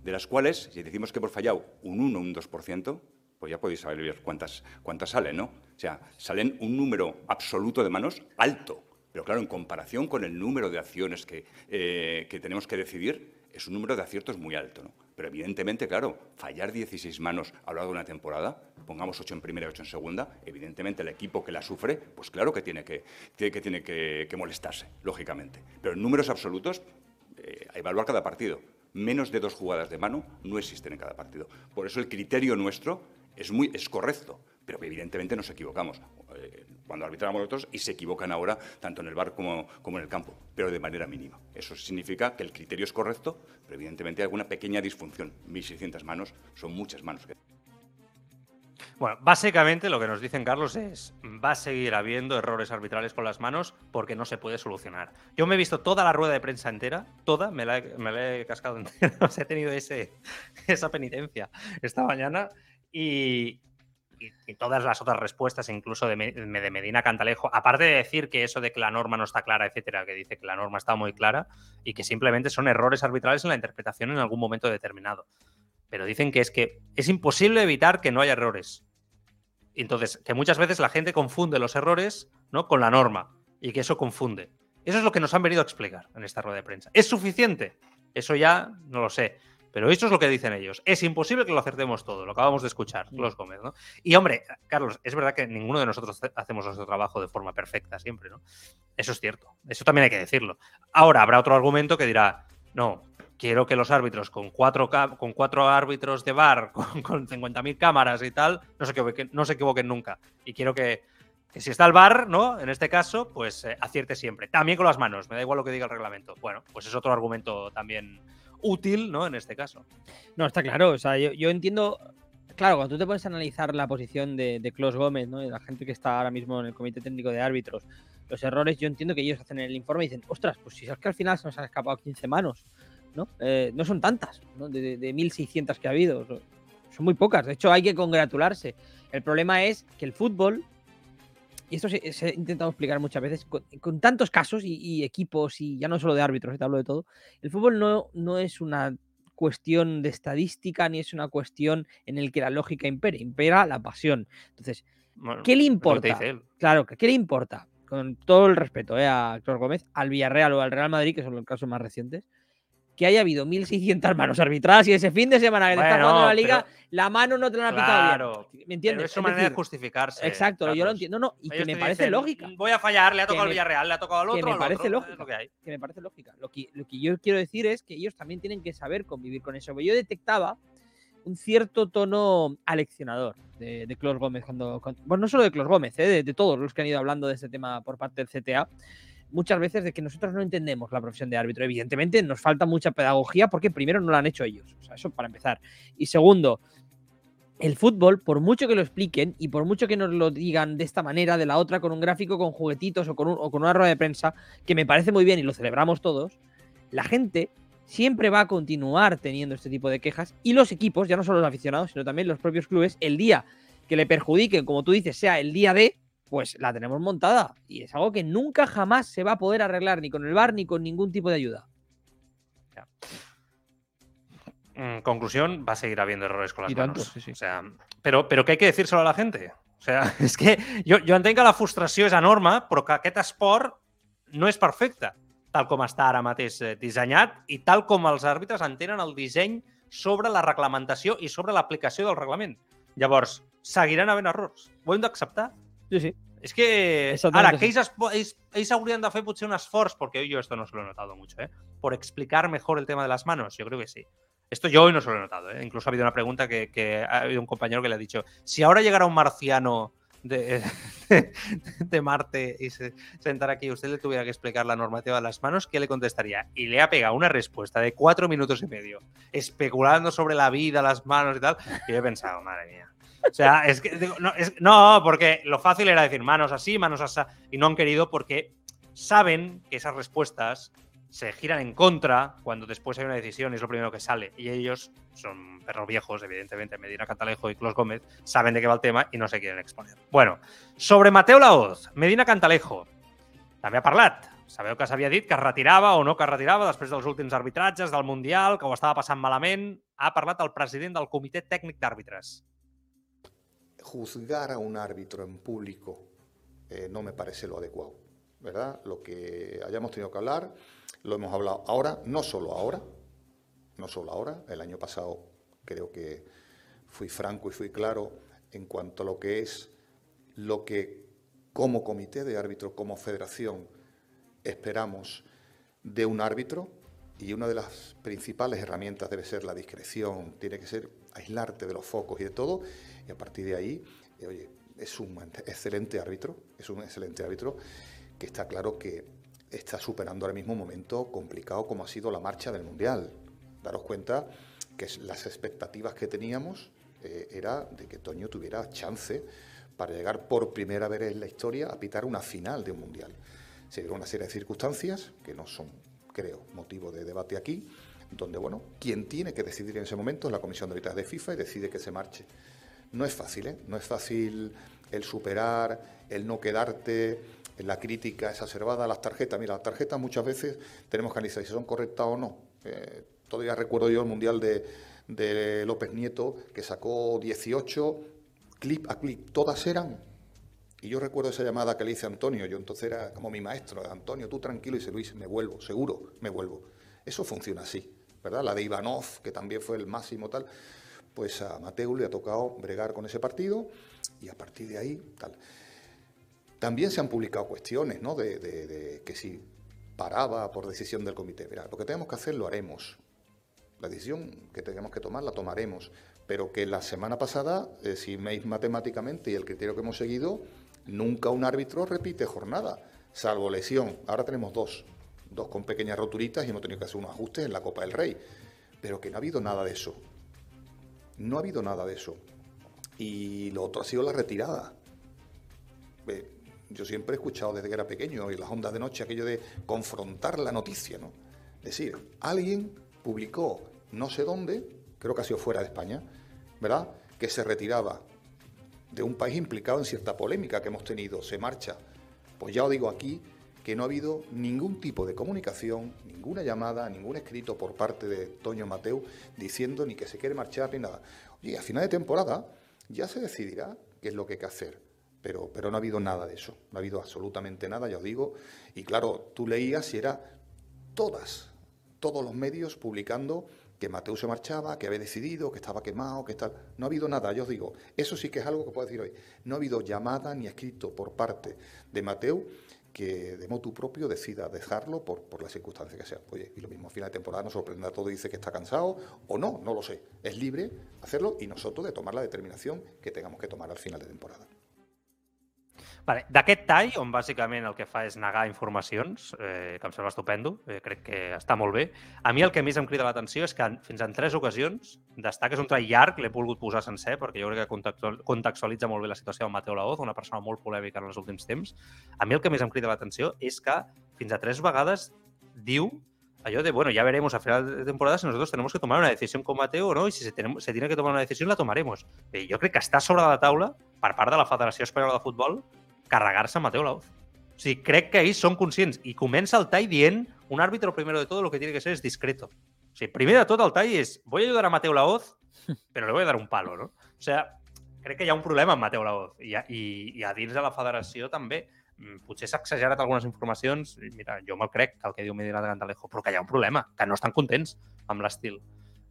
de las cuales, si decimos que hemos fallado un 1 o un 2%, pues ya podéis saber cuántas, cuántas salen, ¿no? O sea, salen un número absoluto de manos alto, pero claro, en comparación con el número de acciones que, eh, que tenemos que decidir, es un número de aciertos muy alto, ¿no? Pero evidentemente, claro, fallar 16 manos a lo largo de una temporada, pongamos 8 en primera y 8 en segunda, evidentemente el equipo que la sufre, pues claro que tiene que, tiene que, tiene que, molestarse, lógicamente. Pero en números absolutos, eh, a evaluar cada partido. Menos de dos jugadas de mano no existen en cada partido. Por eso el criterio nuestro es, muy, es correcto, pero evidentemente nos equivocamos. Eh, cuando arbitramos nosotros y se equivocan ahora tanto en el bar como, como en el campo, pero de manera mínima. Eso significa que el criterio es correcto, pero evidentemente hay alguna pequeña disfunción. 1.600 manos son muchas manos. Bueno, básicamente lo que nos dicen Carlos es, va a seguir habiendo errores arbitrales con las manos porque no se puede solucionar. Yo me he visto toda la rueda de prensa entera, toda, me la he, me la he cascado entera, he tenido ese, esa penitencia esta mañana y, y, todas las otras respuestas, incluso de, de Medina Cantalejo, aparte de decir que eso de que la norma no está clara, etcétera, que dice que la norma está muy clara y que simplemente son errores arbitrales en la interpretación en algún momento determinado. Pero dicen que es que es imposible evitar que no haya errores. Entonces, que muchas veces la gente confunde los errores ¿no? con la norma y que eso confunde. Eso es lo que nos han venido a explicar en esta rueda de prensa. ¿Es suficiente? Eso ya no lo sé. Pero eso es lo que dicen ellos. Es imposible que lo acertemos todo, lo acabamos de escuchar, Los Gómez, ¿no? Y hombre, Carlos, es verdad que ninguno de nosotros hace- hacemos nuestro trabajo de forma perfecta siempre, ¿no? Eso es cierto. Eso también hay que decirlo. Ahora habrá otro argumento que dirá, no, quiero que los árbitros con cuatro, con cuatro árbitros de bar, con, con 50.000 cámaras y tal, no se, equivoquen, no se equivoquen nunca. Y quiero que, que si está el bar, ¿no? En este caso, pues eh, acierte siempre. También con las manos, me da igual lo que diga el reglamento. Bueno, pues es otro argumento también útil, ¿no? En este caso. No, está claro. O sea, yo, entiendo. Claro, cuando tú te pones a analizar la posición de, de Klaus Gómez, ¿no? Y la gente que está ahora mismo en el comité técnico de árbitros, los errores, yo entiendo que ellos hacen el informe y dicen, ostras, pues si es que al final se nos han escapado 15 manos, ¿no? Eh, no son tantas, ¿no? De, de 1.600 que ha habido. Son muy pocas. De hecho, hay que congratularse. El problema es que el fútbol y esto se, se, ha intentado explicar muchas veces, con, con tantos casos y, y, equipos, y ya no solo de árbitros, te hablo de todo, el fútbol no, no es una cuestión de estadística ni es una cuestión en el que la lógica impere, impera la pasión. Entonces, bueno, ¿qué le importa? Claro, ¿qué le importa? Con todo el respeto eh, a Héctor Gómez, al Villarreal o al Real Madrid, que son los casos más recientes, que haya habido 1.600 manos arbitradas y ese fin de semana que bueno, te está jugando la liga, pero, la mano no te la han claro, pitado bien. ¿Me entiendes? Pero es su manera decir, de justificarse. Exacto, yo lo entiendo. No, y Ellos que me parece dicen, lógica. Voy a fallar, le ha tocado al Villarreal, le ha tocado al otro. Que me parece otro, lógica. Lo que, hay. que me parece lógica. Lo que, lo que yo quiero decir es que ellos también tienen que saber convivir con eso. Yo detectaba un cierto tono aleccionador de, de Clos Gómez. Cuando, cuando, bueno, no solo de Clos Gómez, ¿eh? de, de, todos los que han ido hablando de este tema por parte del CTA muchas veces de que nosotros no entendemos la profesión de árbitro. Evidentemente nos falta mucha pedagogía porque primero no lo han hecho ellos. O sea, eso para empezar. Y segundo, el fútbol, por mucho que lo expliquen y por mucho que nos lo digan de esta manera, de la otra, con un gráfico, con juguetitos o con, un, o con una rueda de prensa, que me parece muy bien y lo celebramos todos, la gente siempre va a continuar teniendo este tipo de quejas y los equipos, ya no solo los aficionados, sino también los propios clubes, el día que le perjudiquen, como tú dices, sea el día de, pues la tenemos montada. Y es algo que nunca jamás se va a poder arreglar ni con el bar ni con ningún tipo de ayuda. En conclusión, va a seguir habiendo errores con las y manos. Tanto, sí, sí. O sea, pero, però què hay que decírselo a la gente? O sea, és que jo, jo entenc que la frustració és enorme, però que aquest esport no és perfecte, tal com està ara mateix eh, dissenyat i tal com els àrbitres entenen el disseny sobre la reglamentació i sobre l'aplicació del reglament. Llavors, seguiran havent errors. Ho hem d'acceptar? Sí, sí. Es que ahora, que ells, ells, ells haurien de fer potser un esforç, esto no se lo he notado mucho, ¿eh? por explicar mejor el tema de las manos, yo creo que sí. Esto yo hoy no se lo he notado, ¿eh? incluso ha habido una pregunta que, que, ha habido un compañero que le ha dicho, si ahora llegara un marciano de, de, de Marte y se sentara aquí y usted le tuviera que explicar la normativa de las manos, ¿qué le contestaría? Y le ha pegado una respuesta de cuatro minutos y medio, especulando sobre la vida, las manos y tal, y yo he pensado, madre mía. O sea, es que digo, no, es, no, porque lo fácil era decir manos así, manos así, y no han querido porque saben que esas respuestas se giran en contra cuando después hay una decisión y es lo primero que sale. Y ellos son perros viejos, evidentemente, Medina Cantalejo y Clos Gómez, saben de qué va el tema y no se quieren exponer. Bueno, sobre Mateo Laoz, Medina Cantalejo, també ha parlat. Sabeu que s'havia dit que es o no que es retirava després dels últims arbitratges del Mundial, que ho estava passant malament. Ha parlat el president del Comitè Tècnic d'Àrbitres. Juzgar a un árbitro en público eh, no me parece lo adecuado, ¿verdad? Lo que hayamos tenido que hablar lo hemos hablado ahora, no solo ahora, no solo ahora, el año pasado creo que fui franco y fui claro en cuanto a lo que es lo que como comité de árbitros, como federación, esperamos de un árbitro y una de las principales herramientas debe ser la discreción, tiene que ser aislarte de los focos y de todo, y a partir de ahí, eh, oye, es un excelente árbitro, es un excelente árbitro que está claro que está superando ahora mismo un momento complicado como ha sido la marcha del Mundial. Daros cuenta que las expectativas que teníamos eh, era de que Toño tuviera chance para llegar por primera vez en la historia a pitar una final de un Mundial. Se dieron una serie de circunstancias que no son, creo, motivo de debate aquí, donde, bueno, quien tiene que decidir en ese momento es la Comisión de Árbitros de FIFA y decide que se marche. No es fácil, ¿eh? No es fácil el superar, el no quedarte, la crítica exacerbada las tarjetas. Mira, las tarjetas muchas veces tenemos que analizar si son correctas o no. Eh, todavía recuerdo yo el Mundial de, de, López Nieto, que sacó 18, clip a clip, todas eran. Y yo recuerdo esa llamada que le hice a Antonio, yo entonces era como mi maestro, Antonio, tú tranquilo, y dice Luis, me vuelvo, seguro, me vuelvo. Eso funciona así, ¿verdad? La de Ivanov, que también fue el máximo tal, pues a Mateo le ha tocado bregar con ese partido y a partir de ahí tal. También se han publicado cuestiones, ¿no? De, que si paraba por decisión del comité. Mira, lo que tenemos que hacer lo haremos. La decisión que tenemos que tomar la tomaremos. Pero que la semana pasada, eh, si veis matemáticamente y el criterio que hemos seguido, nunca un árbitro repite jornada, salvo lesión. Ahora tenemos dos, dos con pequeñas roturitas y hemos tenido que hacer unos ajustes en la Copa del Rey. Pero que no ha habido nada de eso. No ha habido nada de eso. Y lo otro ha sido la retirada. Yo siempre he escuchado desde que era pequeño y las ondas de noche aquello de confrontar la noticia, ¿no? Es decir, alguien publicó no sé dónde, creo que ha sido fuera de España, ¿verdad? Que se retiraba de un país implicado en cierta polémica que hemos tenido, se marcha. Pues ya os digo aquí que no ha habido ningún tipo de comunicación, ninguna llamada, ningún escrito por parte de Toño Mateu diciendo ni que se quiere marchar ni nada. Oye, a final de temporada ya se decidirá qué es lo que hay que hacer. Pero, pero no ha habido nada de eso, no ha habido absolutamente nada, ya os digo. Y claro, tú leías y era todas, todos los medios publicando que Mateu se marchaba, que había decidido, que estaba quemado, que tal. No ha habido nada, yo os digo, eso sí que es algo que puedo decir hoy. No ha habido llamada ni escrito por parte de Mateu que de motu propio decida dejarlo por, por las circunstancias que sean. Oye, y lo mismo, a final de temporada nos sorprenda todo y dice que está cansado o no, no lo sé. Es libre hacerlo y nosotros de tomar la determinación que tengamos que tomar al final de temporada. Vale, D'aquest tall, on bàsicament el que fa és negar informacions, eh, que em sembla estupendo, eh, crec que està molt bé, a mi el que més em crida l'atenció és que fins en tres ocasions destaca, és un tall llarg, l'he volgut posar sencer perquè jo crec que contextualitza molt bé la situació amb Mateo Laoz, una persona molt polèmica en els últims temps. A mi el que més em crida l'atenció és que fins a tres vegades diu allò de, bueno, ya veremos a final de temporada si nosotros tenemos que tomar una decisión con Mateo o no, y si se, tenemos, se tiene que tomar una decisión, la tomaremos. Eh, jo crec que està sobre la taula, per part de la Federació Espanyola de Futbol, carregar-se Mateo Laoz. O sigui, crec que ells són conscients. I comença el tall dient un àrbitre, primero de todo, lo que tiene que ser es discreto. O sigui, primer de tot el tall és voy a ayudar a Mateo Laoz, però le voy a dar un palo, ¿no? O sea, crec que hi ha un problema amb Mateo Laoz. I, i, i a dins de la federació també. Mm, potser s'ha exagerat algunes informacions. I mira, jo me'l crec, que el que diu Medina de Gandalejo, però que hi ha un problema, que no estan contents amb l'estil.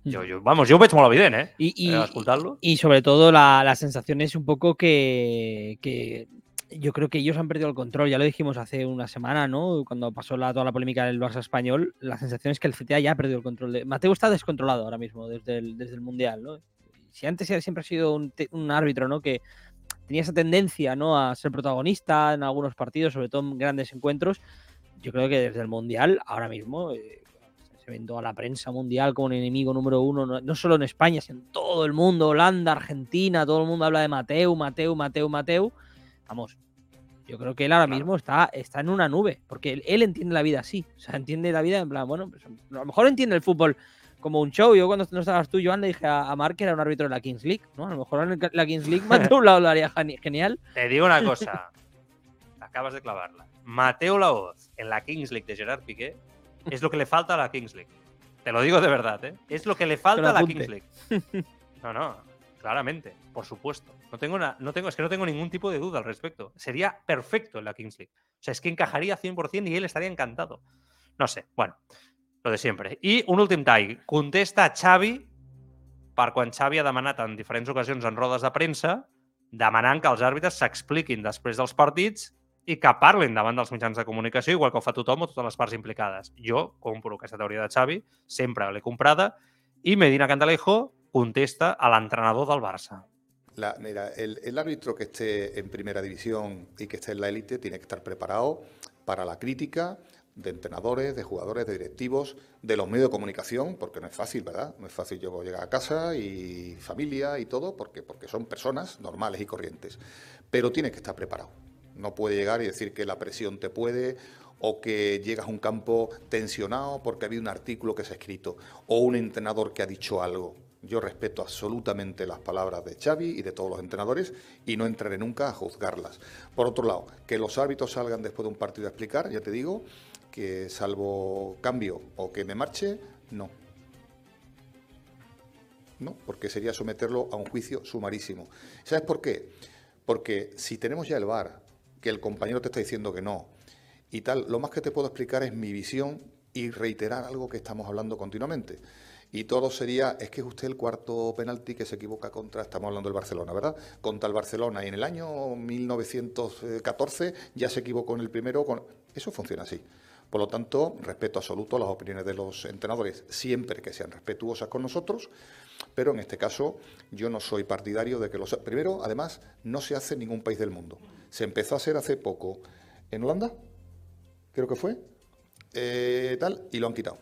Yo, yo, vamos, yo ho veig molt evident, ¿eh? Y, y, eh, escoltant-lo. y sobre todo la, la sensación es un poco que, que yo creo que ellos han perdido el control. Ya lo dijimos hace una semana, ¿no? Cuando pasó la, toda la polémica del Barça español, la sensación es que el CTA ya ha perdido el control. De... Mateo está descontrolado ahora mismo desde el, desde el Mundial, ¿no? Si antes siempre ha sido un, un, árbitro, ¿no? Que tenía esa tendencia, ¿no? A ser protagonista en algunos partidos, sobre todo en grandes encuentros. Yo creo que desde el Mundial, ahora mismo, eh, se ven toda la prensa mundial como un enemigo número uno, no, no, solo en España, sino en todo el mundo, Holanda, Argentina, todo el mundo habla de Mateu, Mateu, Mateu, Mateu. Vamos, yo creo que él ahora claro. mismo está, está en una nube, porque él, él, entiende la vida así, o sea, entiende la vida en plan, bueno, pues, a lo mejor entiende el fútbol como un show. Yo cuando no estabas tú, Joan, le dije a, a Mark que era un árbitro de la Kings League, ¿no? A lo mejor en la Kings League Mateu Laoz lo haría genial. Te digo una cosa, acabas de clavarla. Mateo Laoz en la Kings League de Gerard Piqué es lo que le falta a la Kings League. Te lo digo de verdad, ¿eh? Es lo que le falta a la Kings League. No, no, claramente, por supuesto. No tengo, una, no tengo, es que no tengo ningún tipo de duda al respecto. Sería perfecto en la Kings League. O sea, es que encajaría 100% y él estaría encantado. No sé, bueno, lo de sempre. I un últim tall. Contesta Xavi per quan Xavi ha demanat en diferents ocasions en rodes de premsa demanant que els àrbitres s'expliquin després dels partits i que parlin davant dels mitjans de comunicació, igual que ho fa tothom o totes les parts implicades. Jo compro aquesta teoria de Xavi, sempre l'he comprada, i Medina Cantalejo contesta a l'entrenador del Barça. La, mira, el, árbitro que esté en primera división y que esté en la élite tiene que estar preparado para la crítica de entrenadores, de jugadores, de directivos, de los medios de comunicación, porque no es fácil, ¿verdad? No es fácil yo llegar a casa y familia y todo, porque, porque son personas normales y corrientes. Pero tiene que estar preparado. No puede llegar y decir que la presión te puede o que llegas a un campo tensionado porque ha habido un artículo que se ha escrito o un entrenador que ha dicho algo. Yo respeto absolutamente las palabras de Xavi y de todos los entrenadores y no entraré nunca a juzgarlas. Por otro lado, que los árbitros salgan después de un partido a explicar, ya te digo, que salvo cambio o que me marche, no. No, porque sería someterlo a un juicio sumarísimo. ¿Sabes por qué? Porque si tenemos ya el VAR, que el compañero te está diciendo que no, y tal, lo más que te puedo explicar es mi visión y reiterar algo que estamos hablando continuamente. Y todo sería, es que es usted el cuarto penalti que se equivoca contra, estamos hablando del Barcelona, ¿verdad? Contra el Barcelona. Y en el año 1914 ya se equivocó en el primero. Eso funciona así. Por lo tanto, respeto absoluto a las opiniones de los entrenadores, siempre que sean respetuosas con nosotros, pero en este caso yo no soy partidario de que los... Primero, además, no se hace en ningún país del mundo. Se empezó a hacer hace poco en Holanda, creo que fue, eh, tal, y lo han quitado.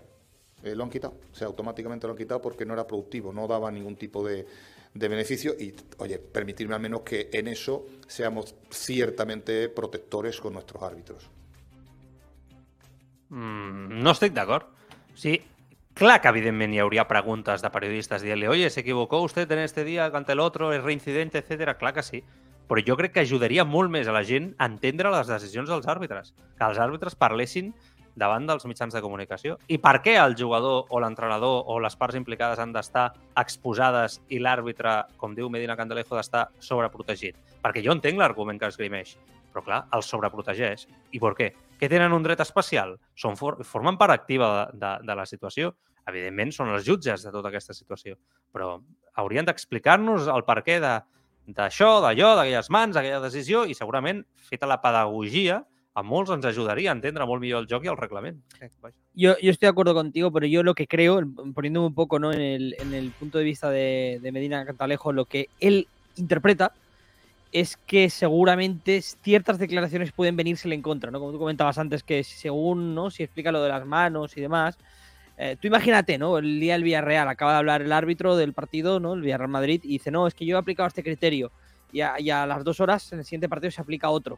Eh, lo han quitado, o sea, automáticamente lo han quitado porque no era productivo, no daba ningún tipo de, de beneficio y, oye, permitirme al menos que en eso seamos ciertamente protectores con nuestros árbitros. Mm, no estic d'acord. O sigui, clar que evidentment hi hauria preguntes de periodistes dient-li oye, se equivocó usted en este día ante el otro, es reincidente, etc. Clar que sí. Però jo crec que ajudaria molt més a la gent a entendre les decisions dels àrbitres. Que els àrbitres parlessin davant dels mitjans de comunicació. I per què el jugador o l'entrenador o les parts implicades han d'estar exposades i l'àrbitre, com diu Medina Candelejo, d'estar sobreprotegit? Perquè jo entenc l'argument que esgrimeix, però clar, el sobreprotegeix. I per què? Que tenen un dret especial? Són for formen part activa de, de, de la situació? Evidentment, són els jutges de tota aquesta situació, però haurien d'explicar-nos el per què d'això, d'allò, d'aquelles mans, d'aquella decisió, i segurament, feta la pedagogia, a molts ens ajudaría a entender molt millor el joc i el reglament. Yo, yo estoy de acuerdo contigo, pero yo lo que creo, poniéndome un poco ¿no? en, el, en el punto de vista de, de Medina Cantalejo, lo que él interpreta es que seguramente ciertas declaraciones pueden venírsele en contra, ¿no? Como tú comentabas antes, que según, ¿no? Si explica lo de las manos y demás, eh, tú imagínate, ¿no? El día del Villarreal, acaba de hablar el árbitro del partido, ¿no? El Villarreal Madrid, y dice, no, es que yo he aplicado este criterio, y a, y a las dos horas, en el siguiente partido, se aplica otro.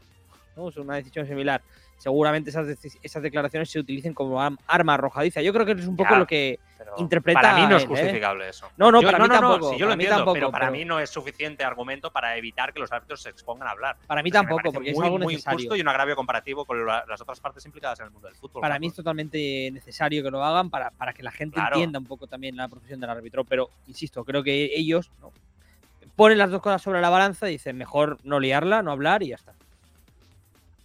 ¿No? Es una decisión similar. Seguramente esas, esas declaraciones se utilicen como arma arrojadiza. Yo creo que es un poco ya, lo que interpreta. Para mí no es él, justificable ¿eh? eso. No, no, yo, para no, mí no, tampoco. Si yo lo entiendo, tampoco, pero para pero... mí no es suficiente argumento para evitar que los árbitros se expongan a hablar. Para mí tampoco, porque es muy, algo muy necesario. injusto y un agravio comparativo con la, las otras partes implicadas en el mundo del fútbol. Para mí es totalmente necesario que lo hagan para, para que la gente Claro. entienda un poco también la profesión del árbitro. Pero, insisto, creo que ellos ¿no? ponen las dos cosas sobre la balanza y dicen mejor no liarla, no hablar y ya está.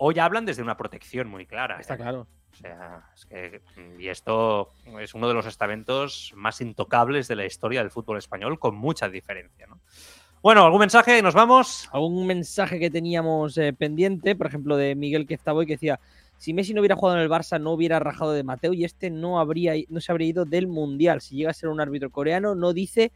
Hoy hablan desde una protección muy clara. Está ¿eh? claro. O sea, es que, y esto es uno de los estamentos más intocables de la historia del fútbol español, con mucha diferencia. ¿no? Bueno, ¿algún mensaje? y ¿Nos vamos? Algún mensaje que teníamos eh, pendiente, por ejemplo, de Miguel Queztaboy, que decía: si Messi no hubiera jugado en el Barça, no hubiera rajado de Mateo y este no, habría, no se habría ido del Mundial. Si llega a ser un árbitro coreano, no dice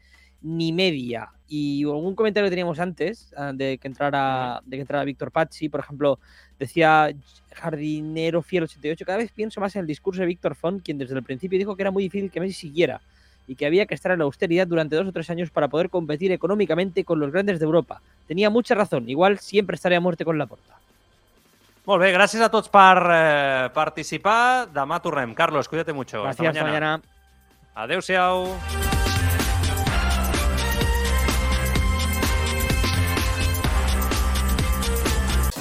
ni media. Y algún comentario que teníamos antes ah, de que entrara, de que entrara Víctor Pazzi, por ejemplo, decía Jardinero Fiel 88, cada vez pienso más en el discurso de Víctor Font, quien desde el principio dijo que era muy difícil que Messi siguiera y que había que estar en la austeridad durante dos o tres años para poder competir económicamente con los grandes de Europa. Tenía mucha razón, igual siempre estaría a muerte con la porta. Molt bé, gràcies a tots per eh, participar. Demà tornem. Carlos, cuídate mucho. Gracias, Hasta mañana. Adéu-siau.